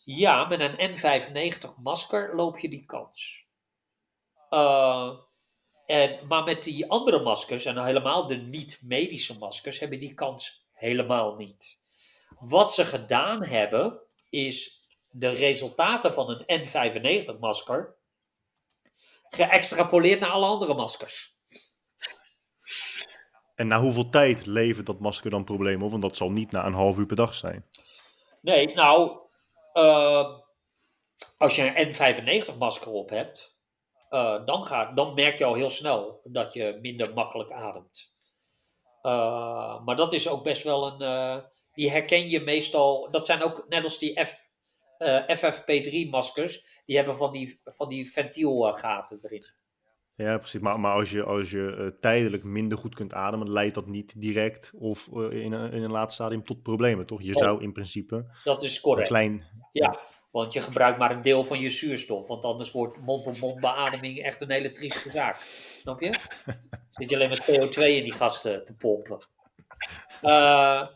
C: Ja, met een N95 masker loop je die kans. Uh, en, maar met die andere maskers, en helemaal de niet-medische maskers, hebben die kans helemaal niet. Wat ze gedaan hebben, is de resultaten van een N95-masker geëxtrapoleerd naar alle andere maskers.
B: En na hoeveel tijd levert dat masker dan problemen op? Want dat zal niet na een half uur per dag zijn.
C: Nee, nou, uh, als je een N95 masker op hebt, uh, dan, dan merk je al heel snel dat je minder makkelijk ademt. Uh, maar dat is ook best wel een. die herken je meestal. Dat zijn ook net als die F, FFP3 maskers. Die hebben van die, van die ventielgaten erin.
B: Ja, precies. Maar, maar als je, als je uh, tijdelijk minder goed kunt ademen, leidt dat niet direct of uh, in, een, in een later stadium tot problemen, toch? Je oh. zou in principe.
C: Dat is correct.
B: Klein,
C: ja, want je gebruikt maar een deel van je zuurstof. Want anders wordt mond-op-mond beademing echt een hele trieste zaak. Snap je? Zit je alleen maar CO2 in die gasten te pompen. Uh,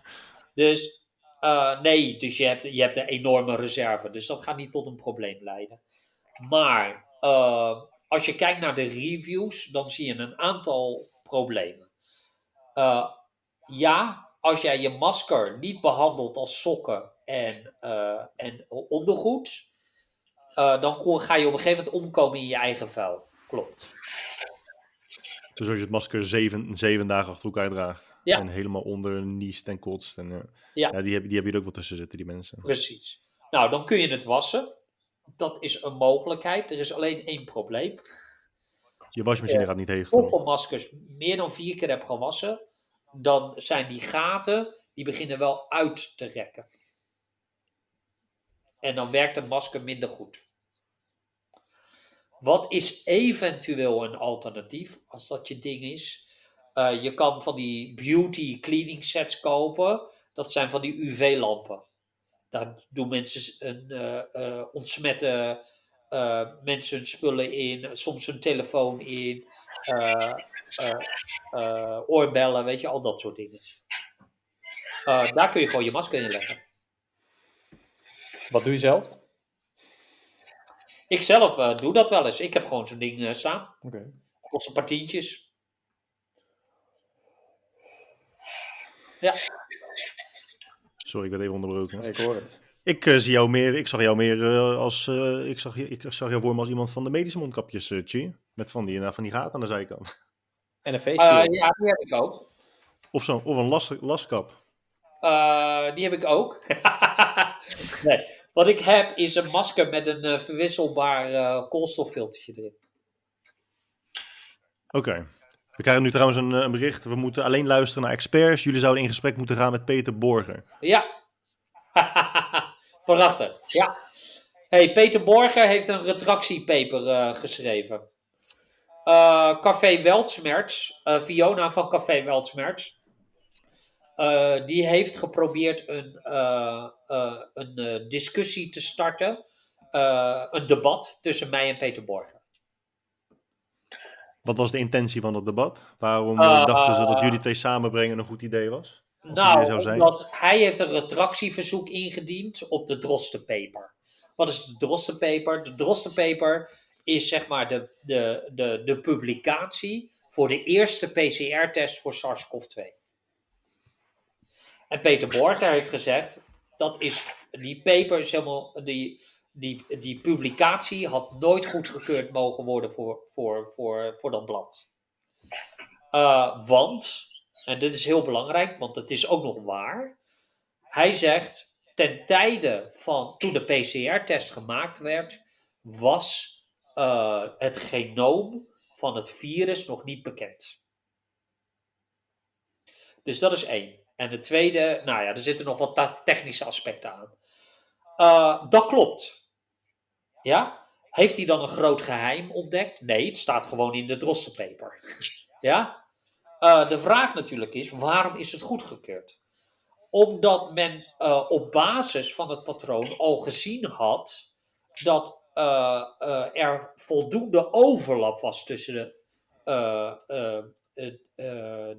C: dus nee, dus je hebt, je hebt een enorme reserve. Dus dat gaat niet tot een probleem leiden. Maar als je kijkt naar de reviews, dan zie je een aantal problemen. Uh, ja, als jij je masker niet behandelt als sokken en, uh, en ondergoed, uh, dan ga je op een gegeven moment omkomen in je eigen vuil. Klopt.
B: Dus als je het masker zeven, zeven dagen achter elkaar draagt.
C: Ja.
B: En helemaal onder niest en kotst. En, ja. ja. die, heb, die heb je er ook wel tussen zitten, die mensen.
C: Precies. Nou, dan kun je het wassen dat is een mogelijkheid. Er is alleen één probleem.
B: Je wasmachine uh, gaat niet heen.
C: Of maskers meer dan vier keer heb gewassen, dan zijn die gaten, die beginnen wel uit te rekken. En dan werkt een masker minder goed. Wat is eventueel een alternatief, als dat je ding is? Eh, je kan van die beauty cleaning sets kopen. Dat zijn van die UV-lampen. Daar doen mensen een, eh, eh, ontsmetten eh, mensen hun spullen in, soms hun telefoon in, oorbellen, weet je, al dat soort dingen. Daar kun je gewoon je masker in leggen.
A: Wat doe je zelf?
C: Ik zelf doe dat wel eens. Ik heb gewoon zo'n ding staan.
A: Oké.
C: Kost een paar tientjes. Ja,
B: Sorry, ik werd even onderbroken.
A: Ik hoor het.
B: Ik, eh, zie jou meer, ik zag jou meer eh, als. eh, ik, zag, je- ik zag jou voor me als iemand van de medische mondkapjes, eh Chi. Met van die, van die gaten aan de zijkant.
A: En een face shield.
C: ja die heb ik ook.
B: Of, zo, of een las, laskap.
C: Eh, die heb ik ook. nee, wat ik heb is een masker met een eh, verwisselbaar koolstoffiltertje erin.
B: Oké. We krijgen nu trouwens een, eh, een bericht. We moeten alleen luisteren naar experts. Jullie zouden in gesprek moeten gaan met Peter Borger.
C: Ja. Prachtig. Ja. Hey, Peter Borger heeft een retractiepaper eh, geschreven. Eh, Café Weltsmerts, eh, Fiona van Café Weltsmerts, die heeft geprobeerd een, een discussie te starten, een debat tussen mij en Peter Borger.
B: Wat was de intentie van dat debat? Waarom eh,
C: Eh,
B: dachten ze dat jullie twee samenbrengen een goed idee was?
C: Nou,
B: zou zijn?
C: omdat hij heeft een retractieverzoek ingediend op de Drostenpaper. Wat is de Drostenpaper? De Drostenpaper is zeg maar de, de, de, de publicatie voor de eerste PCR-test voor SARS-CoV-2. En Peter Borger heeft gezegd, dat is, die paper is helemaal, die, die, die publicatie had nooit goedgekeurd mogen worden voor, voor, voor, voor dat blad. Eh, want, en dit is heel belangrijk, want het is ook nog waar. Hij zegt, ten tijde van toen de PCR-test gemaakt werd, was eh, het genoom van het virus nog niet bekend. Dus dat is één. En de tweede, nou ja, er zitten nog wat technische aspecten aan. Eh, dat klopt. Ja? Heeft hij dan een groot geheim ontdekt? Nee, het staat gewoon in de Drostenpaper. Ja? Eh, de vraag natuurlijk is, waarom is het goedgekeurd? Omdat men eh, op basis van het patroon al gezien had dat eh, er voldoende overlap was tussen de,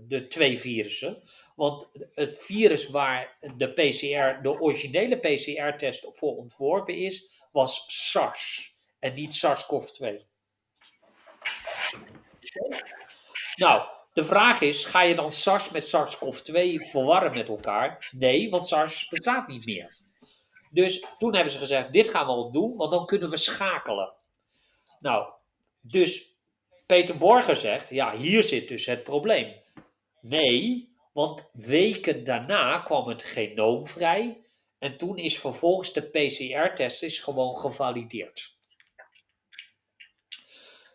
C: de twee virussen. Want het virus waar de PCR, de originele PCR-test voor ontworpen is, was SARS en niet SARS-CoV-2. Nou, de vraag is, ga je dan SARS met SARS-CoV-2 verwarren met elkaar? Nee, want SARS bestaat niet meer. Dus toen hebben ze gezegd, dit gaan we al doen, want dan kunnen we schakelen. Nou, dus Peter Borger zegt, ja, hier zit dus het probleem. Nee, want weken daarna kwam het genoom vrij en toen is vervolgens de PCR-test is gewoon gevalideerd.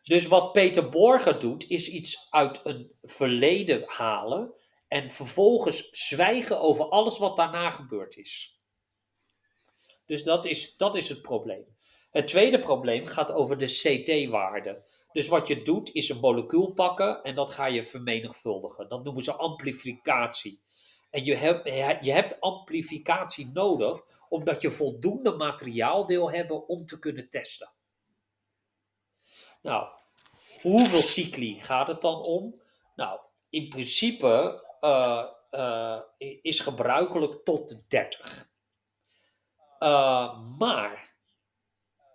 C: Dus wat Peter Borger doet, is iets uit een verleden halen en vervolgens zwijgen over alles wat daarna gebeurd is. Dus dat is, dat is het probleem. Het tweede probleem gaat over de CT-waarde. Dus wat je doet is een molecuul pakken en dat ga je vermenigvuldigen. Dat noemen ze amplificatie. En je hebt, je hebt amplificatie nodig omdat je voldoende materiaal wil hebben om te kunnen testen. Nou, hoeveel cycli gaat het dan om? Nou, in principe uh, uh, is gebruikelijk tot de 30. Uh, maar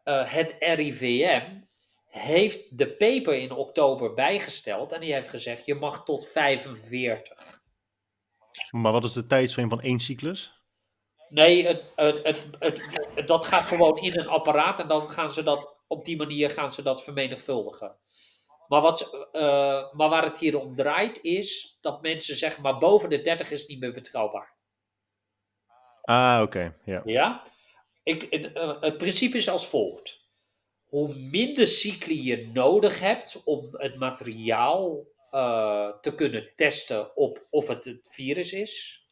C: het RIVM heeft de paper in oktober bijgesteld en die heeft gezegd je mag tot 45.
B: Maar wat is de tijdsframe van één cyclus?
C: Nee, het, het, het, dat gaat gewoon in een apparaat en dan gaan ze dat op die manier gaan ze dat vermenigvuldigen. Maar, wat, uh, maar waar het hier om draait is dat mensen zeggen, maar boven de 30 is niet meer betrouwbaar.
B: Ah, oké. Okay. Ja.
C: ja? Ik, uh, het principe is als volgt. Hoe minder cycli je nodig hebt om het materiaal uh, te kunnen testen op of het het virus is,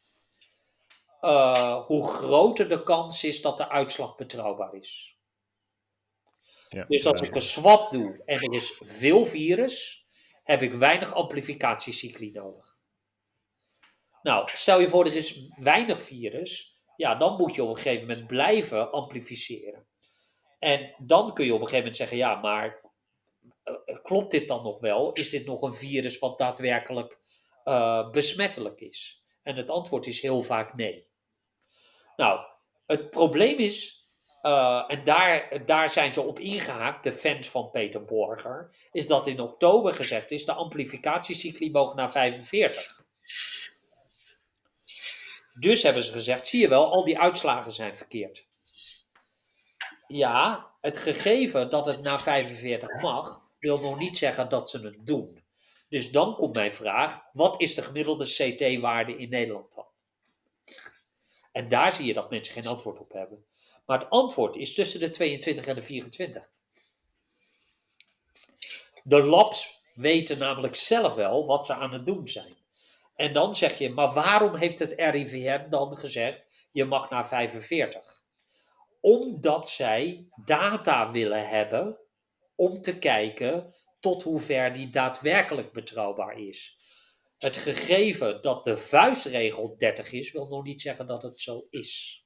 C: hoe groter de kans is dat de uitslag betrouwbaar is.
B: Ja,
C: dus als ik een swap doe en er is veel virus heb ik weinig amplificatiecycli nodig. Nou, stel je voor er is weinig virus, ja, dan moet je op een gegeven moment blijven amplificeren. En dan kun je op een gegeven moment zeggen, ja, maar klopt dit dan nog wel? Is dit nog een virus wat daadwerkelijk uh, besmettelijk is? En het antwoord is heel vaak nee. Nou, het probleem is, uh, en daar, daar zijn ze op ingehaakt, de fans van Peter Borger, is dat in oktober gezegd is, de amplificatiecycli mogen naar 45. Dus hebben ze gezegd, zie je wel, al die uitslagen zijn verkeerd. Ja, het gegeven dat het naar 45 mag, wil nog niet zeggen dat ze het doen. Dus dan komt mijn vraag: wat is de gemiddelde CT-waarde in Nederland dan? En daar zie je dat mensen geen antwoord op hebben. Maar het antwoord is tussen de 22 en de 24. De labs weten namelijk zelf wel wat ze aan het doen zijn. En dan zeg je, maar waarom heeft het RIVM dan gezegd, je mag naar 45? Omdat zij data willen hebben om te kijken tot hoever die daadwerkelijk betrouwbaar is. Het gegeven dat de vuistregel 30 is, wil nog niet zeggen dat het zo is.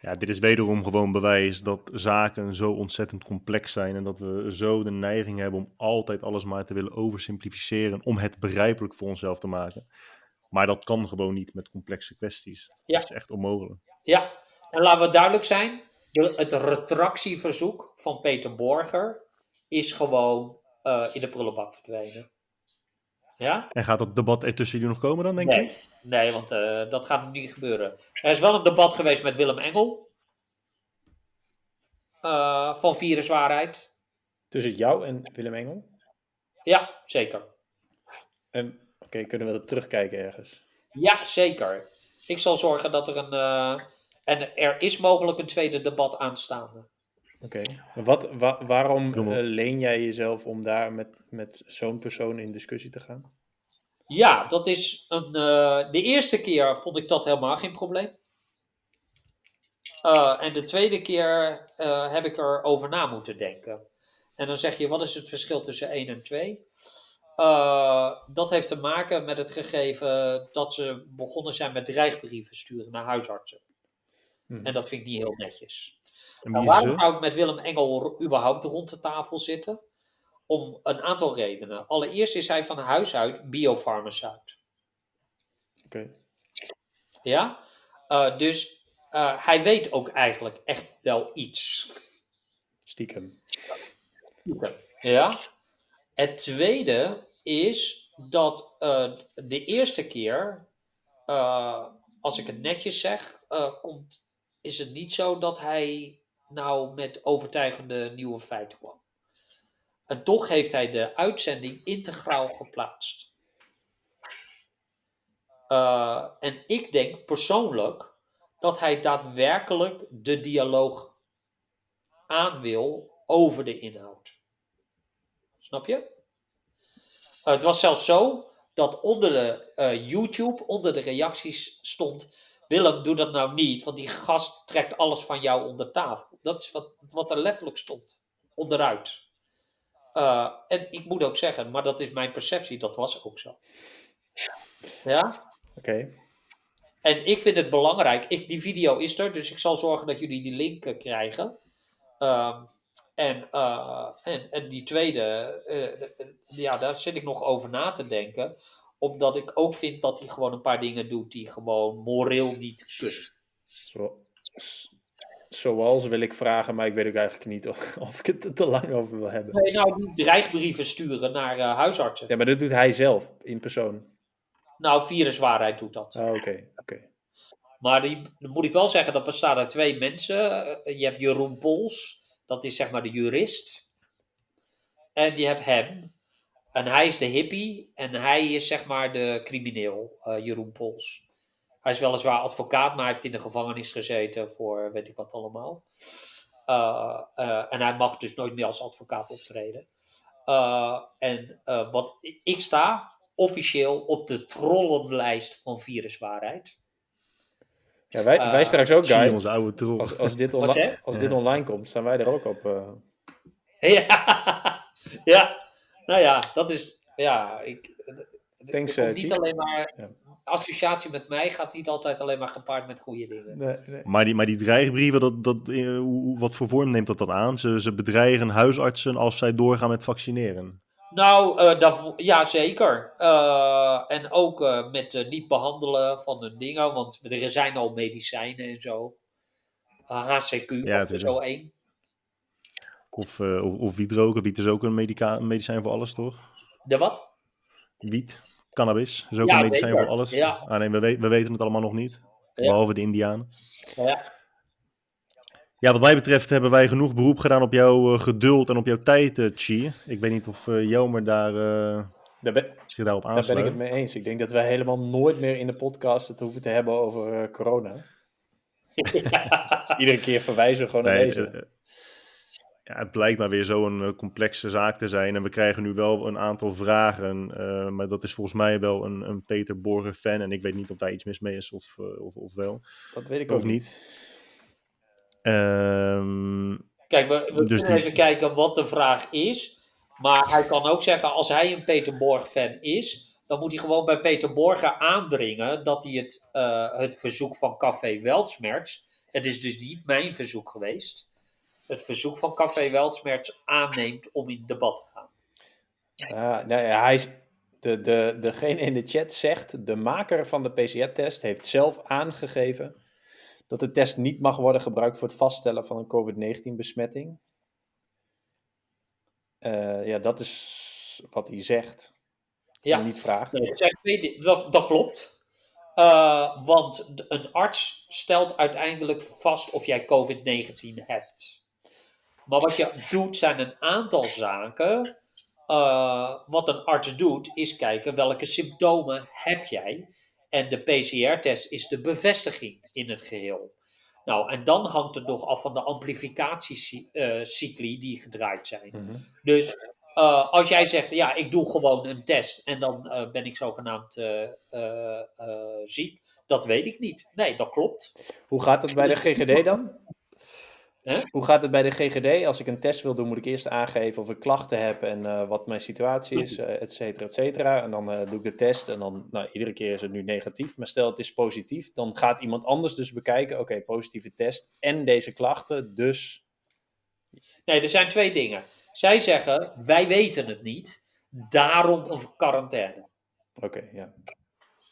B: Ja, dit is wederom gewoon bewijs dat zaken zo ontzettend complex zijn en dat we zo de neiging hebben om altijd alles maar te willen oversimplificeren om het begrijpelijk voor onszelf te maken. Maar dat kan gewoon niet met complexe kwesties. Ja. Dat is echt onmogelijk.
C: Ja, en laten we duidelijk zijn, de, het retractieverzoek van Peter Borger is gewoon uh, in de prullenbak verdwenen. Ja?
B: En gaat dat debat er tussen jullie nog komen dan, denk
C: nee.
B: je?
C: Nee, want uh, dat gaat niet gebeuren. Er is wel een debat geweest met Willem Engel. Uh, van Viruswaarheid.
A: Tussen jou en Willem Engel?
C: Ja, zeker.
A: Oké, okay, kunnen we dat terugkijken ergens?
C: Ja, zeker. Ik zal zorgen dat er een... en er is mogelijk een tweede debat aanstaande.
A: Oké, wat, wa waarom uh, leen jij jezelf om daar met, met zo'n persoon in discussie te gaan?
C: Ja, dat is een. Uh, de eerste keer vond ik dat helemaal geen probleem. Uh, en de tweede keer heb ik erover na moeten denken. En dan zeg je, wat is het verschil tussen 1 en 2? dat heeft te maken met het gegeven dat ze begonnen zijn met dreigbrieven sturen naar huisartsen. Hmm. En dat vind ik niet heel netjes. Nou, waarom zou ik met Willem Engel überhaupt rond de tafel zitten? Om een aantal redenen. Allereerst is hij van huis uit biofarmaceut.
A: Oké.
C: Ja, uh, dus uh, hij weet ook eigenlijk echt wel iets.
A: Stiekem.
C: Stiekem. Ja. Het tweede is dat uh, de eerste keer, als ik het netjes zeg, komt, is het niet zo dat hij nou met overtuigende nieuwe feiten kwam. En toch heeft hij de uitzending integraal geplaatst. Uh, en ik denk persoonlijk dat hij daadwerkelijk de dialoog aan wil over de inhoud. Snap je? Uh, het was zelfs zo dat onder de uh, YouTube, onder de reacties stond Willem, doe dat nou niet, want die gast trekt alles van jou onder tafel. Dat is wat, wat er letterlijk stond. Onderuit. Uh, en ik moet ook zeggen, maar dat is mijn perceptie, dat was ook zo. Ja?
A: Oké. Okay.
C: En ik vind het belangrijk, ik, die video is er, dus ik zal zorgen dat jullie die link uh, krijgen. Uh, en, uh, en, en, die tweede, uh, ja, daar zit ik nog over na te denken omdat ik ook vind dat hij gewoon een paar dingen doet die gewoon moreel niet kunnen.
A: Zo, zoals wil ik vragen, maar ik weet ook eigenlijk niet of, of ik het er te lang over wil hebben.
C: Nee, nou, die dreigbrieven sturen naar uh, huisartsen.
A: Ja, maar dat doet hij zelf, in persoon.
C: Nou, viruswaarheid doet dat.
A: Ah, oké, oké.
C: Maar die, dan moet ik wel zeggen, dat bestaat uit twee mensen. Eh, je hebt Jeroen Pols, dat is zeg maar de jurist. En je hebt hem, en hij is de hippie en hij is zeg maar de crimineel, uh, Jeroen Pols. Hij is weliswaar advocaat, maar hij heeft in de gevangenis gezeten voor weet ik wat allemaal. Uh, uh, en hij mag dus nooit meer als advocaat optreden. en wat ik sta officieel op de trollenlijst van viruswaarheid.
A: Ja, wij, wij straks ook, Guy.
B: Onze oude troll.
A: Als, als, dit, onli als dit online komt, staan wij er ook op.
C: Ja, ja. Nou ja, dat is. Ja, ik.
A: Thanks,
C: er komt
A: eh,
C: niet alleen maar.
A: Ja.
C: Associatie met mij gaat niet altijd alleen maar gepaard met goede dingen.
A: Nee, nee.
B: Maar die, maar die dreigbrieven, dat, dat, eh, hoe- wat voor vorm neemt dat dan aan? Ze, ze bedreigen huisartsen als zij doorgaan met vaccineren.
C: Nou, eh ja, zeker. Eh, en ook eh, met eh, niet behandelen van hun dingen, want er zijn al medicijnen en zo. Eh, HCQ
B: Ja, tuurlijk.
C: zo één.
B: Of, eh, of, of wiet roken. Wiet is ook een medica medicijn voor alles, toch?
C: De wat?
B: Wiet, cannabis is ook
C: Ja,
B: een medicijn
C: zeker.
B: voor alles.
C: Ja.
B: Ah, nee, we, we- we weten het allemaal nog niet.
C: Ja.
B: Behalve de Indianen.
C: Ja.
B: Ja, wat mij betreft hebben wij genoeg beroep gedaan op jouw eh, geduld en op jouw tijd, eh Chi. Ik weet niet of Jomer daar, eh,
A: Daar, ben,
B: zich daarop
A: daar
B: aansluit.
A: ben ik het mee eens. Ik denk dat wij helemaal nooit meer in de podcast het hoeven te hebben over eh, corona. Iedere keer verwijzen we gewoon naar
B: Nee,
A: deze.
B: Ja, het blijkt maar weer zo'n eh, complexe zaak te zijn. En we krijgen nu wel een aantal vragen. eh, maar dat is volgens mij wel een, een Peter Borger fan. En ik weet niet of daar iets mis mee is of, eh, of, of wel.
A: dat weet ik
B: of
A: ook niet.
B: niet. Ehm,
C: Kijk, we, we
B: Dus
C: kunnen
B: die-
C: even kijken wat de vraag is. Maar hij kan ook zeggen, als hij een Peter Borg-fan is, dan moet hij gewoon bij Peter Borger aandringen dat hij het, eh, het verzoek van Café Weltsmerts, het is dus niet mijn verzoek geweest, het verzoek van Café Weltsmerts aanneemt om in debat te gaan.
A: Ah, nou ja, hij is, de, de, degene in de chat zegt, de maker van de PCR-test heeft zelf aangegeven dat de test niet mag worden gebruikt voor het vaststellen van een COVID-19-besmetting. Eh, ja, dat is wat hij zegt.
C: Ja.
A: En niet vraagt.
C: Nee, dat, dat klopt. Eh, want een arts stelt uiteindelijk vast of jij COVID-19 hebt. Maar wat je doet zijn een aantal zaken. Eh, wat een arts doet is kijken welke symptomen heb jij. En de PCR-test is de bevestiging in het geheel. Nou, en dan hangt het nog af van de amplificatiecycli die gedraaid zijn.
A: Mhm.
C: Dus eh, als jij zegt, ja, ik doe gewoon een test en dan eh, ben ik zogenaamd ziek, dat weet ik niet. Nee, dat klopt.
A: Hoe gaat het bij de GGD dan? Hoe gaat het bij de GGD? Als ik een test wil doen, moet ik eerst aangeven of ik klachten heb en eh, wat mijn situatie is, eh, et cetera, et cetera. En dan eh, doe ik de test en dan, nou, iedere keer is het nu negatief. Maar stel het is positief, dan gaat iemand anders dus bekijken, oké, positieve test en deze klachten, dus...
C: Nee, er zijn twee dingen. Zij zeggen, wij weten het niet, daarom een quarantaine.
A: Oké, ja.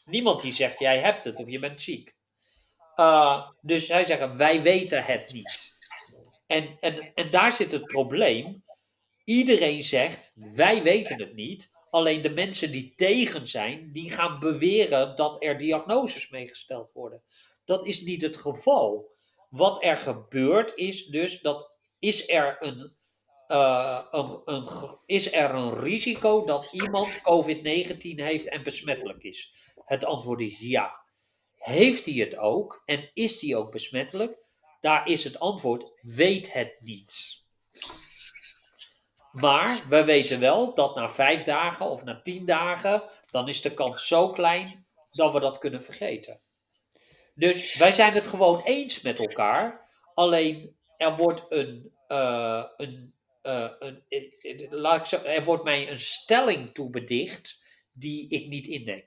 C: Niemand die zegt, jij hebt het of je bent ziek. Uh, dus zij zeggen, wij weten het niet. En, en, en daar zit het probleem. Iedereen zegt, wij weten het niet. Alleen de mensen die tegen zijn, die gaan beweren dat er diagnoses meegesteld worden. Dat is niet het geval. Wat er gebeurt is dus dat is er een, uh, een, een, is er een risico dat iemand COVID-19 heeft en besmettelijk is? Het antwoord is ja. Heeft hij het ook en is hij ook besmettelijk? Daar is het antwoord, weet het niet. Maar we weten wel dat na vijf dagen of na tien dagen, dan is de kans zo klein dat we dat kunnen vergeten. Dus wij zijn het gewoon eens met elkaar. Alleen er wordt een, uh, een, uh, een laat ik er wordt mij een stelling toebedicht die ik niet inneem.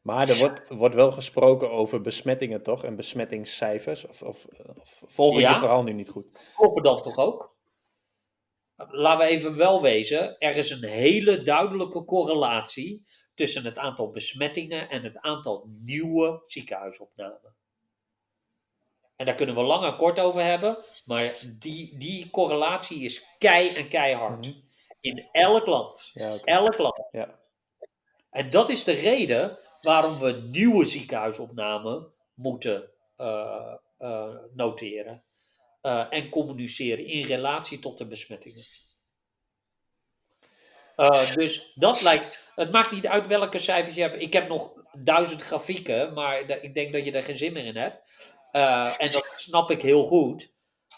A: Maar er wordt, wordt wel gesproken over besmettingen, toch? En besmettingscijfers. Of, of, of volg ik
C: Ja.
A: je verhaal nu niet goed?
C: Kloppen dan toch ook? Laten we even wel wezen, er is een hele duidelijke correlatie tussen het aantal besmettingen en het aantal nieuwe ziekenhuisopnamen. En daar kunnen we lang en kort over hebben, maar die, die correlatie is kei en keihard.
A: Mhm.
C: In elk land.
A: Ja.
C: Elk land.
A: ja.
C: En dat is de reden waarom we nieuwe ziekenhuisopnamen moeten uh, uh, noteren. Uh, en communiceren in relatie tot de besmettingen. Dus dat lijkt. Het maakt niet uit welke cijfers je hebt. Ik heb nog duizend grafieken, maar ik denk dat je er geen zin meer in hebt. En dat snap ik heel goed.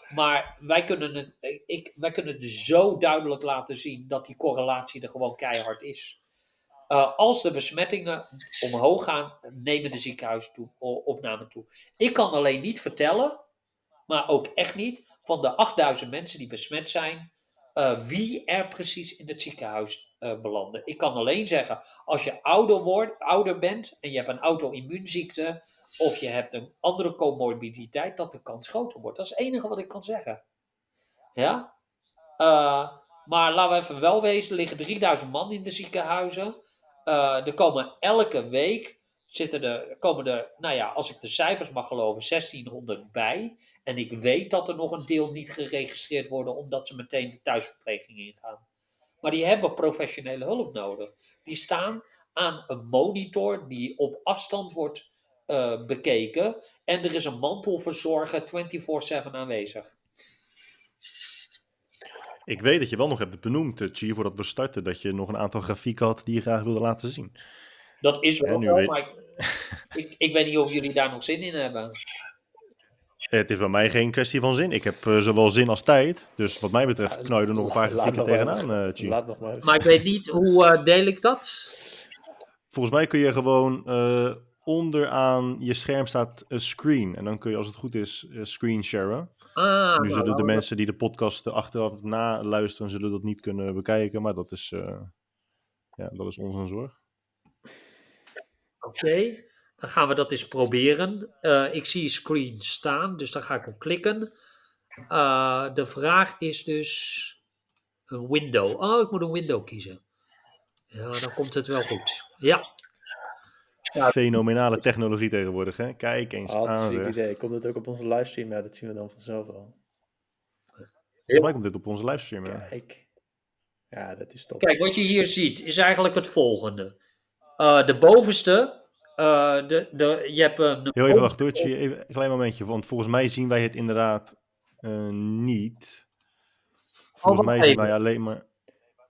C: Maar wij kunnen, het, ik, wij kunnen het zo duidelijk laten zien dat die correlatie er gewoon keihard is. Uh, als de besmettingen omhoog gaan, nemen de ziekenhuisopnamen toe. Ik kan alleen niet vertellen, maar ook echt niet, van de 8000 mensen die besmet zijn, eh, wie er precies in het ziekenhuis uh, belanden. Ik kan alleen zeggen, als je ouder, wordt, ouder bent en je hebt een auto-immuunziekte of je hebt een andere comorbiditeit, dat de kans groter wordt. Dat is het enige wat ik kan zeggen. Ja? Maar laten we even wel wezen, er liggen 3000 man in de ziekenhuizen. Er komen elke week, zitten er, komen nou ja, als ik de cijfers mag geloven, 1600 bij. En ik weet dat er nog een deel niet geregistreerd worden omdat ze meteen de thuisverpleging ingaan. Maar die hebben professionele hulp nodig. Die staan aan een monitor die op afstand wordt uh, bekeken. En er is een mantelverzorger 24-7 aanwezig.
B: Ik weet dat je wel nog hebt benoemd, uh, Chi, voordat we starten, dat je nog een aantal grafieken had die je graag wilde laten zien.
C: Dat is wel, wel weet... maar ik, ik, ik weet niet of jullie daar nog zin in hebben.
B: Het is bij mij geen kwestie van zin. Ik heb uh, zowel zin als tijd. Dus wat mij betreft knal je er nog een paar grafieken tegenaan, uh,
C: Laat nog maar, maar ik weet niet, hoe uh, deel ik dat?
B: Volgens mij kun je gewoon onderaan je scherm staat een screen. En dan kun je, als het goed is, screen sharen. Ah, nu zullen nou, de mensen die de podcast achteraf na luisteren, zullen dat niet kunnen bekijken. Maar dat is, ja, dat is onze zorg.
C: Oké. Dan gaan we dat eens proberen. Uh, ik zie screen staan, dus daar ga ik op klikken. Uh, de vraag is dus een window. Oh, ik moet een window kiezen. Ja, dan komt het wel goed. Ja.
B: Ja. Fenomenale technologie tegenwoordig, hè? Kijk eens
A: ah, aan. Zeg. idee. Komt het ook op onze livestream? Ja, dat zien we dan vanzelf al.
B: Volgens mij komt dit op onze livestream. Hè?
A: Kijk. Ja, dat is top.
C: Kijk, wat je hier ziet is eigenlijk het volgende. Uh, de bovenste uh, de, de, je hebt een...
B: Heel even wacht, Doortje, even een klein momentje. Want volgens mij zien wij het inderdaad uh, niet. Volgens oh, mij zien wij alleen maar...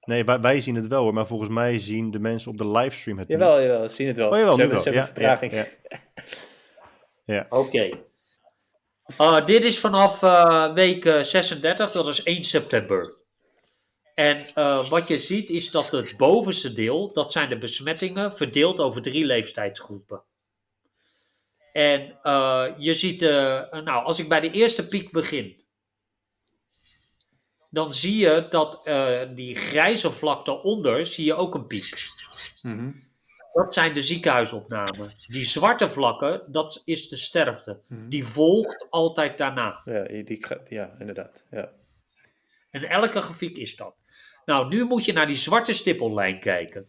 B: Nee, wij, wij, zien het wel hoor, maar volgens mij zien de mensen op de livestream het
A: jawel,
B: niet.
A: Jawel, zien het wel.
B: Oh, jawel,
A: ze hebben,
B: wel.
A: Ze hebben ja, vertraging. Ja,
B: ja. ja.
C: Oké. Okay. Uh, dit is vanaf week 36, dat is 1 september. En uh, wat je ziet is dat het bovenste deel, dat zijn de besmettingen, verdeeld over drie leeftijdsgroepen. En uh, je ziet, uh, nou, als ik bij de eerste piek begin, dan zie je dat die grijze vlak daaronder, zie je ook een piek. Mm -hmm. Dat zijn de ziekenhuisopnamen. Die zwarte vlakken, dat is de sterfte. Mm -hmm. Die volgt altijd daarna.
A: Ja, die, ja inderdaad. Ja.
C: En elke grafiek is dat. Nou, nu moet je naar die zwarte stippellijn kijken.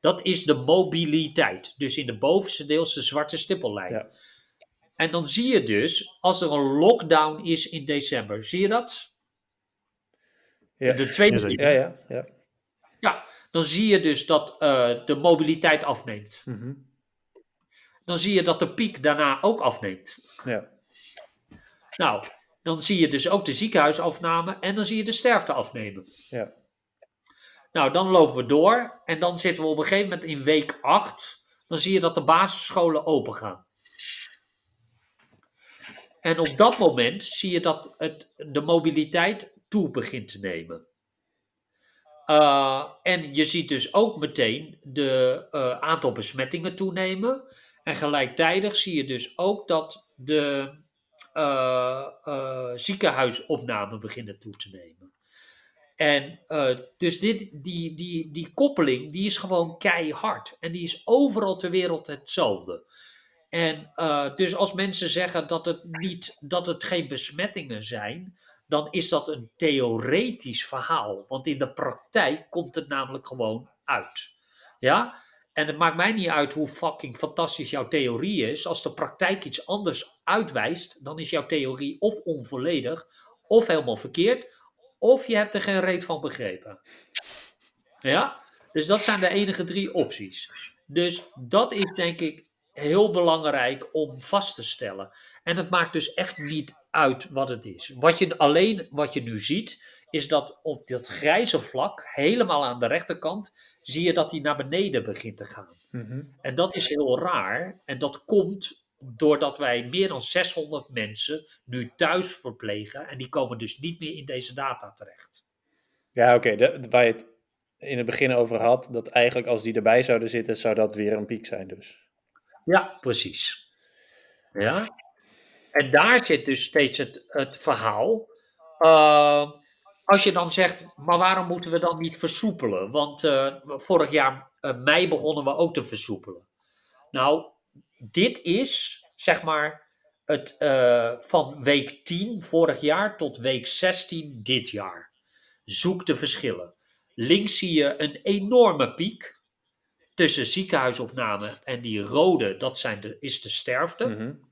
C: Dat is de mobiliteit. Dus in de bovenste deel is de zwarte stippellijn. Ja. En dan zie je dus, als er een lockdown is in december, zie je dat?
A: Ja.
C: De tweede
A: ja, ja, ja.
C: ja, dan zie je dus dat uh, de mobiliteit afneemt. Mm -hmm. Dan zie je dat de piek daarna ook afneemt.
A: Ja.
C: Nou, dan zie je dus ook de ziekenhuisafname en dan zie je de sterfte afnemen.
A: Ja.
C: Nou, dan lopen we door en dan zitten we op een gegeven moment in week 8. Dan zie je dat de basisscholen open gaan. En op dat moment zie je dat het, de mobiliteit toe begint te nemen. Uh, en je ziet dus ook meteen de uh, aantal besmettingen toenemen. En gelijktijdig zie je dus ook dat de uh, ziekenhuisopnamen beginnen toe te nemen. En dus dit, die, die, die koppeling, die is gewoon keihard. En die is overal ter wereld hetzelfde. En dus als mensen zeggen dat het, niet, dat het geen besmettingen zijn, dan is dat een theoretisch verhaal. Want in de praktijk komt het namelijk gewoon uit. Ja? En het maakt mij niet uit hoe fucking fantastisch jouw theorie is. Als de praktijk iets anders uitwijst, dan is jouw theorie of onvolledig, of helemaal verkeerd, of je hebt er geen reet van begrepen. Ja? Dus dat zijn de enige drie opties. Dus dat is denk ik heel belangrijk om vast te stellen. En het maakt dus echt niet uit wat het is. Wat je, alleen wat je nu ziet, is dat op dat grijze vlak, helemaal aan de rechterkant, zie je dat hij naar beneden begint te gaan. Mm En dat is heel raar. En dat komt doordat wij meer dan 600 mensen nu thuis verplegen en die komen dus niet meer in deze data terecht.
A: Ja, oké, okay, waar je het in het begin over had, dat eigenlijk als die erbij zouden zitten, zou dat weer een piek zijn dus.
C: Ja, precies. Ja. En daar zit dus steeds het, het verhaal. Uh, als je dan zegt, maar waarom moeten we dan niet versoepelen? Want uh, vorig jaar uh, mei begonnen we ook te versoepelen. Nou, dit is zeg maar het, uh, van week 10 vorig jaar tot week 16 dit jaar. Zoek de verschillen. Links zie je een enorme piek tussen ziekenhuisopname en die rode, dat zijn de, is de sterfte. Mm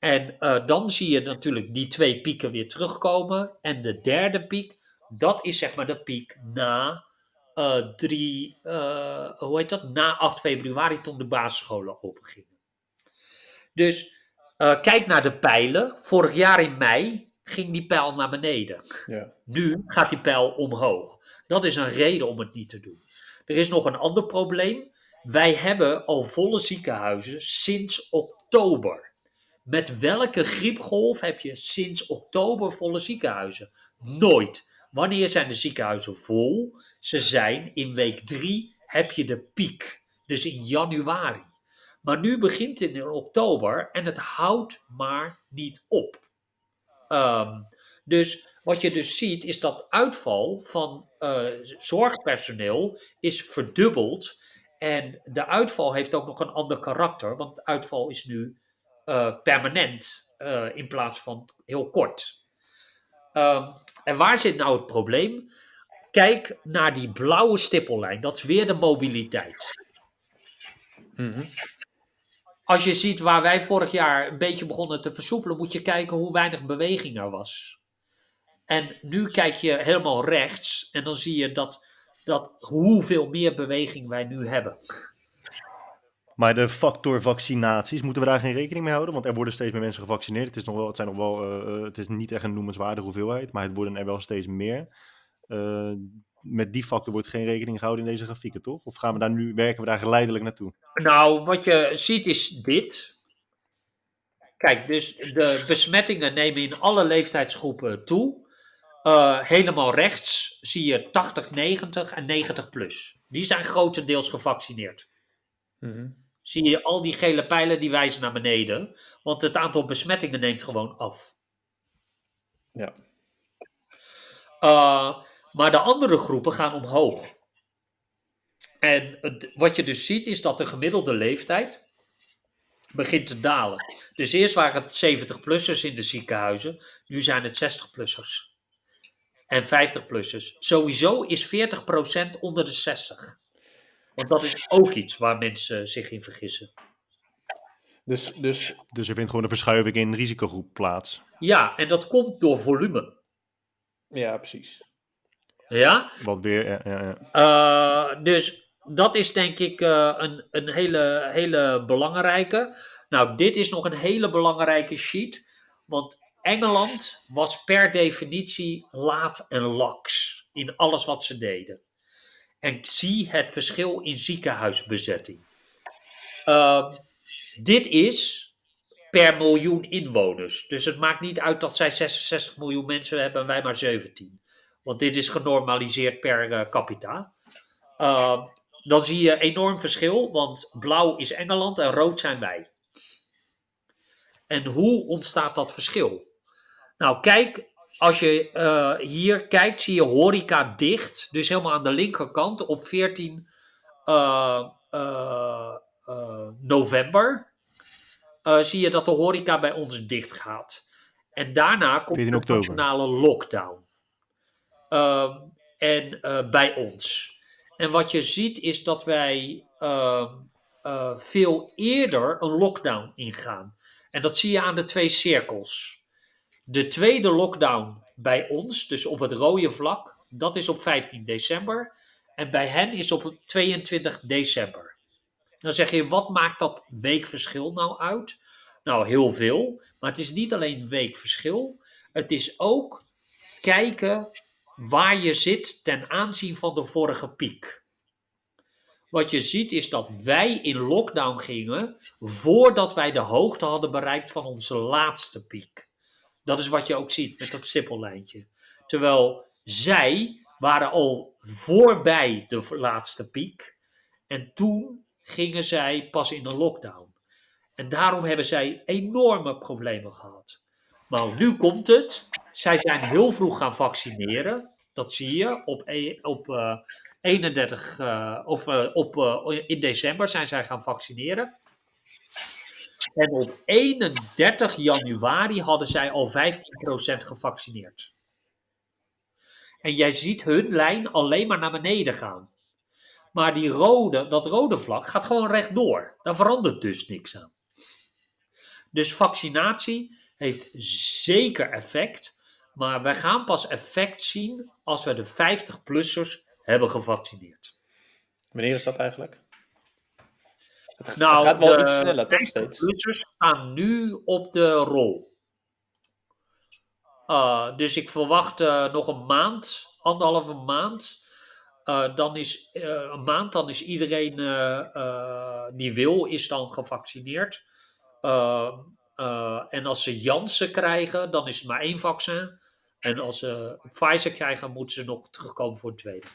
C: en uh, dan zie je natuurlijk die twee pieken weer terugkomen. En de derde piek, dat is zeg maar de piek na uh, drie, uh, hoe heet dat? Na 8 februari toen de basisscholen open gingen. Dus kijk naar de pijlen. Vorig jaar in mei ging die pijl naar beneden.
A: Ja.
C: Nu gaat die pijl omhoog. Dat is een reden om het niet te doen. Er is nog een ander probleem. Wij hebben al volle ziekenhuizen sinds oktober. Met welke griepgolf heb je sinds oktober volle ziekenhuizen? Nooit. Wanneer zijn de ziekenhuizen vol? Ze zijn in week 3 heb je de piek. Dus in januari. Maar nu begint het in oktober en het houdt maar niet op. Um, dus wat je dus ziet is dat uitval van uh, zorgpersoneel is verdubbeld. En de uitval heeft ook nog een ander karakter, want uitval is nu permanent uh, in plaats van heel kort. Um, en waar zit nou het probleem? Kijk naar die blauwe stippellijn, dat is weer de mobiliteit.
A: Mm -hmm.
C: Als je ziet waar wij vorig jaar een beetje begonnen te versoepelen, moet je kijken hoe weinig beweging er was. En nu kijk je helemaal rechts en dan zie je dat, dat hoeveel meer beweging wij nu hebben.
B: Maar de factor vaccinaties, moeten we daar geen rekening mee houden? Want er worden steeds meer mensen gevaccineerd. Het is, nog wel, het zijn nog wel, uh, het is niet echt een noemenswaardige hoeveelheid, maar het worden er wel steeds meer. Uh, met die factor wordt geen rekening gehouden in deze grafieken, toch? Of gaan we daar nu, werken we daar geleidelijk naartoe?
C: Nou, wat je ziet is dit. Kijk, dus de besmettingen nemen in alle leeftijdsgroepen toe. Uh, helemaal rechts zie je 80, 90 en 90 plus. Die zijn grotendeels gevaccineerd.
A: Mm -hmm.
C: Zie je al die gele pijlen die wijzen naar beneden. Want het aantal besmettingen neemt gewoon af.
A: Ja.
C: Uh, maar de andere groepen gaan omhoog. En het, wat je dus ziet is dat de gemiddelde leeftijd begint te dalen. Dus eerst waren het 70-plussers in de ziekenhuizen. Nu zijn het 60-plussers. En 50-plussers. Sowieso is 40% onder de 60. Want dat is ook iets waar mensen zich in vergissen.
A: Dus, dus...
B: dus er vindt gewoon een verschuiving in risicogroep plaats.
C: Ja, en dat komt door volume.
A: Ja, precies.
C: Ja?
B: Wat weer, ja, ja,
C: ja. Uh, dus dat is denk ik uh, een, een hele, hele belangrijke. Nou, dit is nog een hele belangrijke sheet. Want Engeland was per definitie laat en laks in alles wat ze deden. En zie het verschil in ziekenhuisbezetting. Uh, dit is per miljoen inwoners. Dus het maakt niet uit dat zij 66 miljoen mensen hebben en wij maar 17. Want dit is genormaliseerd per uh, capita. Uh, dan zie je enorm verschil, want blauw is Engeland en rood zijn wij. En hoe ontstaat dat verschil? Nou, kijk, als je uh, hier kijkt, zie je horeca dicht. Dus helemaal aan de linkerkant op 14 uh, uh, november zie je dat de horeca bij ons dicht gaat. En daarna komt de nationale lockdown. Ehm, en bij ons. En wat je ziet is dat wij ehm, veel eerder een lockdown ingaan. En dat zie je aan de twee cirkels. De tweede lockdown bij ons, dus op het rode vlak, dat is op 15 december. En bij hen is op 22 december. Dan zeg je, wat maakt dat weekverschil nou uit? Nou, heel veel. Maar het is niet alleen weekverschil. Het is ook kijken waar je zit ten aanzien van de vorige piek. Wat je ziet is dat wij in lockdown gingen voordat wij de hoogte hadden bereikt van onze laatste piek. Dat is wat je ook ziet met dat stippellijntje. Terwijl zij waren al voorbij de laatste piek. En toen gingen zij pas in de lockdown. En daarom hebben zij enorme problemen gehad. Maar nu komt het. zij zijn heel vroeg gaan vaccineren. Dat zie je. Op, e- op eh, 31 eh, of eh, op, in december zijn zij gaan vaccineren. En op 31 januari hadden zij al 15% gevaccineerd. En jij ziet hun lijn alleen maar naar beneden gaan. Maar die rode, dat rode vlak gaat gewoon rechtdoor. Daar verandert dus niks aan. Dus vaccinatie heeft zeker effect. Maar wij gaan pas effect zien als we de 50-plussers hebben gevaccineerd.
A: Wanneer is dat eigenlijk? Het,
C: Nou,
A: het gaat wel
C: de
A: iets sneller, toch steeds?
C: 50-plussers staan nu op de rol. Uh, dus ik verwacht uh, nog een maand, anderhalve maand. Uh, dan is een maand, dan is iedereen die wil, is dan gevaccineerd. en als ze Janssen krijgen, dan is het maar één vaccin. En als ze Pfizer krijgen, moeten ze nog terugkomen voor een tweede.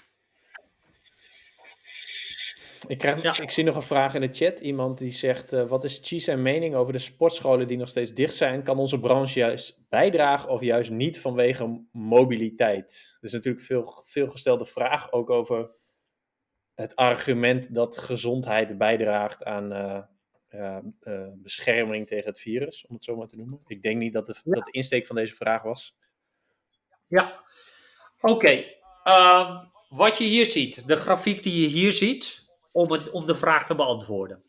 A: Ik, krijg, ja. ik zie nog een vraag in de chat. Iemand die zegt: uh, Wat is Chi zijn mening over de sportscholen die nog steeds dicht zijn? Kan onze branche juist bijdragen of juist niet vanwege mobiliteit? Er is natuurlijk veel, veel gestelde vraag ook over het argument dat gezondheid bijdraagt aan uh, uh, bescherming tegen het virus, om het zo maar te noemen. Ik denk niet dat de, ja. dat de insteek van deze vraag was.
C: Ja, oké. Okay. Uh, wat je hier ziet, de grafiek die je hier ziet, om, het, om de vraag te beantwoorden.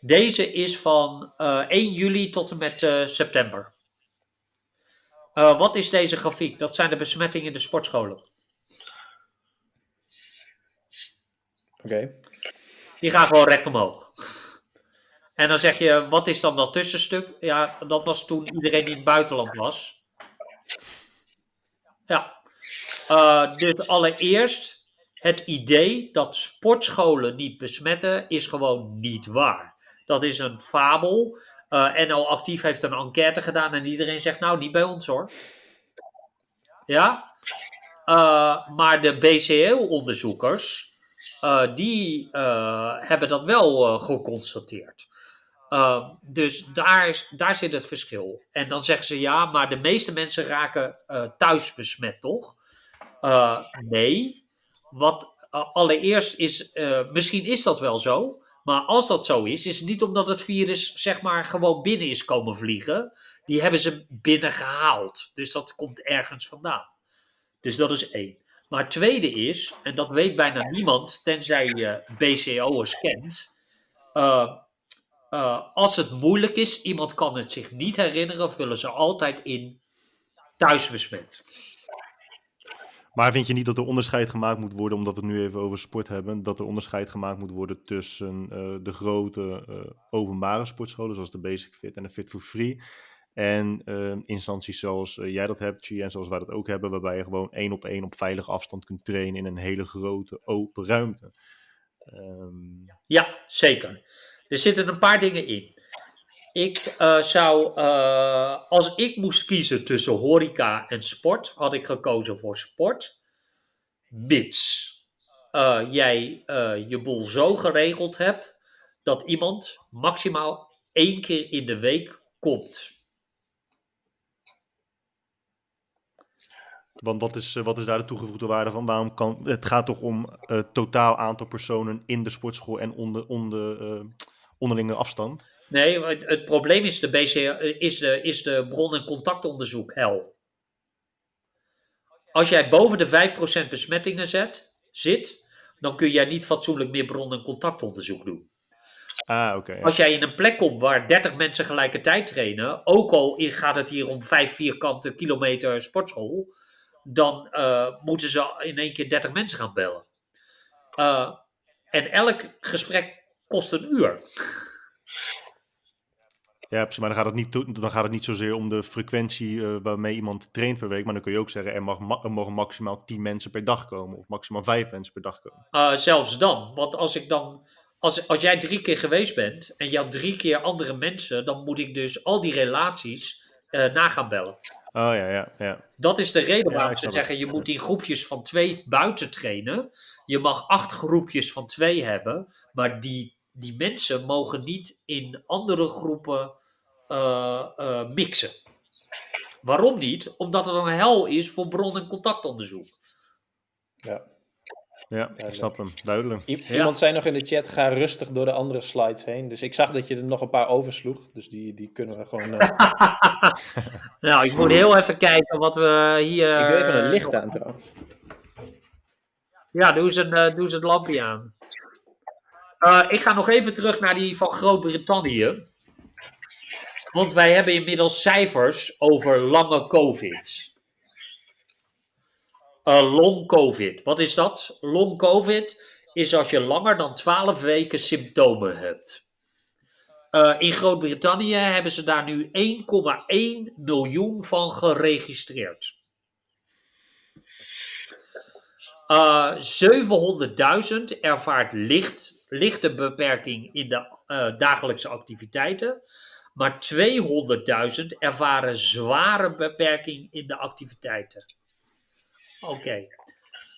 C: Deze is van uh, 1 juli tot en met uh, september. Uh, wat is deze grafiek? Dat zijn de besmettingen in de sportscholen. Oké.
A: Okay.
C: Die gaan gewoon recht omhoog. En dan zeg je, wat is dan dat tussenstuk? Ja, dat was toen iedereen in het buitenland was. Ja. Dus allereerst, het idee dat sportscholen niet besmetten is gewoon niet waar. Dat is een fabel. Uh, NL Actief heeft een enquête gedaan en iedereen zegt nou niet bij ons hoor. Ja? Uh, maar de BCL-onderzoekers, uh, die hebben dat wel geconstateerd. dus daar, is, daar zit het verschil. En dan zeggen ze ja, maar de meeste mensen raken thuis besmet, toch? nee. Wat allereerst is, uh, misschien is dat wel zo, maar als dat zo is, is het niet omdat het virus zeg maar gewoon binnen is komen vliegen. Die hebben ze binnen gehaald. Dus dat komt ergens vandaan. Dus dat is één. Maar het tweede is, en dat weet bijna niemand, tenzij je BCO'ers kent. Uh, als het moeilijk is, iemand kan het zich niet herinneren, vullen ze altijd in thuisbesmet.
B: Maar vind je niet dat er onderscheid gemaakt moet worden, omdat we het nu even over sport hebben, dat er onderscheid gemaakt moet worden tussen uh, de grote uh, openbare sportscholen, zoals de Basic Fit en de Fit for Free, en uh, instanties zoals jij dat hebt, Chi, en zoals wij dat ook hebben, waarbij je gewoon één op één op veilige afstand kunt trainen in een hele grote open ruimte.
C: Um... Ja, zeker. Er zitten een paar dingen in. Ik uh, zou, uh, als ik moest kiezen tussen horeca en sport, had ik gekozen voor sport. Mits uh, jij je boel zo geregeld hebt dat iemand maximaal één keer in de week komt.
B: Want wat is, wat is daar de toegevoegde waarde van? Waarom kan, het gaat toch om het totaal aantal personen in de sportschool en onder, onder, onderlinge afstand?
C: Nee, het, het, probleem is de, BC, is de, is de bron- en contactonderzoek hel. Als jij boven de 5% besmettingen zet, zit, dan kun jij niet fatsoenlijk meer bron- en contactonderzoek doen.
B: Ah, oké.
C: Als jij in een plek komt waar 30 mensen tegelijkertijd trainen, ook al gaat het hier om 5 vierkante kilometer sportschool, dan uh, moeten ze in één keer 30 mensen gaan bellen. Uh, en elk gesprek kost een uur.
B: Ja, precies, maar dan gaat, het niet, dan gaat het niet zozeer om de frequentie uh, waarmee iemand traint per week. Maar dan kun je ook zeggen, er, mag ma er mogen maximaal 10 mensen per dag komen. Of maximaal 5 mensen per dag komen.
C: Uh, zelfs dan. Want als ik dan. Als, als jij drie keer geweest bent en je had drie keer andere mensen, dan moet ik dus al die relaties uh, na gaan bellen.
B: Oh ja, ja, ja.
C: Dat is de reden waarom ja, ze zeggen, je moet in groepjes van twee buiten trainen. Je mag acht groepjes van twee hebben, maar die, die mensen mogen niet in andere groepen mixen. Waarom niet? Omdat het een hel is voor bron- en contactonderzoek.
A: Ja.
B: Ja, ik snap hem. Duidelijk.
A: I-
C: Ja.
A: Iemand zei nog in de chat, ga rustig door de andere slides heen. Dus ik zag dat je er nog een paar oversloeg. Dus die, die kunnen we gewoon... eh,
C: nou, ik moet heel even kijken wat we hier...
A: ik doe even een
C: eh,
A: licht aan trouwens.
C: Ja, doe eens, een, eh, doe eens het lampje aan. Eh, ik ga nog even terug naar die van Groot-Brittannië. Want wij hebben inmiddels cijfers over lange COVID. Eh, long COVID. Wat is dat? Long COVID is als je langer dan 12 weken symptomen hebt. Eh, in Groot-Brittannië hebben ze daar nu 1,1 miljoen van geregistreerd. Eh 700.000 ervaart licht, lichte beperking in de eh, dagelijkse activiteiten. Maar 200.000 ervaren zware beperking in de activiteiten. Oké.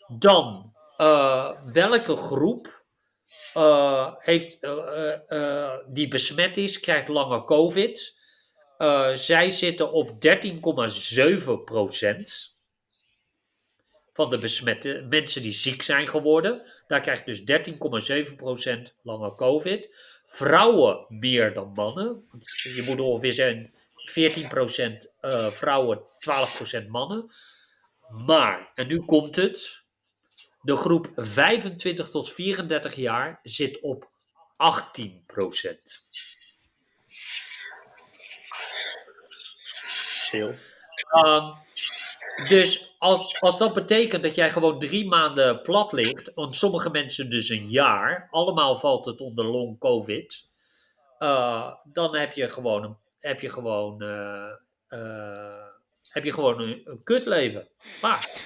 C: Dan, eh, welke groep eh, heeft, eh, die besmet is, krijgt lange COVID? Zij zitten op 13,7 procent van de besmette mensen die ziek zijn geworden. Daar krijgt dus 13,7% lange COVID. Vrouwen meer dan mannen. Want je moet ongeveer zijn 14% eh, vrouwen, 12% mannen. Maar, en nu komt het. De groep 25 tot 34 jaar zit op 18%.
A: Stil.
C: Ehm, dus als, als dat betekent dat jij gewoon drie maanden plat ligt, want sommige mensen dus een jaar, allemaal valt het onder long COVID, eh, dan heb je gewoon een, heb je gewoon, eh, eh, heb je gewoon een, een kutleven. Maar,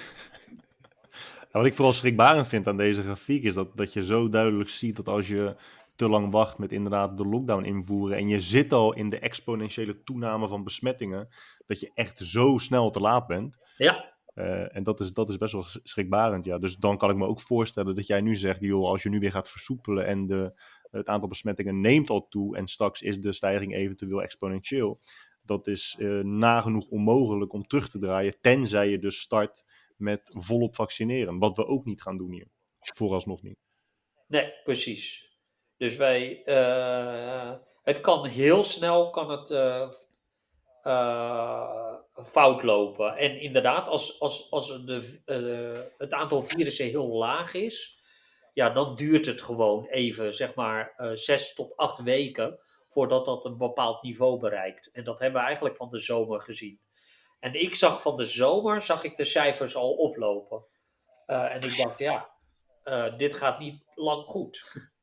B: Ja, wat ik vooral schrikbarend vind aan deze grafiek is dat, dat je zo duidelijk ziet dat als je te lang wacht met inderdaad de lockdown invoeren en je zit al in de exponentiële toename van besmettingen, dat je echt zo snel te laat bent.
C: ja,
B: Eh, en dat is, dat is best wel sch- schrikbarend, ja. Dus dan kan ik me ook voorstellen dat jij nu zegt, joh, als je nu weer gaat versoepelen en de, het aantal besmettingen neemt al toe en straks is de stijging eventueel exponentieel, dat is eh, nagenoeg onmogelijk om terug te draaien, tenzij je dus start met volop vaccineren. Wat we ook niet gaan doen hier. Vooralsnog niet.
C: nee, precies. Dus wij, eh, het kan heel snel, kan het fout lopen. En inderdaad, als, als, als de, eh, het aantal virussen heel laag is, ja, dan duurt het gewoon even, zeg maar, eh, zes tot acht weken voordat dat een bepaald niveau bereikt. En dat hebben we eigenlijk van de zomer gezien. En ik zag van de zomer, zag ik de cijfers al oplopen. Eh, en ik dacht, ja, dit gaat niet lang goed.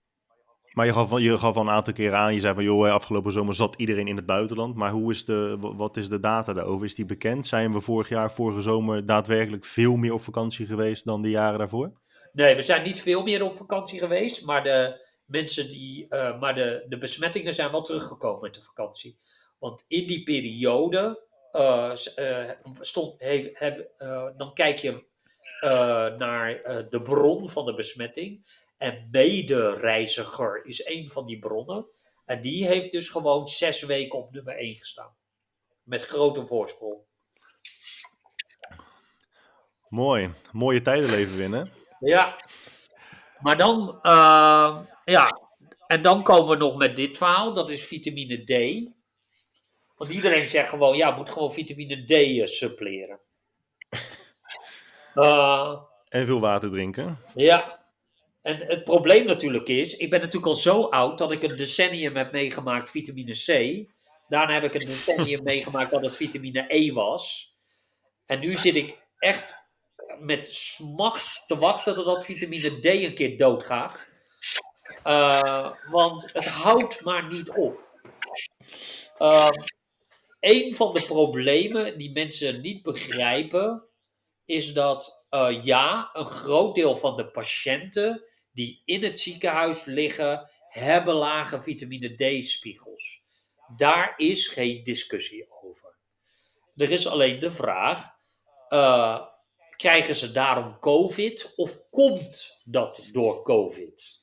B: Maar je gaf, je gaf al een aantal keren aan, je zei van joh, afgelopen zomer zat iedereen in het buitenland. Maar hoe is de, wa- wat is de data daarover? Is die bekend? Zijn we vorig jaar, vorige zomer, daadwerkelijk veel meer op vakantie geweest dan de jaren daarvoor?
C: Nee, we zijn niet veel meer op vakantie geweest, maar de mensen die, eh, maar de, de besmettingen zijn wel teruggekomen met de vakantie. Want in die periode eh, eh, stond, dan kijk je naar de bron van de besmetting. En medereiziger is een van die bronnen. En die heeft dus gewoon zes weken op nummer 1 gestaan. Met grote voorsprong.
B: Mooi. Mooie tijden leven winnen.
C: Ja. Maar dan, eh, ja, en dan komen we nog met dit verhaal, dat is vitamine D. Want iedereen zegt gewoon, ja, moet gewoon vitamine D eh, suppleren. Eh,
B: En veel water drinken.
C: ja. En het probleem natuurlijk is, ik ben natuurlijk al zo oud dat ik een decennium heb meegemaakt vitamine C. Daarna heb ik een decennium meegemaakt dat het vitamine E was. En nu zit ik echt met smacht te wachten totdat vitamine D een keer doodgaat. Eh, want het houdt maar niet op. Ehm een van de problemen die mensen niet begrijpen, is dat eh, ja, een groot deel van de patiënten die in het ziekenhuis liggen, hebben lage vitamine D-spiegels. Daar is geen discussie over. Er is alleen de vraag: eh, krijgen ze daarom COVID of komt dat door COVID?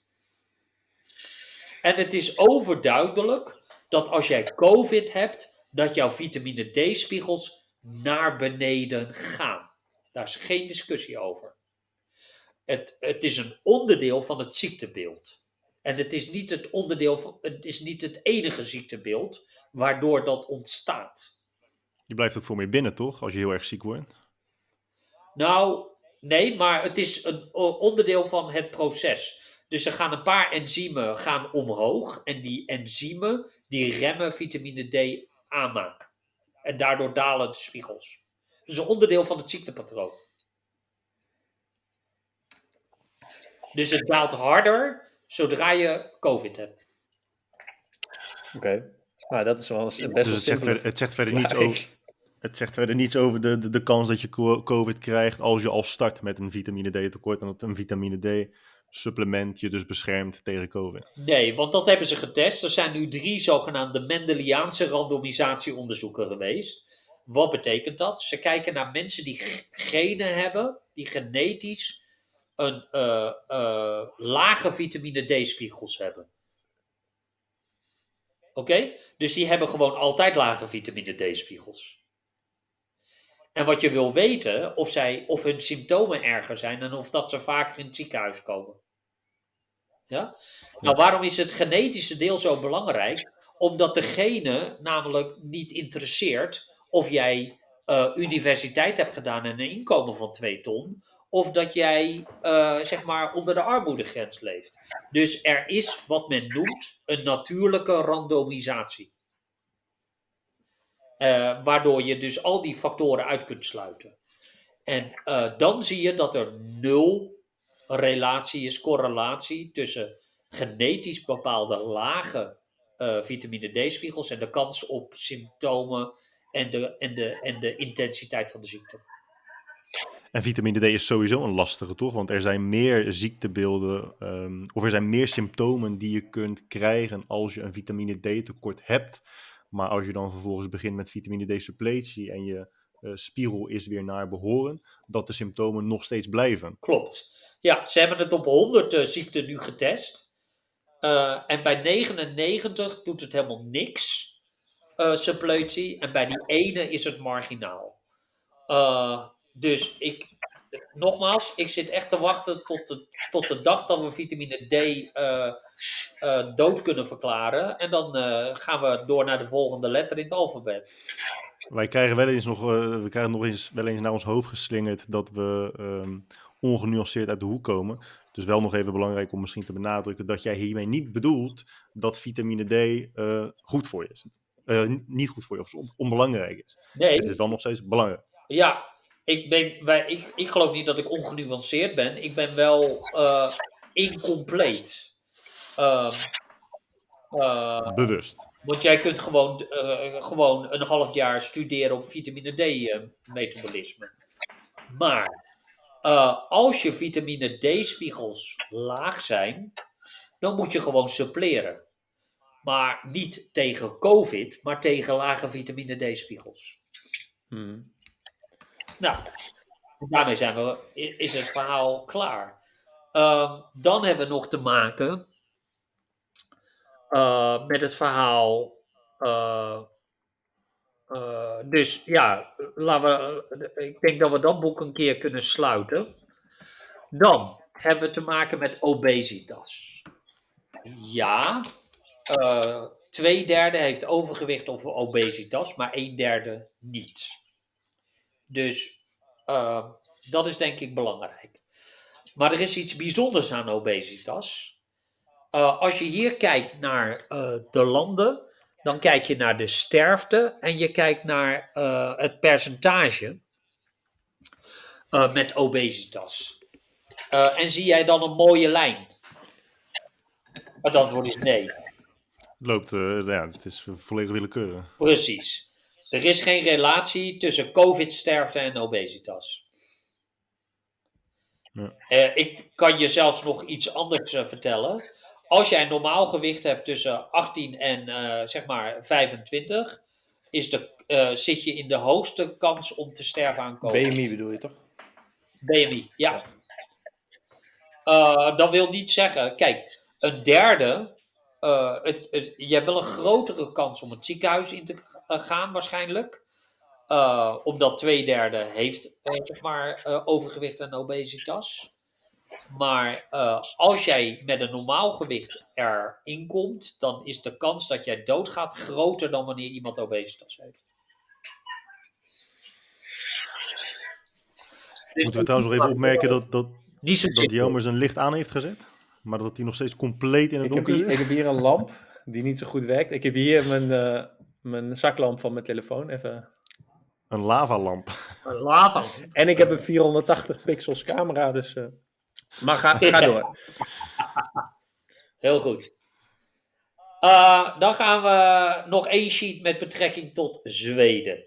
C: En het is overduidelijk dat als jij COVID hebt, dat jouw vitamine D-spiegels naar beneden gaan. Daar is geen discussie over. Het, het is een onderdeel van het ziektebeeld. En het is niet het onderdeel van, het is niet het enige ziektebeeld waardoor dat ontstaat.
B: Je blijft ook voor meer binnen, toch? Als je heel erg ziek wordt.
C: Nou, nee, maar het is een onderdeel van het proces. Dus er gaan een paar enzymen gaan omhoog. En die enzymen die remmen vitamine D aanmaak. En daardoor dalen de spiegels. Dus een onderdeel van het ziektepatroon. Dus het daalt harder zodra je COVID hebt.
A: Oké. Nou, dat is wel eens best
B: Dus
A: wel
B: het zegt,
A: simpele
B: verder, het zegt verder niets over, het zegt verder niets over de, de, de kans dat je co- COVID krijgt als je al start met een vitamine D tekort. En dat een vitamine D supplement je dus beschermt tegen COVID.
C: Nee, want dat hebben ze getest. Er zijn nu drie zogenaamde Mendeliaanse randomisatieonderzoeken geweest. Wat betekent dat? Ze kijken naar mensen die genen hebben, die genetisch een eh, eh, lage vitamine D-spiegels hebben. Oké? Dus die hebben gewoon altijd lage vitamine D-spiegels. En wat je wil weten, of, zij, of hun symptomen erger zijn en of dat ze vaker in het ziekenhuis komen. Ja? Nou, waarom is het genetische deel zo belangrijk? Omdat de gene namelijk niet interesseert of jij eh, universiteit hebt gedaan en een inkomen van 2 ton, of dat jij eh, zeg maar onder de armoedegrens leeft. Dus er is wat men noemt een natuurlijke randomisatie. Eh, waardoor je dus al die factoren uit kunt sluiten. En eh, dan zie je dat er nul relatie is, correlatie tussen genetisch bepaalde lage vitamine D-spiegels en de kans op symptomen en de, en, de, en de intensiteit van de ziekte.
B: En vitamine D is sowieso een lastige, toch? Want er zijn meer ziektebeelden, ehm, of er zijn meer symptomen die je kunt krijgen als je een vitamine D tekort hebt. Maar als je dan vervolgens begint met vitamine D suppletie en je eh, spiegel is weer naar behoren, dat de symptomen nog steeds blijven.
C: Klopt. Ja, ze hebben het op 100 eh, ziekten nu getest. Eh, en bij 99 doet het helemaal niks, suppletie. En bij die ene is het marginaal. Dus ik, nogmaals, ik zit echt te wachten tot de, tot de dag dat we vitamine D eh, eh, dood kunnen verklaren. En dan eh, gaan we door naar de volgende letter in het alfabet.
B: Wij krijgen wel eens nog, we krijgen nog eens, wel eens naar ons hoofd geslingerd dat we ehm, ongenuanceerd uit de hoek komen. Dus wel nog even belangrijk om misschien te benadrukken dat jij hiermee niet bedoelt dat vitamine D goed voor je is. Niet goed voor je of on- onbelangrijk is.
C: Nee,
B: Het is wel nog steeds belangrijk.
C: Ja, ik, ben, wij, ik, ik geloof niet dat ik ongenuanceerd ben. Ik ben wel eh incompleet. Ehm, eh,
B: Bewust.
C: want jij kunt gewoon, eh, gewoon een half jaar studeren op vitamine D-metabolisme. maar eh, als je vitamine D-spiegels laag zijn, dan moet je gewoon suppleren. Maar niet tegen COVID, maar tegen lage vitamine D-spiegels.
A: Hmm.
C: Nou, daarmee zijn we, is het verhaal klaar. Ehm, dan hebben we nog te maken eh, met het verhaal. eh, eh, dus ja, laten we, ik denk dat we dat boek een keer kunnen sluiten. Dan hebben we te maken met obesitas. Ja, twee derde heeft overgewicht of obesitas, maar een derde niet. Dus uh, dat is denk ik belangrijk. Maar er is iets bijzonders aan obesitas. Uh, als je hier kijkt naar uh, de landen, dan kijk je naar de sterfte en je kijkt naar uh, het percentage met obesitas. En zie jij dan een mooie lijn? Het antwoord is nee.
B: Het loopt, ja, het is volledig willekeurig.
C: Precies. Er is geen relatie tussen COVID-sterfte en obesitas.
B: Ja.
C: Uh, ik kan je zelfs nog iets anders uh, vertellen. Als jij normaal gewicht hebt tussen 18 en uh, zeg maar 25, is de, zit je in de hoogste kans om te sterven aan COVID.
A: BMI bedoel je toch?
C: BMI, ja. Uh, dat wil niet zeggen, kijk, een derde, uh, het, het, je hebt wel een grotere kans om het ziekenhuis in te gaan waarschijnlijk. eh, omdat twee derde heeft eh, zeg maar, eh, overgewicht en obesitas. Maar eh, als jij met een normaal gewicht erin komt, dan is de kans dat jij doodgaat groter dan wanneer iemand obesitas heeft.
B: Moeten we trouwens nog even opmerken dat, dat, dat. Jelmer zijn licht aan heeft gezet. Maar dat hij nog steeds compleet in het
A: Ik heb,
B: donker
A: hier,
B: zit.
A: ik heb hier een lamp die niet zo goed werkt. Ik heb hier mijn, eh, mijn zaklamp van mijn telefoon. Even.
B: Een lavalamp.
C: Lava.
A: En ik heb een 480 pixels camera, dus... eh, Maar ga, ga door.
C: Heel goed. Eh, dan gaan we nog één sheet met betrekking tot Zweden.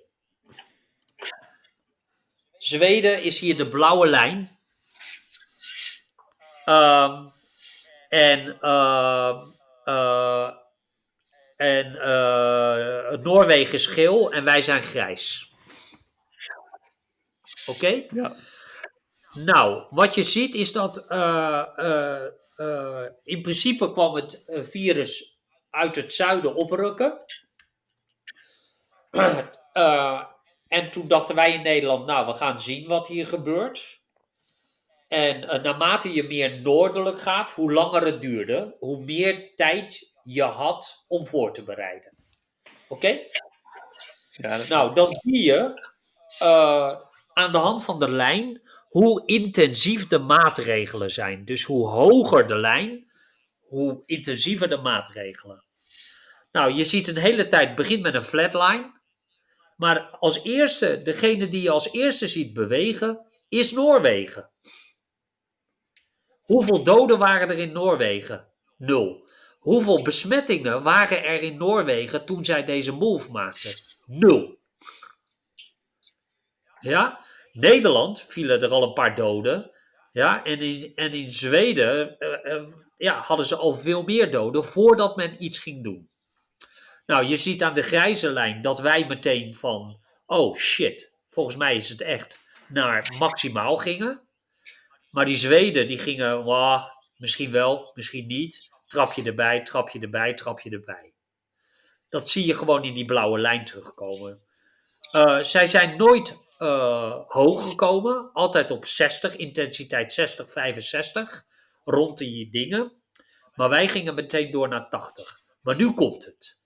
C: Zweden is hier de blauwe lijn. Ehm, en ehm, eh, en eh, Noorwegen is geel en wij zijn grijs. Oké?
A: Ja.
C: Nou, wat je ziet is dat eh, in principe kwam het virus uit het zuiden oprukken. En toen dachten wij in Nederland, nou, we gaan zien wat hier gebeurt. En eh, naarmate je meer noordelijk gaat, hoe langer het duurde, hoe meer tijd je had om voor te bereiden. Oké?
A: Ja, dat-
C: Nou, dan zie je eh, aan de hand van de lijn hoe intensief de maatregelen zijn. Dus hoe hoger de lijn, hoe intensiever de maatregelen. Nou, je ziet een hele tijd begint met een flatline. Maar als eerste, degene die je als eerste ziet bewegen, is Noorwegen. Hoeveel doden waren er in Noorwegen? Nul. Hoeveel besmettingen waren er in Noorwegen toen zij deze move maakten? Nul. Ja, Nederland vielen er al een paar doden. Ja, en in, en in Zweden eh, eh, ja, hadden ze al veel meer doden voordat men iets ging doen. Nou, je ziet aan de grijze lijn dat wij meteen van, oh shit, volgens mij is het echt, naar maximaal gingen. Maar die Zweden, die gingen, misschien wel, misschien niet. Trapje erbij, trapje erbij, trapje erbij. Dat zie je gewoon in die blauwe lijn terugkomen. Eh, zij zijn nooit eh, hoog gekomen, altijd op 60, intensiteit 60, 65, rond die dingen. Maar wij gingen meteen door naar 80. Maar nu komt het.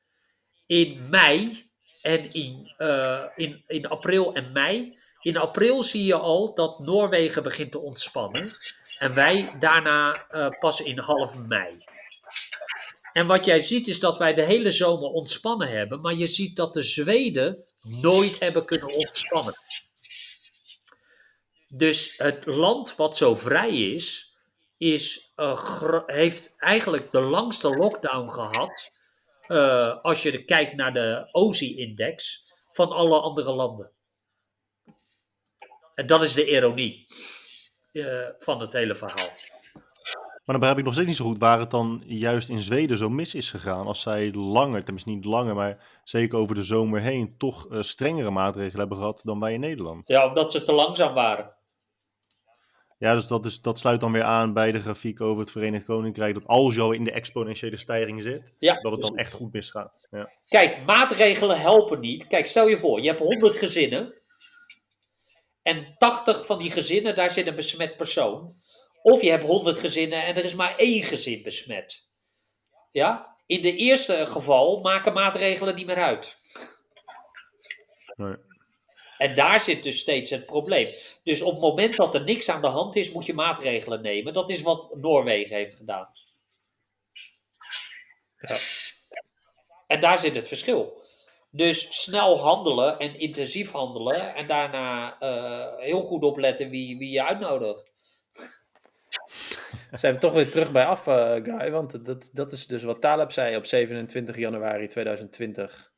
C: In mei en in, eh, in, in april en mei. In april zie je al dat Noorwegen begint te ontspannen. En wij daarna eh, pas in half mei. En wat jij ziet is dat wij de hele zomer ontspannen hebben. Maar je ziet dat de Zweden nooit hebben kunnen ontspannen. Dus het land wat zo vrij is, is eh, heeft eigenlijk de langste lockdown gehad. eh, als je kijkt naar de OSI-index van alle andere landen. En dat is de ironie eh, van het hele verhaal.
B: Maar dan begrijp ik nog steeds niet zo goed waar het dan juist in Zweden zo mis is gegaan. Als zij langer, tenminste niet langer, maar zeker over de zomer heen, toch eh, strengere maatregelen hebben gehad dan wij in Nederland.
C: Ja, omdat ze te langzaam waren.
B: Ja, dus dat, is, dat sluit dan weer aan bij de grafiek over het Verenigd Koninkrijk. Dat als je al in de exponentiële stijging zit,
C: Ja,
B: dat het dan
C: dus-
B: echt goed misgaat. Ja.
C: Kijk, maatregelen helpen niet. Kijk, stel je voor, je hebt 100 gezinnen. En 80 van die gezinnen, daar zit een besmet persoon. Of je hebt 100 gezinnen en er is maar één gezin besmet. Ja? In de eerste geval maken maatregelen niet meer uit.
B: Nee.
C: En daar zit dus steeds het probleem. Dus op het moment dat er niks aan de hand is, moet je maatregelen nemen. Dat is wat Noorwegen heeft gedaan.
A: Ja.
C: En daar zit het verschil. Dus snel handelen en intensief handelen. En daarna eh, heel goed opletten wie, wie je uitnodigt.
A: Zijn we toch weer terug bij af, eh, Guy? Want dat, dat is dus wat Taleb zei op 27 januari 2020.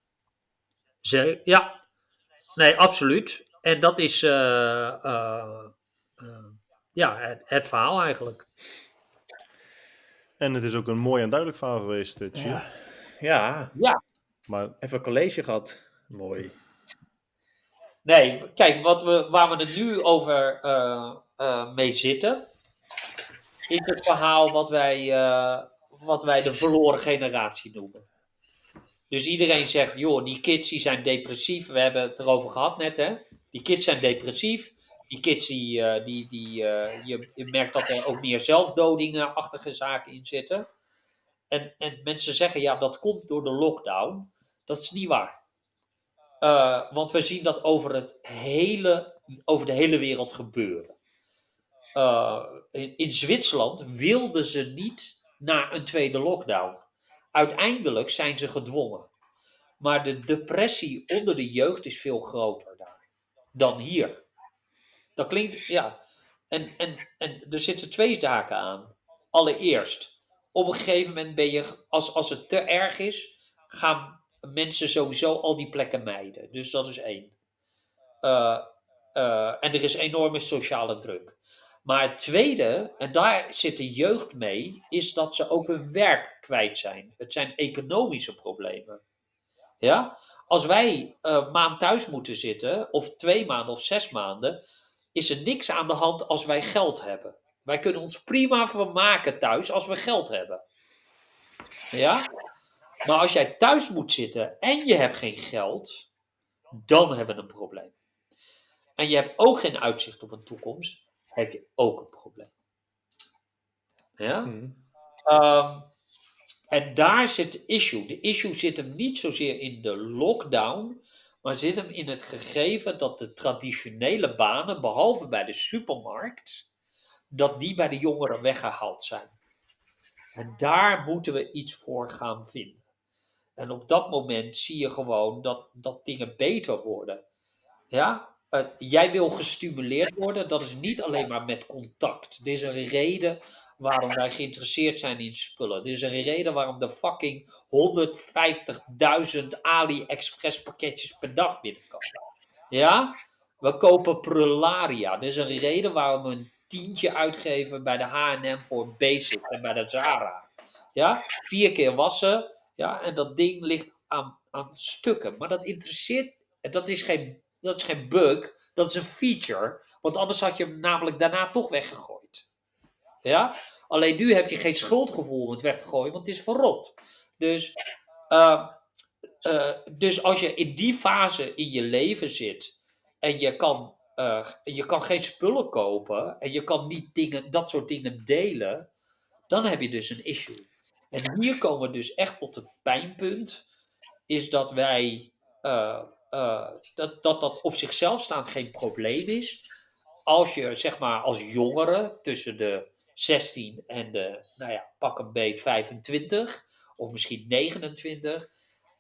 C: Ze, ja, nee, absoluut. En dat is eh, ja, het, het verhaal eigenlijk.
B: En het is ook een mooi en duidelijk verhaal geweest, uh,
A: Ja. ja,
B: Maar
A: even college gehad. Mooi.
C: Nee, kijk, wat we, waar we het nu over eh, eh, mee zitten, is het verhaal wat wij, eh, wat wij de verloren generatie noemen. Dus iedereen zegt, joh, die kids die zijn depressief. We hebben het erover gehad net, hè. Die kids zijn depressief. Die kids, die, die, die, eh, je, je merkt dat er ook meer zelfdodingen-achtige zaken in zitten. En, en mensen zeggen, ja, dat komt door de lockdown. Dat is niet waar. Eh, want we zien dat over, het hele, over de hele wereld gebeuren. Uh, in, in, Zwitserland wilden ze niet naar een tweede lockdown. Uiteindelijk zijn ze gedwongen. Maar de depressie onder de jeugd is veel groter daar dan hier. Dat klinkt, ja. En, en, en er zitten twee zaken aan. Allereerst, op een gegeven moment ben je, als, als het te erg is, gaan mensen sowieso al die plekken mijden. Dus dat is één. Uh, uh, en er is enorme sociale druk. Maar het tweede, en daar zit de jeugd mee, is dat ze ook hun werk kwijt zijn. Het zijn economische problemen. Ja? Als wij een uh, maand thuis moeten zitten, of twee maanden of zes maanden, is er niks aan de hand als wij geld hebben. Wij kunnen ons prima vermaken thuis als we geld hebben. Ja? Maar als jij thuis moet zitten en je hebt geen geld, dan hebben we een probleem. En je hebt ook geen uitzicht op een toekomst, heb je ook een probleem. Ja?
A: Mhm.
C: Um, en daar zit de issue. De issue zit hem niet zozeer in de lockdown, maar zit hem in het gegeven dat de traditionele banen, behalve bij de supermarkt, dat die bij de jongeren weggehaald zijn. En daar moeten we iets voor gaan vinden. En op dat moment zie je gewoon dat, dat dingen beter worden. Ja? Uh, jij wil gestimuleerd worden, dat is niet alleen maar met contact. Er is een reden waarom wij geïnteresseerd zijn in spullen. Er is een reden waarom de fucking 150.000 AliExpress pakketjes per dag binnenkomen. Ja? We kopen Prularia. Er is een reden waarom we een tientje uitgeven bij de H&M voor Basic en bij de Zara. Ja? Vier keer wassen. Ja? En dat ding ligt aan, aan stukken. Maar dat interesseert... Dat is, geen, dat is geen bug. Dat is een feature. Want anders had je hem namelijk daarna toch weggegooid. Ja? Alleen nu heb je geen schuldgevoel om het weg te gooien, want het is verrot. Dus, uh, uh, dus als je in die fase in je leven zit en je kan, uh, je kan geen spullen kopen en je kan niet dingen, dat soort dingen delen, dan heb je dus een issue. En hier komen we dus echt tot het pijnpunt, is dat wij, dat, dat dat op zichzelf staand geen probleem is. Als je zeg maar als jongere tussen de 16 en de, nou ja, pak een beet 25 of misschien 29,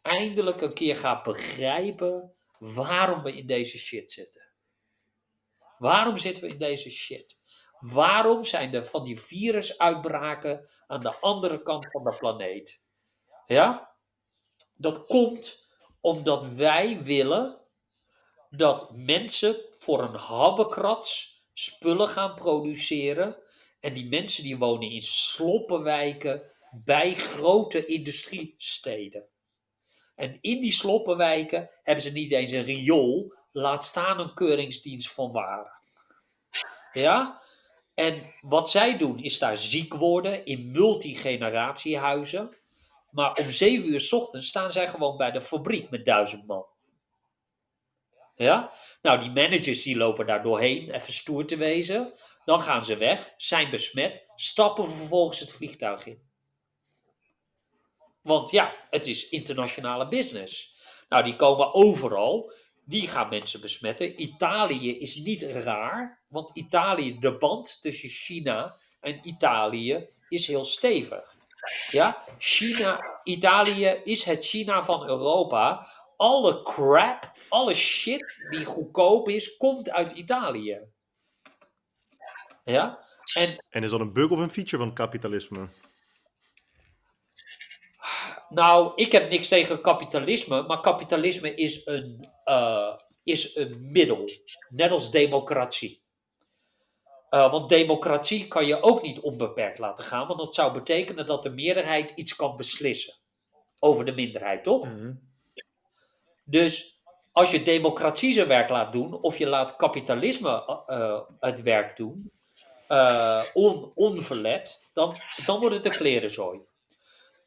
C: eindelijk een keer gaat begrijpen waarom we in deze shit zitten. Waarom zitten we in deze shit? Waarom zijn er van die virusuitbraken aan de andere kant van de planeet? Ja? Dat komt omdat wij willen dat mensen voor een habbekrats spullen gaan produceren en die mensen die wonen in sloppenwijken bij grote industriesteden. En in die sloppenwijken hebben ze niet eens een riool, laat staan een keuringsdienst van waren. Ja? En wat zij doen is daar ziek worden in multigeneratiehuizen. Maar om zeven uur s ochtends staan zij gewoon bij de fabriek met duizend man. Ja? Nou, die managers die lopen daar doorheen, even stoer te wezen. Dan gaan ze weg, zijn besmet, stappen vervolgens het vliegtuig in. Want ja, het is internationale business. Nou, die komen overal. Die gaan mensen besmetten. Italië is niet raar, want Italië, de band tussen China en Italië is heel stevig. Ja, China, Italië is het China van Europa. Alle crap, alle shit die goedkoop is, komt uit Italië. Ja? En,
B: en is dat een bug of een feature van kapitalisme?
C: Nou, ik heb niks tegen kapitalisme, maar kapitalisme is een, uh, is een middel, net als democratie. Uh, want democratie kan je ook niet onbeperkt laten gaan, want dat zou betekenen dat de meerderheid iets kan beslissen over de minderheid, toch?
A: Mhm.
C: Mm -hmm. Dus als je democratie zijn werk laat doen, of je laat kapitalisme uh, het werk doen, uh, on, onverlet, dan, dan wordt het een klerenzooi.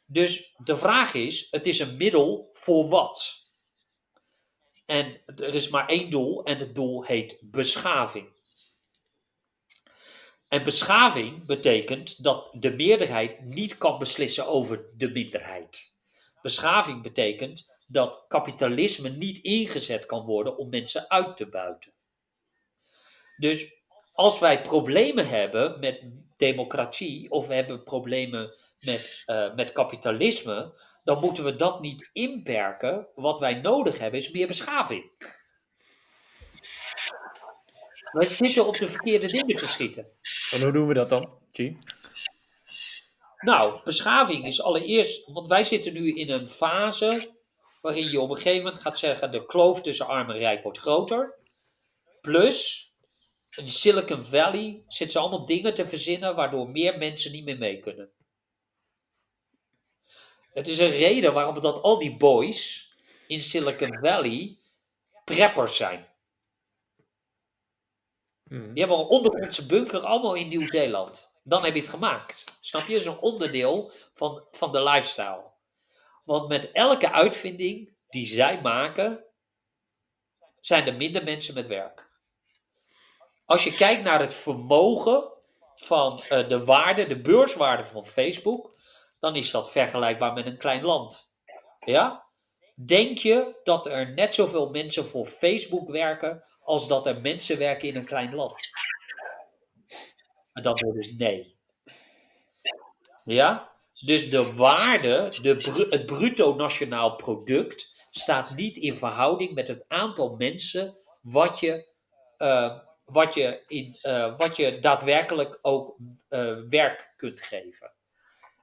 C: Dus de vraag is, het is een middel voor wat? En er is maar één doel en het doel heet beschaving. En beschaving betekent dat de meerderheid niet kan beslissen over de minderheid. Beschaving betekent dat kapitalisme niet ingezet kan worden om mensen uit te buiten. Dus als wij problemen hebben met democratie of we hebben problemen met, uh, met kapitalisme, dan moeten we dat niet inperken. Wat wij nodig hebben is meer beschaving. Wij zitten op de verkeerde dingen te schieten.
A: En hoe doen we dat dan, G?
C: Nou, beschaving is allereerst, want wij zitten nu in een fase waarin je op een gegeven moment gaat zeggen: de kloof tussen arm en rijk wordt groter. Plus, in Silicon Valley zitten ze allemaal dingen te verzinnen waardoor meer mensen niet meer mee kunnen. Het is een reden waarom dat al die boys in Silicon Valley preppers zijn.
A: Hmm.
C: Die hebben een ondergrondse bunker allemaal in Nieuw-Zeeland. Dan heb je het gemaakt. Snap je? Een onderdeel van, van de lifestyle. Want met elke uitvinding die zij maken, zijn er minder mensen met werk. Als je kijkt naar het vermogen van uh, de waarde, de beurswaarde van Facebook, dan is dat vergelijkbaar met een klein land. Ja? Denk je dat er net zoveel mensen voor Facebook werken als dat er mensen werken in een klein land? En dat wordt dus nee. Ja? Dus de waarde, de, het bruto nationaal product, staat niet in verhouding met het aantal mensen wat je, uh, wat je, in, uh, wat je daadwerkelijk ook uh, werk kunt geven.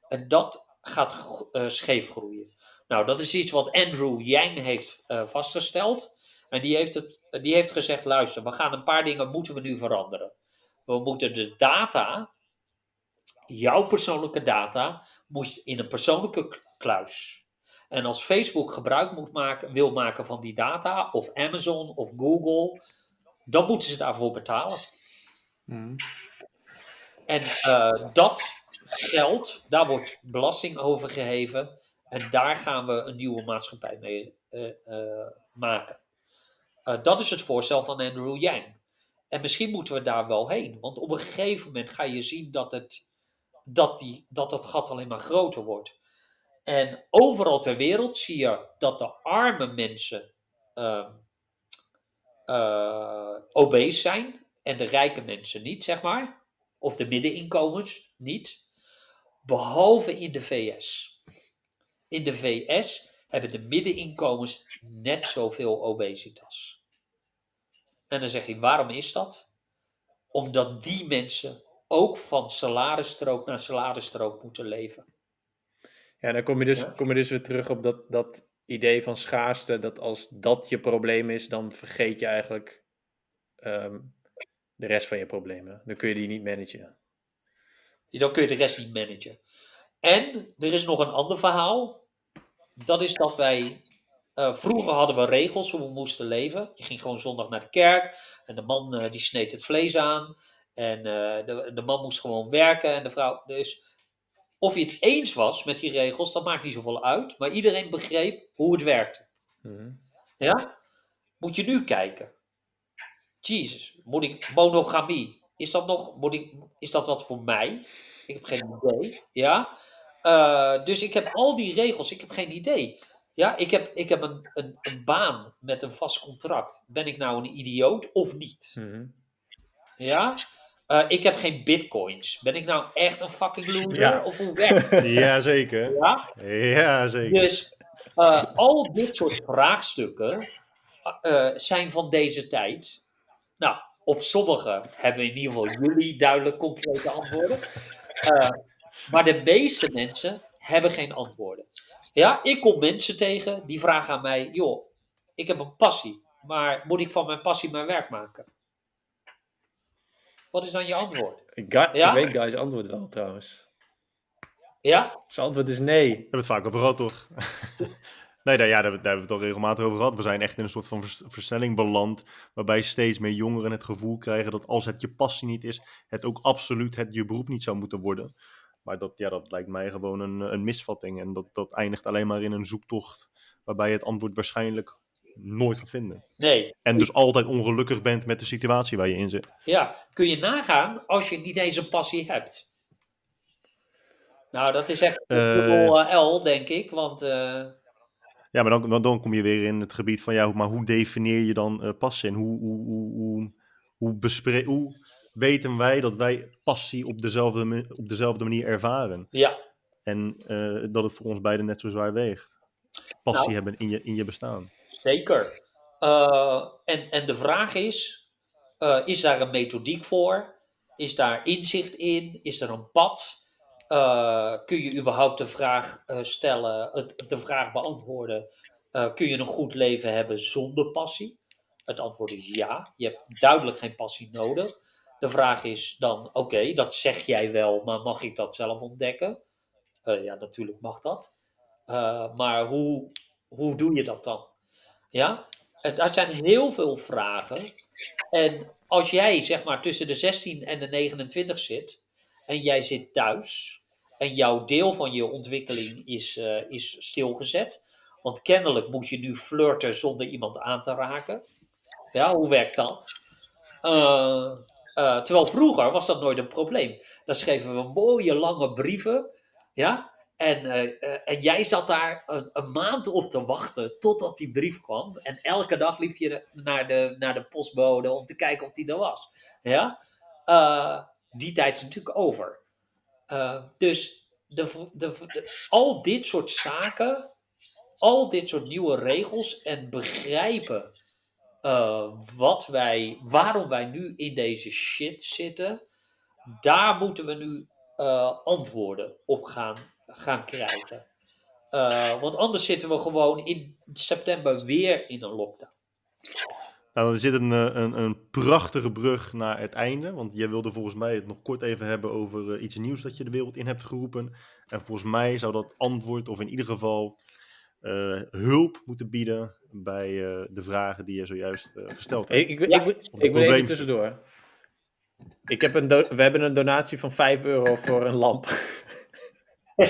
C: En dat gaat scheef groeien. Nou, dat is iets wat Andrew Yang heeft vastgesteld. En die heeft, het, die heeft gezegd, luister, we gaan een paar dingen moeten we nu veranderen. We moeten de data, jouw persoonlijke data, moet in een persoonlijke kluis. En als Facebook gebruik moet maken, wil maken van die data, of Amazon of Google, dan moeten ze daarvoor betalen.
A: Hmm.
C: En uh, dat geld, daar wordt belasting over geheven. En daar gaan we een nieuwe maatschappij mee uh, uh, maken. Dat is het voorstel van Andrew Yang. En misschien moeten we daar wel heen. Want op een gegeven moment ga je zien dat het, dat die, dat het gat alleen maar groter wordt. En overal ter wereld zie je dat de arme mensen uh, obese zijn en de rijke mensen niet, zeg maar. Of de middeninkomens niet. Behalve in de VS. In de VS hebben de middeninkomens net zoveel obesitas. En dan zeg je, waarom is dat? Omdat die mensen ook van salarisstrook naar salarisstrook moeten leven.
A: Ja, dan kom je dus,
C: Ja.
A: kom je dus weer terug op dat, dat idee van schaarste. Dat als dat je probleem is, dan vergeet je eigenlijk ehm, de rest van je problemen. Dan kun je die niet managen.
C: Dan kun je de rest niet managen. En er is nog een ander verhaal. Dat is dat wij. Eh, vroeger hadden we regels hoe we moesten leven. Je ging gewoon zondag naar de kerk. En de man eh, die sneed het vlees aan. En eh, de, de man moest gewoon werken. En de vrouw. Dus of je het eens was met die regels, dat maakt niet zoveel uit. Maar iedereen begreep hoe het werkte.
A: Mhm.
C: Ja? Moet je nu kijken. Jezus, moet ik monogamie? Is dat nog, moet ik, is dat wat voor mij? Ik heb geen idee. Ja? Dus ik heb al die regels, ik heb geen idee. Ja, ik heb, ik heb een, een, een baan met een vast contract. Ben ik nou een idioot of niet?
A: Mhm.
C: Ja? Eh, ik heb geen bitcoins. Ben ik nou echt een fucking loser?
B: Ja.
C: Of werkt het?
B: Jazeker.
C: Ja?
B: Jazeker.
C: Dus eh, al dit soort vraagstukken eh, zijn van deze tijd. Nou, op sommige hebben in ieder geval jullie duidelijk concrete antwoorden. Maar de meeste mensen hebben geen antwoorden. Ja, ik kom mensen tegen die vragen aan mij: joh, ik heb een passie, maar moet ik van mijn passie mijn werk maken? Wat is dan je antwoord?
A: Ik, ga-
C: Ja?
A: ik weet Guy's antwoord wel trouwens.
C: Ja?
A: Zijn antwoord is nee.
B: We hebben het vaak over gehad, toch? nee, daar, ja, daar, hebben- daar hebben we het al regelmatig over gehad. We zijn echt in een soort van vers- versnelling beland. Waarbij steeds meer jongeren het gevoel krijgen dat als het je passie niet is, het ook absoluut het je beroep niet zou moeten worden. Maar dat, ja, dat lijkt mij gewoon een, een misvatting. En dat, dat eindigt alleen maar in een zoektocht waarbij je het antwoord waarschijnlijk nooit gaat vinden.
C: Nee.
B: En dus altijd ongelukkig bent met de situatie waar je in zit.
C: Ja, kun je nagaan als je niet eens een passie hebt. Nou, dat is echt dubbel eh, L, denk ik. Want eh,
B: Ja, maar dan, dan, kom je weer in het gebied van, ja, hoe- maar hoe definieer je dan eh, passie? En hoe, hoe, hoe, hoe, hoe, hoe weten wij dat wij passie op dezelfde, op dezelfde manier ervaren?
C: ja,
B: En eh, dat het voor ons beiden net zo zwaar weegt. Passie
C: Nou.
B: hebben in je, in je bestaan.
C: zeker. Eh, en, en de vraag is, eh, is daar een methodiek voor? Is daar inzicht in? Is er een pad? Kun je überhaupt de vraag stellen, de vraag beantwoorden, kun je een goed leven hebben zonder passie? Het antwoord is ja, je hebt duidelijk geen passie nodig. De vraag is dan, oké, dat zeg jij wel, maar mag ik dat zelf ontdekken? Eh, ja, natuurlijk mag dat. Eh, maar hoe, hoe doe je dat dan? Ja, en daar zijn heel veel vragen. En als jij zeg maar tussen de 16 en de 29 zit en jij zit thuis en jouw deel van je ontwikkeling is, eh, is stilgezet, want kennelijk moet je nu flirten zonder iemand aan te raken. Ja, hoe werkt dat? Eh, eh, terwijl vroeger was dat nooit een probleem. Dan schreven we mooie lange brieven. Ja, en, eh, eh, en jij zat daar een, een maand op te wachten totdat die brief kwam. En elke dag liep je naar de, naar de postbode om te kijken of die er was. Ja? Die tijd is natuurlijk over. Dus de, de- al dit soort zaken, al dit soort nieuwe regels en begrijpen eh, wat wij, waarom wij nu in deze shit zitten, daar moeten we nu eh, antwoorden op gaan, gaan krijgen. Eh, want anders zitten we gewoon in september weer in een lockdown.
B: Nou, er zit een, een, een prachtige brug naar het einde. Want jij wilde volgens mij het nog kort even hebben over iets nieuws dat je de wereld in hebt geroepen. En volgens mij zou dat antwoord, of in ieder geval hulp moeten bieden bij eh, de vragen die je zojuist eh, gesteld hebt.
A: Ik, ik,
C: Ja.
A: ik, moet even tussendoor. Ik heb een we hebben een donatie van 5 euro voor een lamp.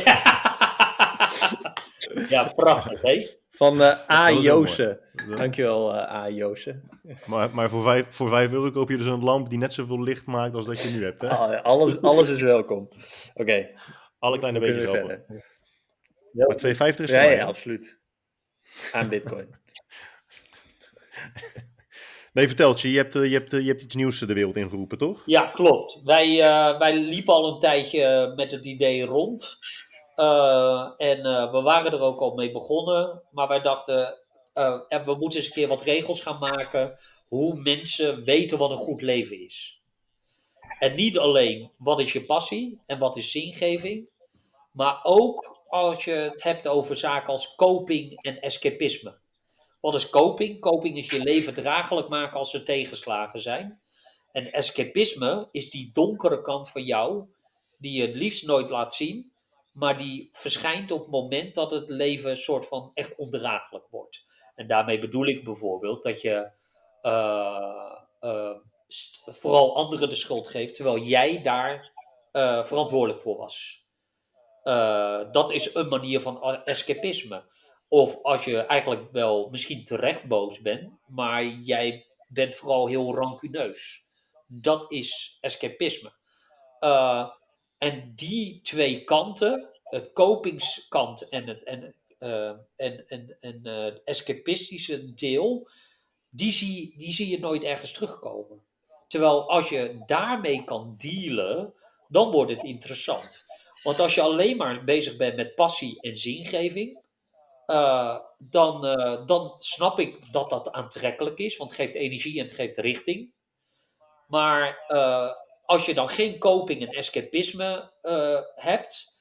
C: ja, prachtig, hè?
A: Van eh A. Joosen. Dankjewel, eh A. Joosen.
B: Maar, maar voor, vijf, voor vijf euro koop je dus een lamp die net zoveel licht maakt als dat je nu hebt. Hè?
A: Ah, alles, alles is welkom. Oké,
B: Alle kleine beetjes helpen.
A: verder.
B: Maar 2,50 is
A: Ja, ja, absoluut. Aan bitcoin.
B: Nee, vertel je, je hebt, eh, je, hebt, eh, je hebt iets nieuws de wereld ingeroepen, toch?
C: Ja, klopt. Wij, eh, wij liepen al een tijdje met het idee rond. En we waren er ook al mee begonnen. Maar wij dachten, en we moeten eens een keer wat regels gaan maken. Hoe mensen weten wat een goed leven is. En niet alleen wat is je passie en wat is zingeving. Maar ook als je het hebt over zaken als coping en escapisme. Wat is coping? Coping is je leven draaglijk maken als er tegenslagen zijn. En escapisme is die donkere kant van jou, die je het liefst nooit laat zien, maar die verschijnt op het moment dat het leven een soort van echt ondraaglijk wordt. En daarmee bedoel ik bijvoorbeeld dat je eh, eh, vooral anderen de schuld geeft, terwijl jij daar eh, verantwoordelijk voor was. Dat is een manier van escapisme. Of als je eigenlijk wel misschien terecht boos bent, maar jij bent vooral heel rancuneus. Dat is escapisme. Eh, en die twee kanten, het kopingskant en het, en, eh, en, en, en, eh, escapistische deel, die zie, die zie je nooit ergens terugkomen. Terwijl als je daarmee kan dealen, dan wordt het interessant. Want als je alleen maar bezig bent met passie en zingeving, eh, dan, eh, dan snap ik dat dat aantrekkelijk is, want het geeft energie en het geeft richting. Maar eh, als je dan geen coping en escapisme hebt,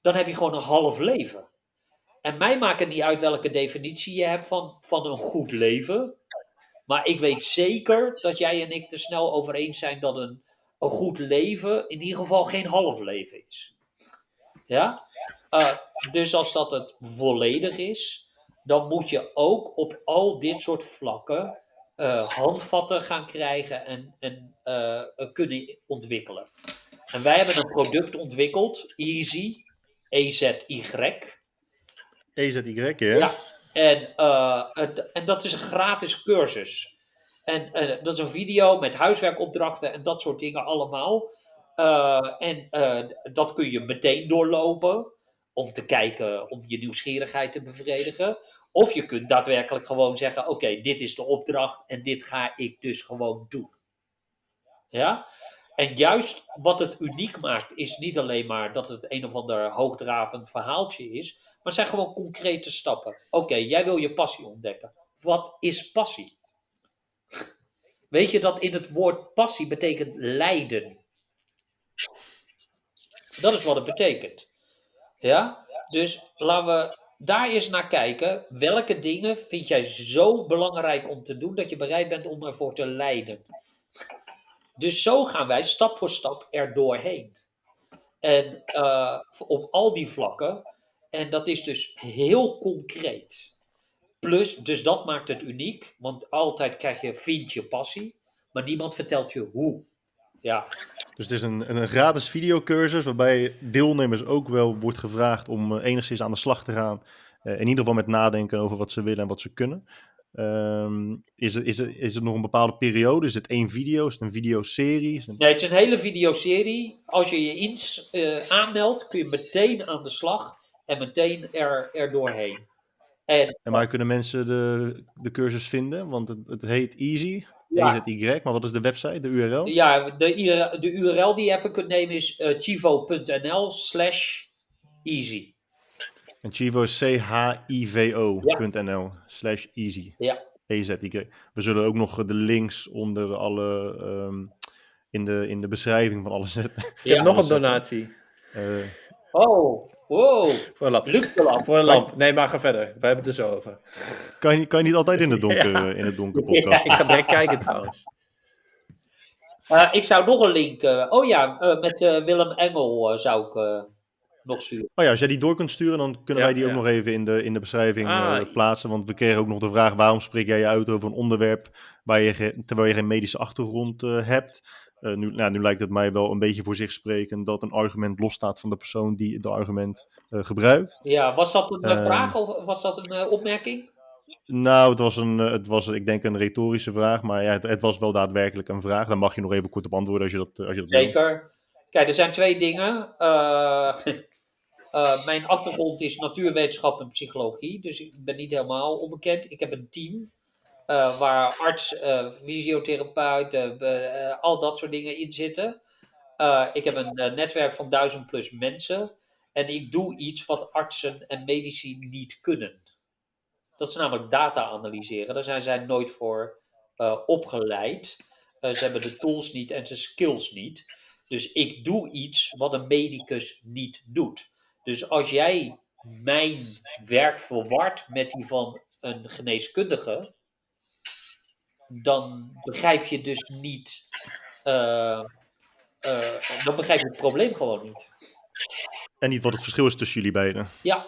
C: dan heb je gewoon een half leven. En mij maakt het niet uit welke definitie je hebt van, van een goed leven. Maar ik weet zeker dat jij en ik er snel over eens zijn dat een, een goed leven in ieder geval geen half leven is. Ja? Eh, dus als dat het volledig is, dan moet je ook op al dit soort vlakken eh, handvatten gaan krijgen en, en eh, kunnen ontwikkelen. En wij hebben een product ontwikkeld, Easy, EZY.
B: EZY, ja.
C: Ja, en, het- en dat is een gratis cursus. En dat is een video met huiswerkopdrachten en dat soort dingen allemaal. En dat kun je meteen doorlopen om te kijken, om je nieuwsgierigheid te bevredigen. Of je kunt daadwerkelijk gewoon zeggen: Oké, dit is de opdracht en dit ga ik dus gewoon doen. Ja? En juist wat het uniek maakt, is niet alleen maar dat het een of ander hoogdravend verhaaltje is, maar zijn gewoon concrete stappen. Oké, jij wil je passie ontdekken. Wat is passie? Weet je dat in het woord passie betekent lijden? Dat is wat het betekent. Ja? Dus laten we daar eens naar kijken. Welke dingen vind jij zo belangrijk om te doen dat je bereid bent om ervoor te lijden? Dus zo gaan wij stap voor stap er doorheen. En eh, op al die vlakken. En dat is dus heel concreet. Plus, dus dat maakt het uniek. Want altijd krijg je vind je passie. Maar niemand vertelt je hoe. Ja,
B: Dus het is een, een gratis videocursus waarbij deelnemers ook wel wordt gevraagd om eh, enigszins aan de slag te gaan. Eh, in ieder geval met nadenken over wat ze willen en wat ze kunnen. Ehm, is, het, is, het, is het nog een bepaalde periode? Is het één video? Is het een videoserie? Is het een-
C: Nee, het is een hele videoserie. Als je je ins, eh, aanmeldt, kun je meteen aan de slag en meteen er, er doorheen. En
B: En waar kunnen mensen de, de cursus vinden? Want het, het heet Easy,
C: Ja.
B: EZY, maar wat is de website, de URL?
C: ja, de, URL de URL die je even kunt nemen is eh, chivo.nl slash easy.
B: En Chivo is chivo.nl slash easy.
C: Ja.
B: EZY. We zullen ook nog de links onder alle, ehm, in, de, in de beschrijving van alles zetten.
A: Ik heb
C: Ja,
A: nog een donatie.
B: Eh,
C: Oh, wow.
A: Voor een lamp.
C: Lamp.
A: Voor een lamp. Nee, maar ga verder. We hebben het er zo over.
B: kan, je, kan je niet altijd in het donker,
A: Ja.
B: eh, in het donker podcast?
A: Ik ga direct kijken trouwens.
C: Eh, ik zou nog een link. eh, oh ja, eh, met eh, Willem Engel zou ik eh, nog sturen.
B: Oh ja, als jij die door kunt sturen, dan kunnen
A: Ja,
B: wij die ook nog even in de, in de beschrijving
A: Ah.
B: eh, plaatsen. Want we kregen ook nog de vraag, waarom spreek jij je uit over een onderwerp waar je terwijl je geen medische achtergrond eh, hebt? Eh, nu, nou, nu lijkt het mij wel een beetje voor zich spreken dat een argument losstaat van de persoon die het argument eh, gebruikt.
C: Ja, was dat een eh,
B: Ehm.
C: vraag of was dat een opmerking?
B: Nou, het was, een, het was ik denk een retorische vraag, maar ja, het, het was wel daadwerkelijk een vraag. Daar mag je nog even kort op antwoorden als je dat, als je dat wil.
C: Zeker. Kijk, er zijn twee dingen. Mijn achtergrond is natuurwetenschap en psychologie, dus ik ben niet helemaal onbekend. Ik heb een team eh, waar arts, eh, al dat soort dingen in zitten. Ik heb een netwerk van duizend plus mensen en ik doe iets wat artsen en medici niet kunnen. Dat is namelijk data analyseren. Daar zijn zij nooit voor opgeleid. Ze hebben de tools niet en de skills niet. Dus ik doe iets wat een medicus niet doet. Dus als jij mijn werk verwart met die van een geneeskundige, dan begrijp je dus niet. eh, eh, dan begrijp je het probleem gewoon niet.
B: En niet wat het verschil is tussen jullie beiden.
C: Ja,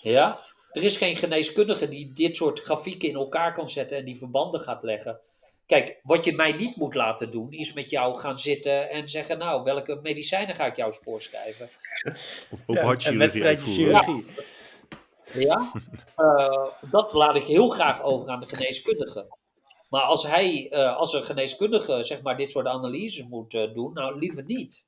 C: ja. Er is geen geneeskundige die dit soort grafieken in elkaar kan zetten en die verbanden gaat leggen. Kijk, wat je mij niet moet laten doen, is met jou gaan zitten en zeggen: Nou, welke medicijnen ga ik jou eens voorschrijven?
B: Of
A: Ja, een
B: hartchirurgie
A: wedstrijdje
B: uitvoeren.
A: chirurgie.
C: Ja, Eh, dat laat ik heel graag over aan de geneeskundige. Maar als hij, eh, als een geneeskundige, zeg maar, dit soort analyses moet eh, doen, nou liever niet.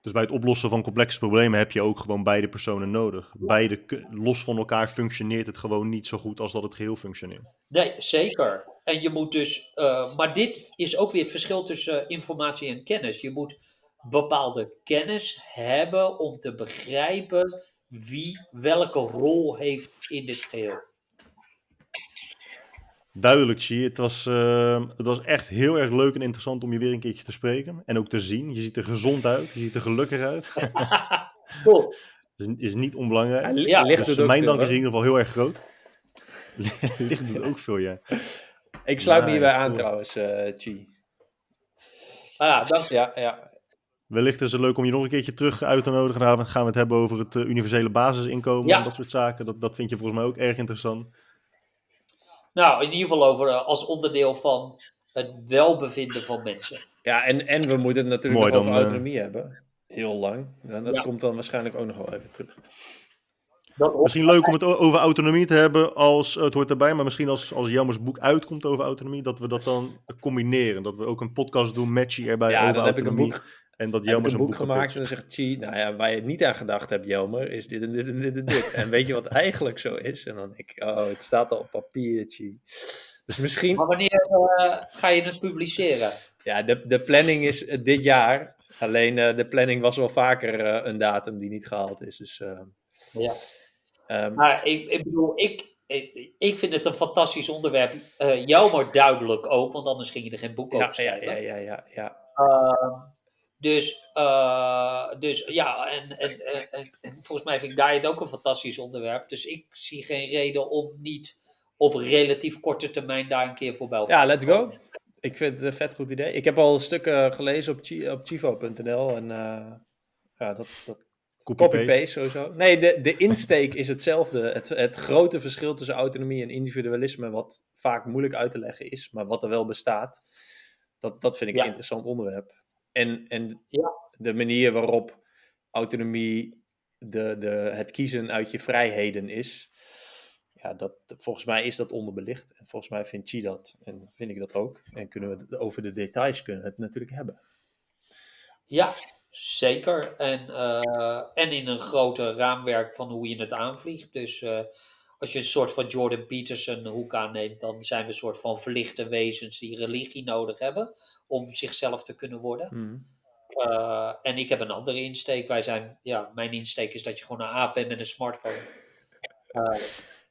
B: Dus bij het oplossen van complexe problemen heb je ook gewoon beide personen nodig. Beide, los van elkaar functioneert het gewoon niet zo goed als dat het geheel functioneert.
C: Nee, zeker. En je moet dus, eh, maar dit is ook weer het verschil tussen informatie en kennis. Je moet bepaalde kennis hebben om te begrijpen wie welke rol heeft in dit geheel.
B: Duidelijk, zie je. Het was, eh, het was echt heel erg leuk en interessant om je weer een keertje te spreken. En ook te zien. Je ziet er gezond uit. Je ziet er gelukkig uit.
C: Cool.
B: is, is niet onbelangrijk.
A: Ja,
B: dus
A: doet ook
B: mijn
A: veel,
B: dank is in ieder geval heel erg groot. Licht doet ook veel, ja.
A: Ik sluit me hierbij aan
B: cool.
A: trouwens, eh Chi.
C: Ah, ja, dank.
A: Ja, ja.
B: Wellicht is het leuk om je nog een keertje terug uit te nodigen. Dan gaan we het hebben over het eh, universele basisinkomen
C: Ja.
B: en dat soort zaken. Dat, dat vind je volgens mij ook erg interessant.
C: Nou, in ieder geval over eh, als onderdeel van het welbevinden van mensen.
A: Ja, en, en we moeten het natuurlijk
B: Mooi,
A: nog over
B: dan, eh,
A: autonomie hebben. Heel lang. En dat
C: Ja.
A: komt dan waarschijnlijk ook nog wel even terug.
C: Dat
B: Misschien leuk om het over autonomie te hebben als, het hoort erbij, maar misschien als, als Jammers boek uitkomt over autonomie, dat we dat dan combineren. Dat we ook een podcast doen, matchy erbij
A: ja,
B: over
A: dan heb ik een
B: autonomie.
A: boek,
B: en dat Jammers
A: een boek gemaakt en dan zegt Chi, nou ja, waar je niet aan gedacht hebt, Jelmer, is dit en dit en dit en dit. en weet je wat eigenlijk zo is? En dan denk ik, oh, het staat al op papier, Chi. Dus misschien,
C: Maar wanneer eh, ga je het publiceren?
A: ja, de, de planning is eh, dit jaar. Alleen eh, de planning was wel vaker eh, een datum die niet gehaald is. Dus,
C: Ja.
A: ehm,
C: Maar ik, ik bedoel, ik, ik, ik vind het een fantastisch onderwerp. Eh jou maar duidelijk ook, want anders ging je er geen boek over
A: ja, ja,
C: schrijven.
A: ja, ja, ja, ja.
C: Ehm, dus, eh, dus ja, en, en, en, en- en volgens mij vind Guy het ook een fantastisch onderwerp. Dus ik zie geen reden om niet op relatief korte termijn daar een keer voorbij te
A: Ja, let's go.
C: komen.
A: Ik vind het een vet goed idee. Ik heb al stukken gelezen op, op chivo.nl en eh, ja, dat, dat
B: Copy-paste.
A: copy-paste sowieso. Nee, de, de insteek is hetzelfde. Het, het grote verschil tussen autonomie en individualisme, wat vaak moeilijk uit te leggen is, maar wat er wel bestaat, dat, dat vind ik
C: Ja.
A: een interessant onderwerp. En, en
C: Ja.
A: de manier waarop autonomie de, de, het kiezen uit je vrijheden is, ja, dat, volgens mij is dat onderbelicht. En volgens mij vindt Chi dat. En vind ik dat ook. En kunnen we het over de details kunnen we het natuurlijk hebben.
C: Ja, zeker. En, eh, en in een groter raamwerk van hoe je het aanvliegt. Dus eh, als je een soort van Jordan Peterson hoek aanneemt, dan zijn we een soort van verlichte wezens die religie nodig hebben om zichzelf te kunnen worden.
A: Mhm.
C: Eh, en ik heb een andere insteek. Wij zijn, ja, mijn insteek is dat je gewoon een aap bent met een smartphone.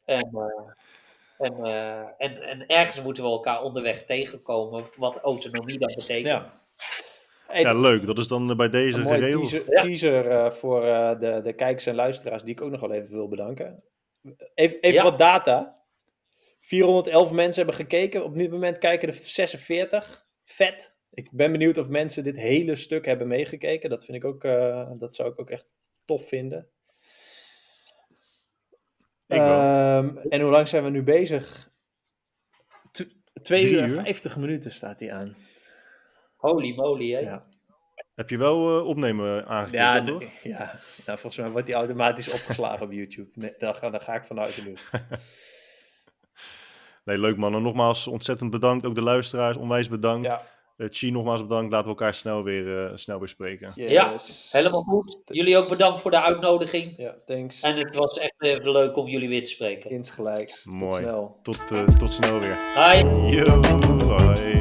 C: Eh, en, eh, en, eh, en, en ergens moeten we elkaar onderweg tegenkomen wat autonomie dan betekent.
A: Ja. Hey,
B: Ja, leuk. Dat is dan bij deze
A: Een mooie
B: geregeld.
A: teaser,
C: Ja.
A: teaser voor eh, de, de kijkers en luisteraars, die ik ook nog wel even wil bedanken. Even, even
C: Ja.
A: wat data. 411 mensen hebben gekeken. Op dit moment kijken er 46. Vet. Ik ben benieuwd of mensen dit hele stuk hebben meegekeken. Dat vind ik ook, eh, dat zou ik ook echt tof vinden.
B: Ik wel.
A: Ehm, en hoe lang zijn we nu bezig? 2
B: Drie
A: uur en
B: uur?
A: 50 minuten staat die aan.
C: Holy moly, hè?
A: Ja.
B: Heb je wel eh, opnemen aangeklikt,
A: Ja, de- ja. Nou, volgens mij wordt die automatisch opgeslagen op YouTube. Nee, daar, ga, daar ga ik vanuit nu.
B: Nee, leuk man. En nogmaals ontzettend bedankt. Ook de luisteraars, onwijs bedankt.
A: Ja,
B: Eh, Chi, nogmaals bedankt. Laten we elkaar snel weer, eh, snel weer spreken.
C: Ja. Helemaal goed. Jullie ook bedankt voor de uitnodiging.
A: Ja, thanks.
C: En het was echt even leuk om jullie weer te spreken.
A: Insgelijks. Tot
B: Mooi.
A: snel.
B: Tot, eh, tot snel weer.
C: Hi.
B: Yo, hoi.